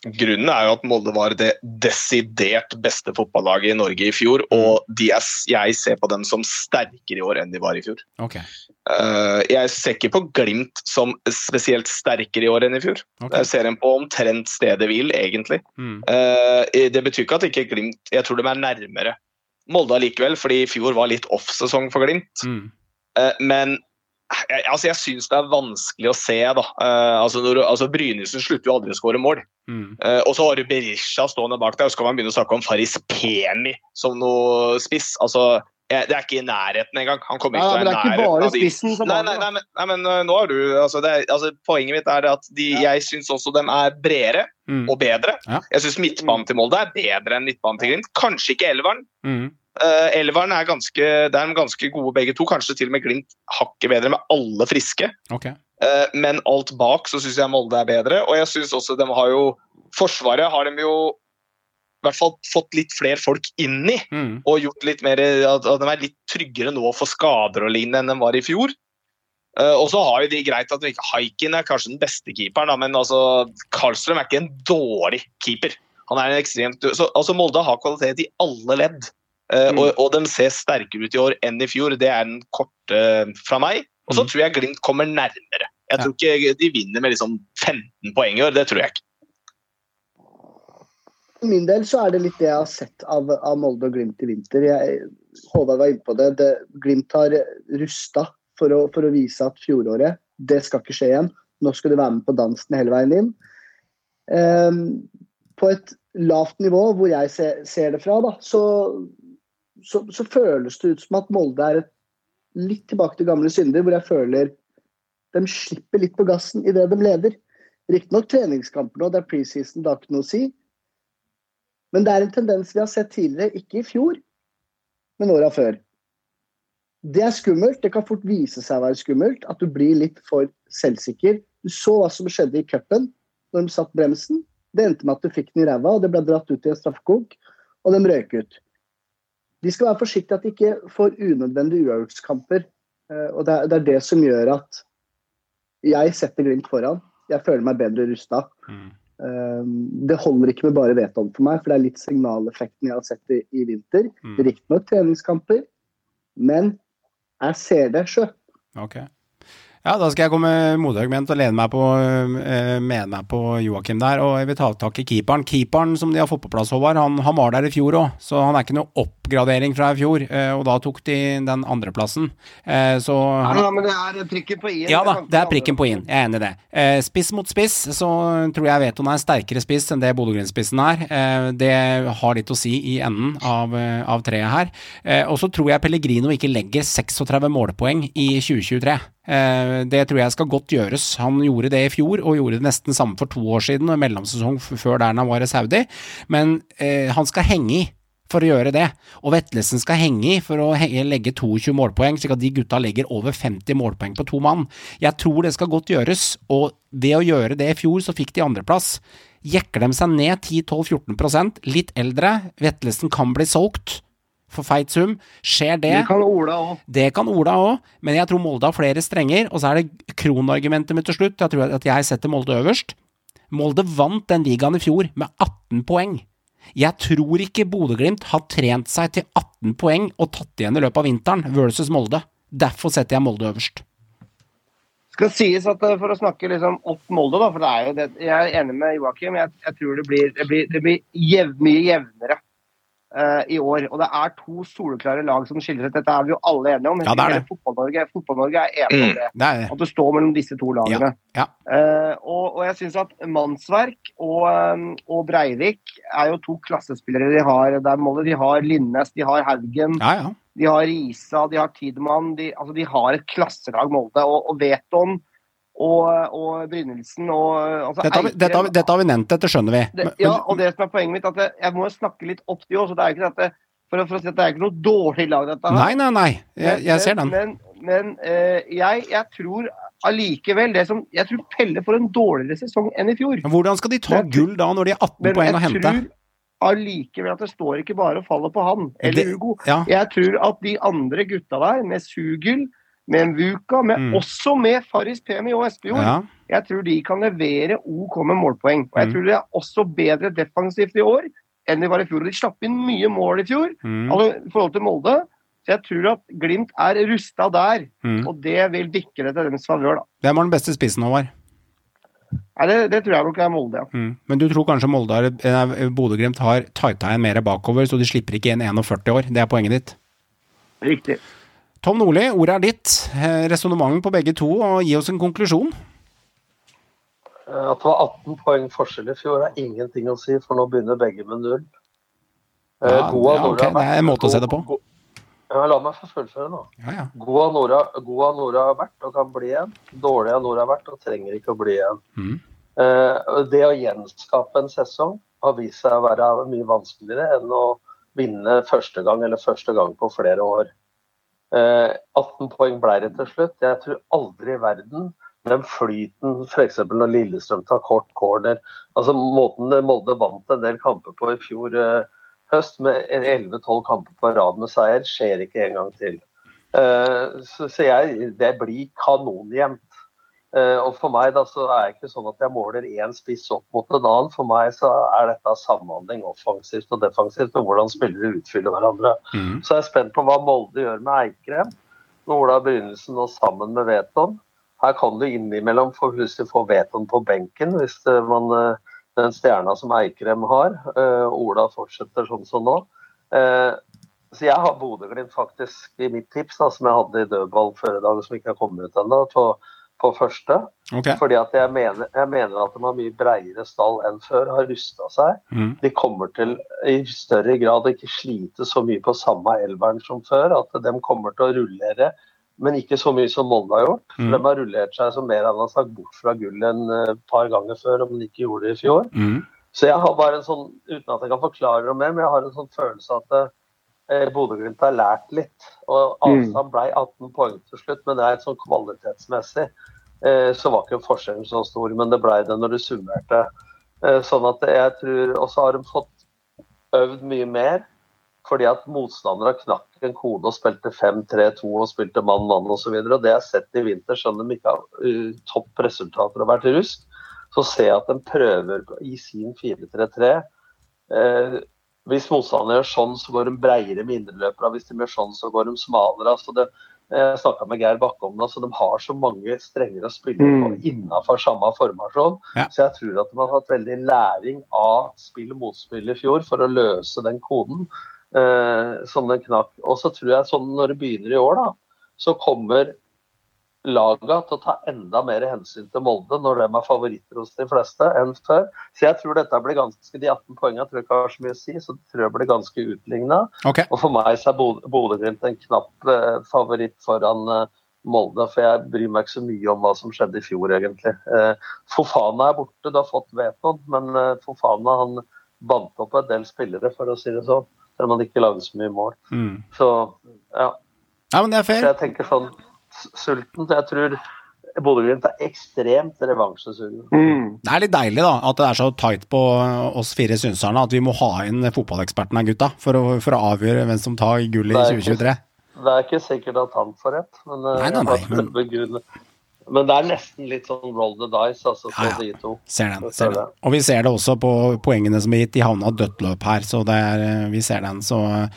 Grunnen er jo at Molde var det desidert beste fotballaget i Norge i fjor, og de er, jeg ser på dem som sterkere i år enn de var i fjor. Okay. Uh, jeg ser ikke på Glimt som spesielt sterkere i år enn i fjor. Okay. Jeg ser dem på omtrent stedet hvil, egentlig. Mm. Uh, det betyr ikke at ikke Glimt Jeg tror de er nærmere Molde allikevel, fordi i fjor var litt off-sesong for Glimt. Mm. Eh, men jeg, altså, jeg syns det er vanskelig å se, da. Eh, altså, når, altså, Brynesen slutter jo aldri å skåre mål. Mm. Eh, og så har du Berisha stående bak deg, og så kan man begynne å snakke om Faris Peni som noe spiss. Altså, eh, det er ikke i nærheten engang. Han kommer ikke til å være nærheten av de spissen som Nei, nei, nei, men, nei, men øh, nå har du altså, det, altså, Poenget mitt er at de, jeg syns også de er bredere Mm. og bedre. Ja. Jeg syns midtbanen til Molde er bedre enn midtbanen til Glimt. Kanskje ikke Elveren. Mm. Uh, Elveren er ganske, det er de ganske gode begge to. Kanskje til og med Glimt hakket bedre med alle friske. Okay. Uh, men alt bak så syns jeg Molde er bedre. Og jeg syns også de har jo Forsvaret har de jo i hvert fall fått litt flere folk inn i. Mm. Og gjort litt mer At de er litt tryggere nå for skader og lignende enn de var i fjor. Uh, og så har jo de greit at Haikin er kanskje den beste keeperen, da, men altså Karlstrøm er ikke en dårlig keeper. Han er en ekstremt så, altså Molde har kvalitet i alle ledd. Uh, Mm. og, og de ser sterkere ut i år enn i fjor. Det er den korte fra meg. Og så Mm. tror jeg Glimt kommer nærmere. Jeg tror ikke de vinner med liksom 15 poeng i år. Det tror jeg ikke. For min del så er det litt det jeg har sett av, av Molde og Glimt i vinter. Jeg, Håvard var inne på det. det Glimt har rusta for for å vise at fjoråret, det skal ikke skje igjen. Nå skal du være med på dansen hele veien inn. Um, på et lavt nivå, hvor jeg ser, ser det fra, da, så, så, så, føles det ut som at Molde er et, litt tilbake til gamle synder, hvor jeg føler de slipper litt på gassen idet de leder. Riktignok treningskamper nå, det er preseason, det har ikke noe å si. Men det er en tendens vi har sett tidligere, ikke i fjor, men åra før. Det er skummelt. Det kan fort vise seg å være skummelt. At du blir litt for selvsikker. Du så hva som skjedde i cupen når de satt bremsen. Det endte med at du fikk den i ræva, og det ble dratt ut i en straffekonk, og de røyk ut. De skal være forsiktige at de ikke får unødvendige uavgjortskamper. Eh, og det er, det som gjør at jeg setter Glimt foran. Jeg føler meg bedre rusta. Mm. Um, det holder ikke med bare Veton for meg, for det er litt signaleffekten jeg har sett i, i vinter. Mm. Riktignok treningskamper, men jeg ser det sjøl. Okay. Ja, da skal jeg komme motargument og lene meg på, uh, mene meg på Joakim der. Og jeg vil ta tak i keeperen. Keeperen som de har fått på plass, Håvard, han, han var der i fjor òg, så han er ikke noe oppgradering fra i fjor. Uh, og da tok de den andreplassen. Uh, så Ja, men det er prikken på i-en. Ja da, det er prikken på i-en. Jeg er enig i det. spiss mot spiss, så tror jeg Veton er en sterkere spiss enn det Bodø-Glimt-spissen er. det har litt å si i enden av, av treet her. og så tror jeg Pellegrino ikke legger 36 målpoeng i 2023. Eh, det tror jeg skal godt gjøres. Han gjorde det i fjor, og gjorde det nesten samme for to år siden, og mellomsesong før der han var i Saudi. Men eh, han skal henge i for å gjøre det. Og Vetlesen skal henge i for å legge 22 målpoeng, slik at de gutta legger over 50 målpoeng på to mann. Jeg tror det skal godt gjøres, og ved å gjøre det i fjor, så fikk de andreplass. Jekker de seg ned 10-12-14% litt eldre, Vetlesen kan bli solgt for feit sum. Skjer det Det kan Ola òg. Det kan Ola òg, men jeg tror Molde har flere strenger. Og så er det kronargumentet mitt til slutt. Jeg tror at jeg setter Molde øverst. Molde vant den ligaen i fjor med 18 poeng. Jeg tror ikke Bodø-Glimt har trent seg til 18 poeng og tatt igjen i løpet av vinteren versus Molde. Derfor setter jeg Molde øverst. skal sies at eh, For å snakke liksom opp Molde, da, for det er jo det, jeg er enig med Joakim. Jeg, jeg tror det blir, det blir, det blir jev, mye jevnere i år. Og det er to soleklare lag som skiller seg. Dette er vi jo alle enige om. Ja, det er det. Fotball-Norge Fotball er enig om det. Mm, det, det. At det står mellom disse to lagene. Ja, ja. Uh, og, og, jeg syns at Mannsverk og, um, og, Breivik er jo to klassespillere de har. Der Molde, de har Linnes, de har Haugen. Ja, ja. De har Risa, de har Tidemann. De, altså de har et klasselag, Molde. Og, og Veton og, og Brynildsen og altså, dette, har vi, dette, har vi, dette, har vi, nevnt, dette skjønner vi. Det, ja, og det som er poenget mitt, at jeg, jeg må snakke litt opp de òg. Det er ikke dette, for, for, å si at det er ikke noe dårlig lag, dette her. Nei, nei, nei. Jeg, jeg ser den. Men, men uh, jeg, jeg, tror allikevel det som Jeg tror Pelle får en dårligere sesong enn i fjor. Men hvordan skal de ta men, gull da, når de er 18 poeng å hente? Tror allikevel at det står ikke bare og faller på han eller Det- Hugo. ja. Jeg tror at de andre gutta der, med Sugel, med Mvuka, men Mm. også med Farris Pemi og Espejord, Ja. jeg tror de kan levere OK med målpoeng. Og jeg Mm. tror de er også bedre defensivt i år enn de var i fjor. De slapp inn mye mål i fjor Mm. altså, i forhold til Molde. Så jeg tror at Glimt er rusta der, Mm. og det vil dikke det til deres favør. da. Hvem har den beste spissen, Håvard? Nei, det, det tror jeg nok er Molde, ja. Mm. Men du tror kanskje Molde har, Bodø-Glimt har tighta igjen mer bakover, så de slipper ikke inn 41 år? Det er poenget ditt? Riktig. Tom Nordli, ordet er ditt. Eh, Resonnement på begge to, og gi oss en konklusjon. Eh, At det var 18 poeng forskjell i fjor, er ingenting å si, for nå begynner begge med null. Eh, Ja, Goa ja, Nora det er en måte å se det på. Ja, la meg få fullføre nå. Ja, ja. God av Nora, Nora har vært og kan bli igjen. Dårlig av Nora har vært og trenger ikke å bli igjen. Mm. Eh, det å gjenskape en sesong har vist seg å være mye vanskeligere enn å vinne første gang eller første gang på flere år. Eh, 18 poeng ble det til slutt. Jeg tror aldri i verden den flyten f.eks. når Lillestrøm tar kort corner altså Måten Molde vant en del kamper på i fjor eh, høst, med 11-12 kamper på rad med seier, skjer ikke en gang til. Eh, så, så jeg, det blir kanonjevnt. Eh, og for meg da, så er det ikke sånn at jeg måler én spiss opp mot en annen. For meg så er dette samhandling offensivt og defensivt, og hvordan spillere utfyller hverandre. Mm. Så jeg er spent på hva Molde gjør med Eikrem, når Ola Brynesen og sammen med Veton. Her kan du innimellom få, plutselig få Veton på benken hvis det, man eh, den stjerna som Eikrem har. Eh, Ola fortsetter sånn som nå. Eh, så jeg har Bodø-Glimt faktisk i mitt tips, da, som jeg hadde i dødball før i dag, som ikke har kommet ut ennå, på, første. Okay. Fordi at jeg mener, jeg mener at de har mye breiere stall enn før, har rusta seg. Mm. De kommer til i større grad å ikke slite så mye på samme elveren som før. At de kommer til å rullere, men ikke så mye som Molde har gjort. Mm. De har rullert seg som mer enn har sagt bort fra gull en et par ganger før, om de ikke gjorde det i fjor. Mm. Så jeg har bare en sånn, uten at jeg kan forklare det mer, men jeg har en sånn følelse at eh, Bodø-Glimt har lært litt. Og avstand ble 18 poeng til slutt, men det er sånn kvalitetsmessig. Eh, så var ikke forskjellen så stor, men det ble det når du summerte. Eh, sånn at jeg tror Og så har de fått øvd mye mer. Fordi at motstandere knakk en kode og spilte 5-3-2 og spilte mann-mann osv. Det har jeg sett i vinter, selv om de ikke har topp resultater og vært rusk. Så ser jeg at de prøver i sin 4-3-3. Eh, hvis motstanderen gjør sånn, så går de bredere med indreløpere. Hvis de gjør sånn, så går de smalere. Altså det, jeg snakka med Geir Bakke om det. Altså de har så mange strenger å spille på Mm. innenfor samme formasjon. Ja. Så jeg tror at de har hatt veldig læring av spill mot spill i fjor for å løse den koden eh, som den knakk. Og så tror jeg sånn når det begynner i år, da, så kommer laga til å ta enda mer hensyn til Molde når de er favoritter hos de fleste enn før. Så jeg tror dette blir ganske, De 18 poengene tror jeg ikke har så mye å si, så tror jeg blir ganske utligna. Okay. Og for meg så er Bod- Bodø-Glimt en knapp eh, favoritt foran eh, Molde, for jeg bryr meg ikke så mye om hva som skjedde i fjor, egentlig. Eh, Fofana er borte, du har fått Veton, men Fofana han bandt opp en del spillere, for å si det sånn. Selv om han ikke lagde så mye mål. Mm. Så ja. Ja, men det er Så jeg tenker sånn sulten. så Jeg tror Bodø-Glimt er ekstremt revansjesugen. Mm. Det er litt deilig da, at det er så tight på oss fire synserne at vi må ha inn fotballeksperten her, gutta, for å, for å avgjøre hvem som tar gull i Det er ikke- 2023. Det er ikke sikkert at han får rett, men, eh, Nei, nei, nei, men- men det er nesten litt sånn roll the dice, altså, Ja, ja. de to. Ser den, ser den. Og vi ser det også på poengene som er gitt. De havna dødt løp her, så det er, eh, vi ser den. Så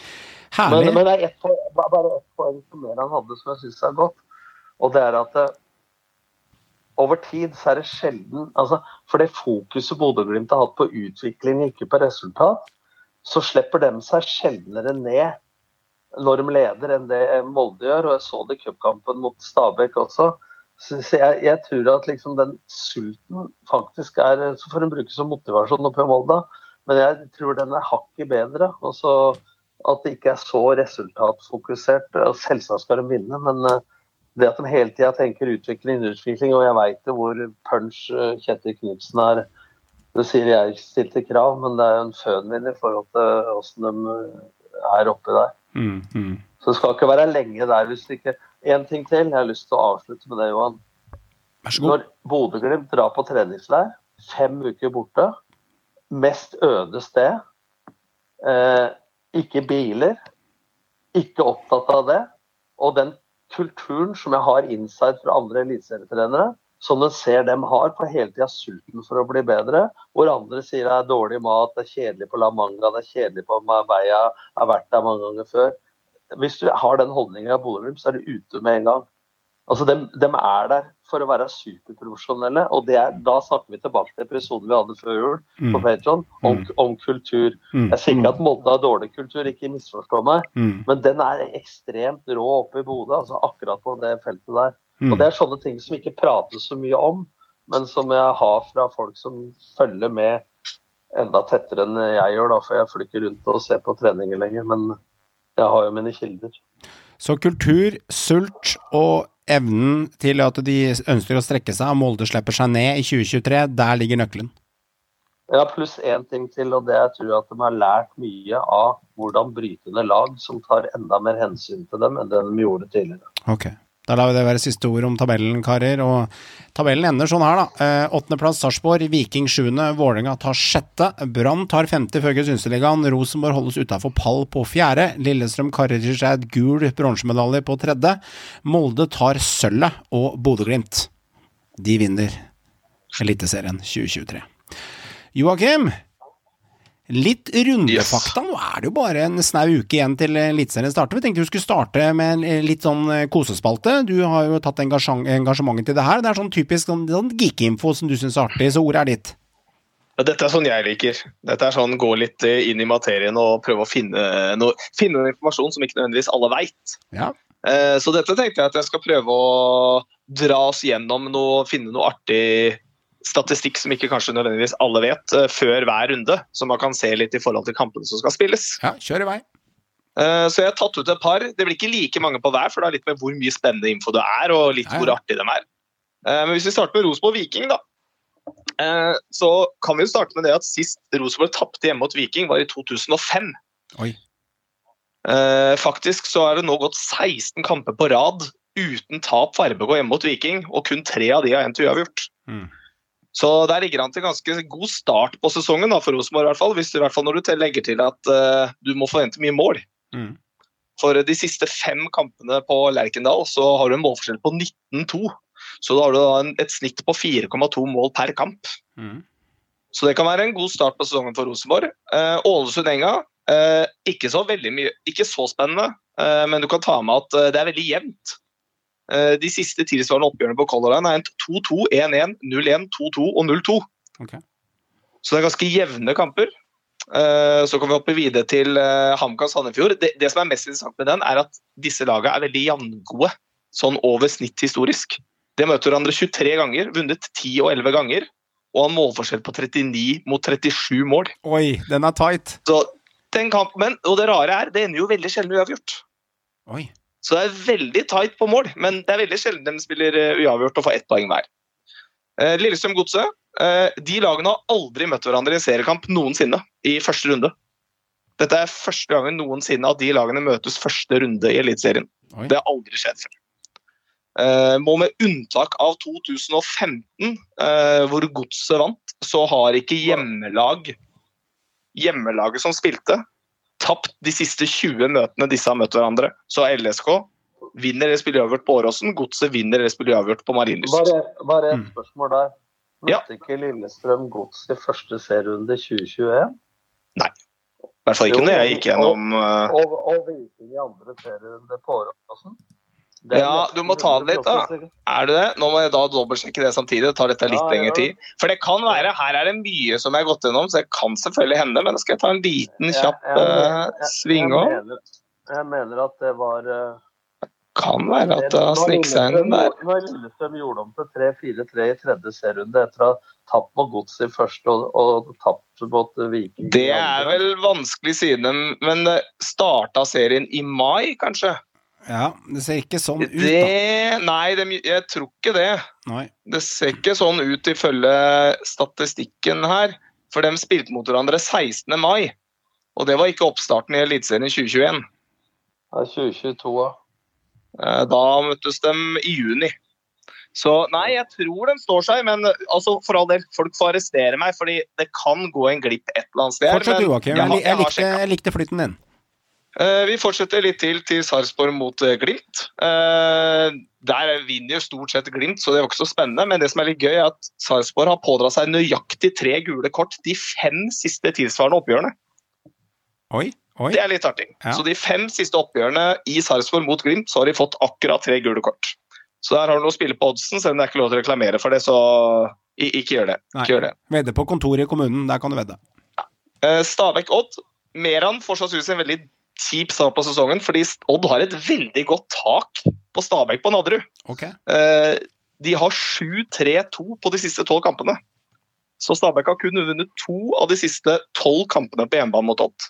herlig. Men, men det er bare ett poeng som mer han hadde som jeg syns er godt. Og det er at eh, over tid så er det sjelden altså, For det fokuset Bodø-Glimt har hatt på utvikling, ikke på resultat, så slipper de seg sjeldnere ned når de leder enn det Molde gjør. Og jeg så det i cupkampen mot Stabæk også. Så, så jeg, jeg tror at liksom den sulten faktisk er Så får en bruke som motivasjon oppe i Molde, men jeg tror den er hakket bedre. Og så at det ikke er så resultatfokusert. Selvsagt skal de vinne, men eh, det at de hele tida tenker utvikling, utvikling, og jeg veit jo hvor punch eh, Kjetil Knutsen er. Det sier jeg stilte krav, men det er jo en fønmin i forhold til åssen de eh, er oppi der. Mm, mm. Så det skal ikke være lenge der hvis det ikke En ting til, jeg har lyst til å avslutte med det, Johan. Vær så god. Når Bodø-Glimt drar på treningsleir, fem uker borte, mest øde sted, eh, ikke biler, ikke opptatt av det, og den kulturen som jeg har inside fra andre eliteserietrenere, som du ser dem har på hele tida sulten for å bli bedre, hvor andre sier det er dårlig mat, det er kjedelig på La Manga, det er kjedelig på Marbella, jeg har vært der mange ganger før. Hvis du har den holdninga av Bodø-Glimt, så er du ute med en gang. Altså, dem, dem er der for å være superprofesjonelle, og det er, da snakker vi tilbake til episoden vi hadde før jul Mm. på Patreon, om, om kultur. Mm. Jeg sier ikke at Molde har dårlig kultur, ikke misforstå meg, Mm. men den er ekstremt rå oppe i Bodø, altså akkurat på det feltet der. Mm. Og det er sånne ting som ikke prates så mye om, men som jeg har fra folk som følger med enda tettere enn jeg gjør, da, for jeg flyr ikke rundt og ser på treninger lenger, men jeg har jo mine kilder. Så kultur, sult og evnen til at de ønsker å strekke seg, og Molde slipper seg ned i 2023, der ligger nøkkelen. Ja, pluss én ting til, og det jeg tror at de har lært mye av hvordan brytende lag som tar enda mer hensyn til dem enn det de gjorde tidligere. Ok. Da lar vi det være siste ord om tabellen, karer. Og tabellen ender sånn her, da. Eh, Åttendeplass Sarpsborg, Viking sjuende, Vålerenga tar sjette. Brann tar femte ifølge Synseligaen. Rosenborg holdes utafor pall på fjerde. Lillestrøm karer til seg et gul bronsemedalje på tredje. Molde tar sølvet, og Bodø-Glimt, de vinner Eliteserien 2023. Joakim, litt rundefakta. Nå er det jo bare en snau uke igjen til Eliteserien starter. Vi tenkte vi skulle starte med en eh, litt sånn eh, kosespalte. Du har jo tatt engasjement, engasjementet til det her. Det er sånn typisk sånn, sånn geekinfo som du syns er artig, så ordet er ditt. Ja, Dette er sånn jeg liker. Dette er sånn Gå litt eh, inn i materien og prøve å finne noe, finne noe informasjon som ikke nødvendigvis alle veit. Ja. Så dette tenkte jeg at jeg skal prøve å dra oss gjennom noe, finne noe artig statistikk som ikke kanskje nødvendigvis alle vet, eh, før hver runde. Så man kan se litt i forhold til kampene som skal spilles. ja, kjør i vei. Eh, Så jeg har tatt ut et par. Det blir ikke like mange på hver, for det har litt med hvor mye spennende info det er, og litt Ja, ja. hvor artig de er. Eh, Men hvis vi starter med Rosenborg Viking, da. Så kan vi jo starte med det at sist Rosenborg tapte hjemme mot Viking, var i 2005. Oi. Faktisk så er det nå gått 16 kamper på rad uten tap for RBK hjemme mot Viking, og kun tre av de har endt uavgjort. Mm. Så der ligger han til ganske god start på sesongen da, for Rosenborg, i hvert fall, hvis, i hvert fall når du legger til at uh, du må forvente mye mål. Mm. For de siste fem kampene på Lerkendal så har du en målforskjell på 19-2. Så da har du da en, et snitt på 4,2 mål per kamp. Mm. Så det kan være en god start på sesongen for Rosenborg. Eh, Ålesund-Enga, uh, ikke så veldig mye, ikke så spennende, eh, men du kan ta med at eh, det er veldig jevnt. Eh, de siste tilsvarende oppgjørene på Color Line er endt 2-2, 1-1, 0-1, 2-2 og 0-2. Okay. Så det er ganske jevne kamper. Eh, Så kan vi hoppe videre til eh, HamKam Sandefjord. Det, det som er mest interessant med den, er at disse lagene er veldig jevngode, sånn over snitt historisk. De møter hverandre 23 ganger, vunnet 10 og 11 ganger, og har en målforskjell på 39 mot 37 mål. Oi, den er tight. Så den kampen, Og det rare er, det ender jo veldig sjelden uavgjort. Oi. Så det er veldig tight på mål, men det er veldig sjelden de spiller eh, uavgjort og får ett poeng hver. Eh, Lillestrøm-Godset eh, de lagene har aldri møtt hverandre i en seriekamp noensinne i første runde. Dette er første gangen noensinne at de lagene møtes første runde i Eliteserien. Det har aldri skjedd før. Må med unntak av 2015, eh, hvor Godset vant, så har ikke hjemmelag hjemmelaget som spilte, tapt de siste 20 møtene disse har møtt hverandre. Så LSK vinner det spillet uavgjort på Åråsen, Godset vinner det spillet uavgjort på Marienlyst. Bare, bare et Mm. spørsmål der. Ja. Ikke Lillestrøm Gods i første serierunde 2021? Nei. I hvert fall ikke når jeg gikk gjennom eh, Og, og Viking i andre serierunde på Åråsen? Ja, du må ta det litt, da. Er du det? Nå må jeg da dobbeltsjekke det samtidig. Det tar dette litt Ja, lengre tid. For det kan være, her er det mye som jeg har gått gjennom, så det kan selvfølgelig hende. Men skal jeg ta en liten, kjapp Jeg- jeg- eh, jeg- sving mener- Jeg mener at det var uh, Kan være at det har sniket seg inn der. Når Lillestrøm gjorde om til 3-4-3 i tredje serierunde etter å ha tapt mot Godset i første og, og tapt mot Viking Det er vel vanskelig siden Men det starta serien i mai, kanskje? Ja, det ser ikke sånn ut, da. Det Nei, de, jeg tror ikke det. Nei. Det ser ikke sånn ut ifølge statistikken her. For de spilte mot hverandre 16. mai. Og det var ikke oppstarten i Eliteserien 2021. Ja, 2022, ja. Eh, Da møttes de i juni. Så nei, jeg tror de står seg, men altså, for all del, folk får arrestere meg, fordi det kan gå en glipp et eller annet sted. Fortsett, Joakim. jeg likte flytten din. Eh, Vi fortsetter litt til til Sarpsborg mot eh, Glimt. Eh, Der vinner jo stort sett Glimt, så det var ikke så spennende. Men det som er litt gøy, er at Sarpsborg har pådratt seg nøyaktig tre gule kort de fem siste tilsvarende oppgjørene. Oi, oi. Det er litt artig. Ja. Så de fem siste oppgjørene i Sarpsborg mot Glimt, så har de fått akkurat tre gule kort. Så der har du noe å spille på oddsen, selv om det er ikke lov til å reklamere for det, så ikke gjør det. Nei. Ikke gjør det. Vedde på kontoret i kommunen, der kan du vedde. Ja. Stabæk-Odd. Meran får sannsynligvis en veldig kjip start på sesongen, fordi Odd har et veldig godt tak på Stabæk på Nadderud. Okay. Eh, De har 7-3-2 på de siste tolv kampene. Så Stabæk har kun vunnet to av de siste tolv kampene på hjemmebane mot Odd.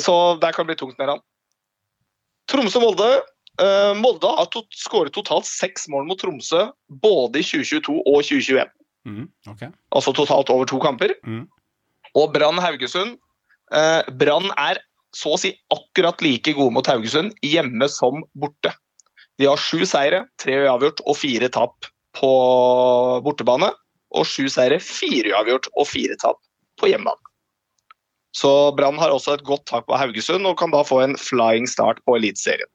Så der kan det bli tungt, med han. Tromsø-Molde. Eh, Molde har to skåret totalt seks mål mot Tromsø både i 2022 og 2021 Mm, okay. altså totalt over to kamper. Mm. Og Brann Haugesund. Eh, Brann er så å si akkurat like gode mot Haugesund, hjemme som borte. De har sju seire, tre uavgjort og fire tap på bortebane. Og sju seire, fire uavgjort og fire tap på hjemmebane. Så Brann har også et godt tak på Haugesund og kan da få en flying start på Eliteserien.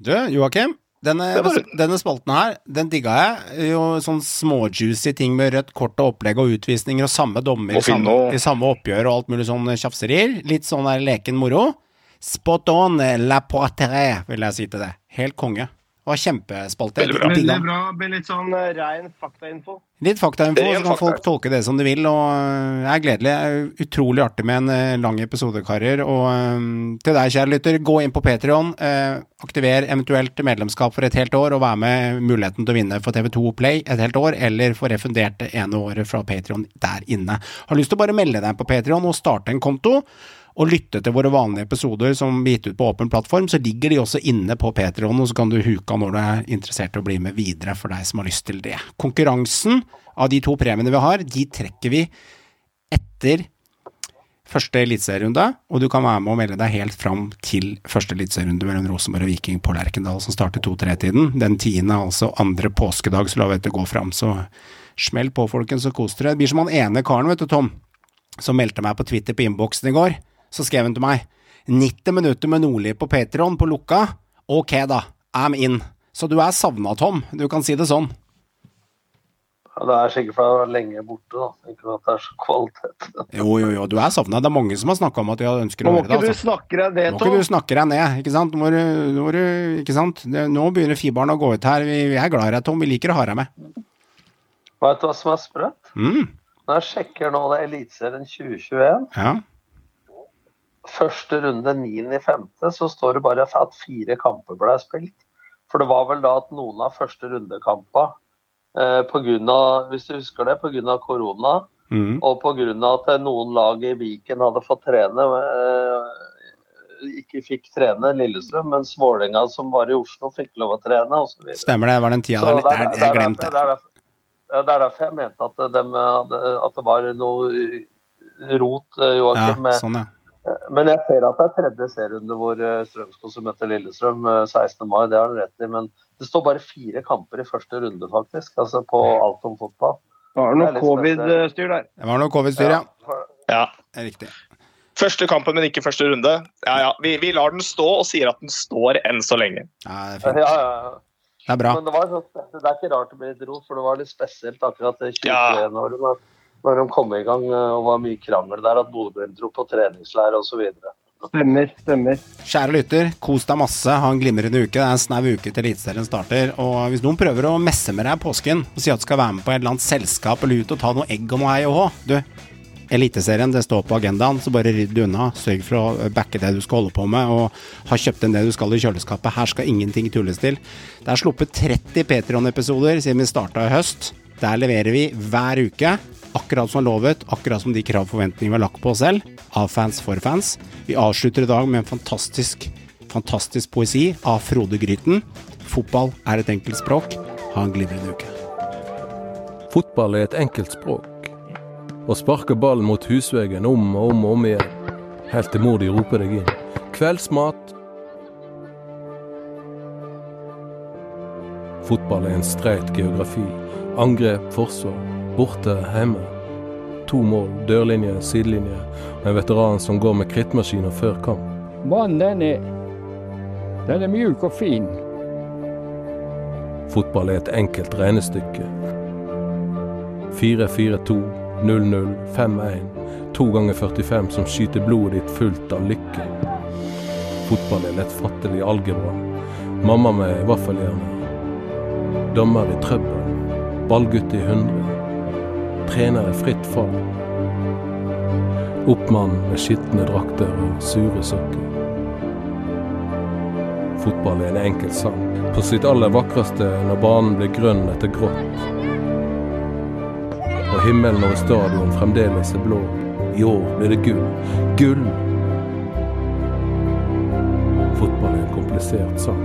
Du, Joakim. Denne, bare... denne spalten her, den digga jeg. Jo sånn småjuicy ting med rødt kort og opplegg og utvisninger og samme dommer i samme, i samme oppgjør og alt mulig sånn tjafserier. Litt sånn der leken moro. Spot on la poitrée, vil jeg si til det. Helt konge. Det var kjempespalte. Veldig bra. Det blir litt sånn eh, rein faktainfo. Litt faktainfo, så kan fakta. folk tolke det som de vil. Og det er gledelig. Det er utrolig artig med en øh, lang episode, karer. Og til deg, kjære lytter, gå inn på Patrion. aktiver eventuelt medlemskap for et helt år, og vær med muligheten til å vinne for TV2 Play et helt år, eller få refundert det ene året fra Patrion der inne. Har lyst til å bare melde deg på Patrion og starte en konto. Og lytte til våre vanlige episoder som blir gitt ut på åpen plattform, så ligger de også inne på Patrion, og så kan du huke av når du er interessert i å bli med videre, for deg som har lyst til det. Konkurransen av de to premiene vi har, de trekker vi etter første eliteserierunde, og du kan være med og melde deg helt fram til første eliteserierunde mellom Rosenborg og Viking på Lerkendal, som starter 2-3-tiden. Den tiende, altså andre påskedag, så la vi dette gå fram, så smell på, folkens, og kos dere. Det blir som han ene karen, vet du, Tom, som meldte meg på Twitter på innboksen i går. Så skrev han til meg 90 minutter med Nordli på Patreon på lukka. Ok, da. I'm in. Så du er savna, Tom. Du kan si det sånn. Ja, det er sikkert fordi jeg var lenge borte, da. Ikke at det er så kvalitet. Jo, jo, jo, du er savna. Det er mange som har snakka om at de ønsker å må høre det. ikke du Altså. snakke deg ned, Nå må ikke du snakke deg ned, ikke sant. Nå må du, må ikke sant. Nå begynner fiberen å gå ut her. Vi, vi er glad i deg, Tom. Vi liker å ha deg med. Vet du hva som er sprøtt? Mm, Når jeg sjekker nå det Eliteserien 2021, ja. Første runde 9.5., så står det bare at fire kamper ble spilt. For det var vel da at noen av første rundekampene eh, av, hvis du husker det, pga. korona, Mm. og pga. at noen lag i Viken hadde fått trene, eh, ikke fikk trene Lillestrøm, mens Vålerenga som var i Oslo, fikk lov å trene osv. Stemmer det, var den tida der, der. er- er, det jeg glemte det. Er det er derfor jeg mente at, de, at det var noe rot, Joakim, Ja, sånn, ja. Men jeg ser at det er tredje serierunde hvor eh, Strømskog møter Lillestrøm eh, 16. mai. Det har han rett i. Men det står bare fire kamper i første runde, faktisk. Altså på alt om fotball. Det var noe covid-styr der. Det var noe covid-styr, ja. Ja. Det er Riktig. Første kampen, men ikke første runde. Ja, ja. Vi, vi lar den stå og sier at den står enn så lenge. Ja, det er fint. ja, ja. Det er bra. Men det, var det er ikke rart det blir litt rot, for det var litt spesielt akkurat det år. 2021-året. Når, de kom i gang eh, og var mye krangel der, at Bodø-Glimt dro på treningsleir osv. Stemmer, stemmer. Kjære lytter, kos deg masse. Ha en glimrende uke. Det er en snau uke til Eliteserien starter. Og hvis noen prøver å messe med deg i påsken og sier at du skal være med på et eller annet selskap eller ut og ta noe egg og noe hei og hå, du, Eliteserien, det står på agendaen, så bare rydd unna. Sørg for å backe det du skal holde på med, og ha kjøpt inn det du skal i kjøleskapet. Her skal ingenting tulles til. Det er sluppet 30 Patrion-episoder siden vi starta i høst. Der leverer vi hver uke. Akkurat som lovet, akkurat som de krav og forventningene vi har lagt på oss selv. Av fans for fans. Vi avslutter i dag med en fantastisk, fantastisk poesi av Frode Gryten. Fotball er et enkelt språk. Ha en glimrende uke. Fotball er et enkelt språk. Å sparke ballen mot husveggen om og om og om igjen. Helt til mor di roper deg inn. Kveldsmat. Fotball er en streit geografi. Angrep, forsvar. Borte, hjemme. To mål, dørlinje, sidelinje. Og en veteran som går med krittmaskiner før kamp. Mannen, den er, den er mjuk og fin. Fotball er et enkelt regnestykke. 4-4-2, 0-0, 5-1. To ganger 45 som skyter blodet ditt fullt av lykke. Fotball er lettfattelig algebra. Mamma med vaffeljern. Dommer i trøbbel. Ballgutt i 100. Trener i fritt fall. Oppmann med skitne drakter og sure sokker. Fotball er en enkel sang. På sitt aller vakreste når banen blir grønn etter grått. Og himmelen over stadion fremdeles er blå. I år blir det gull. Gull! Fotball er en komplisert sang.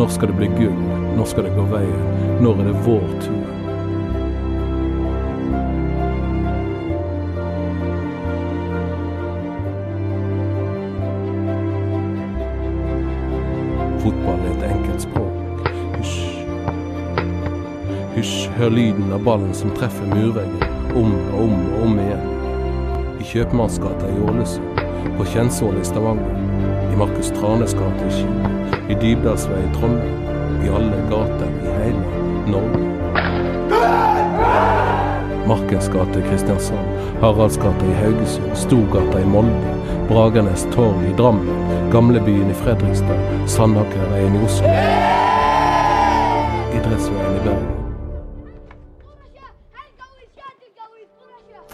Når skal det bli gull? Når skal det gå veien? Når er det vår tur? Hør lyden av ballen som treffer murveggen, om og om og om igjen. I Kjøpmannsgata i Ålesund, på Kjensål i Stavanger, i Markus Tranes gate i Ski, i Dybdalsvei i Trondheim, i alle gater i hele Norge. Markens gate i Kristiansand, Haraldsgata i Haugesund, Storgata i Molde, Bragernes torg i Drammen, Gamlebyen i Fredrikstad, Sandakerveien i Oslo.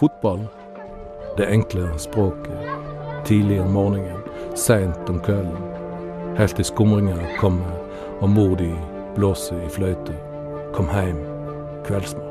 Fotball, det enkle språket. Tidlig om morgenen, seint om kvelden. Helt til skumringa kommer og mor di blåser i fløyte. Kom heim, kveldsmat.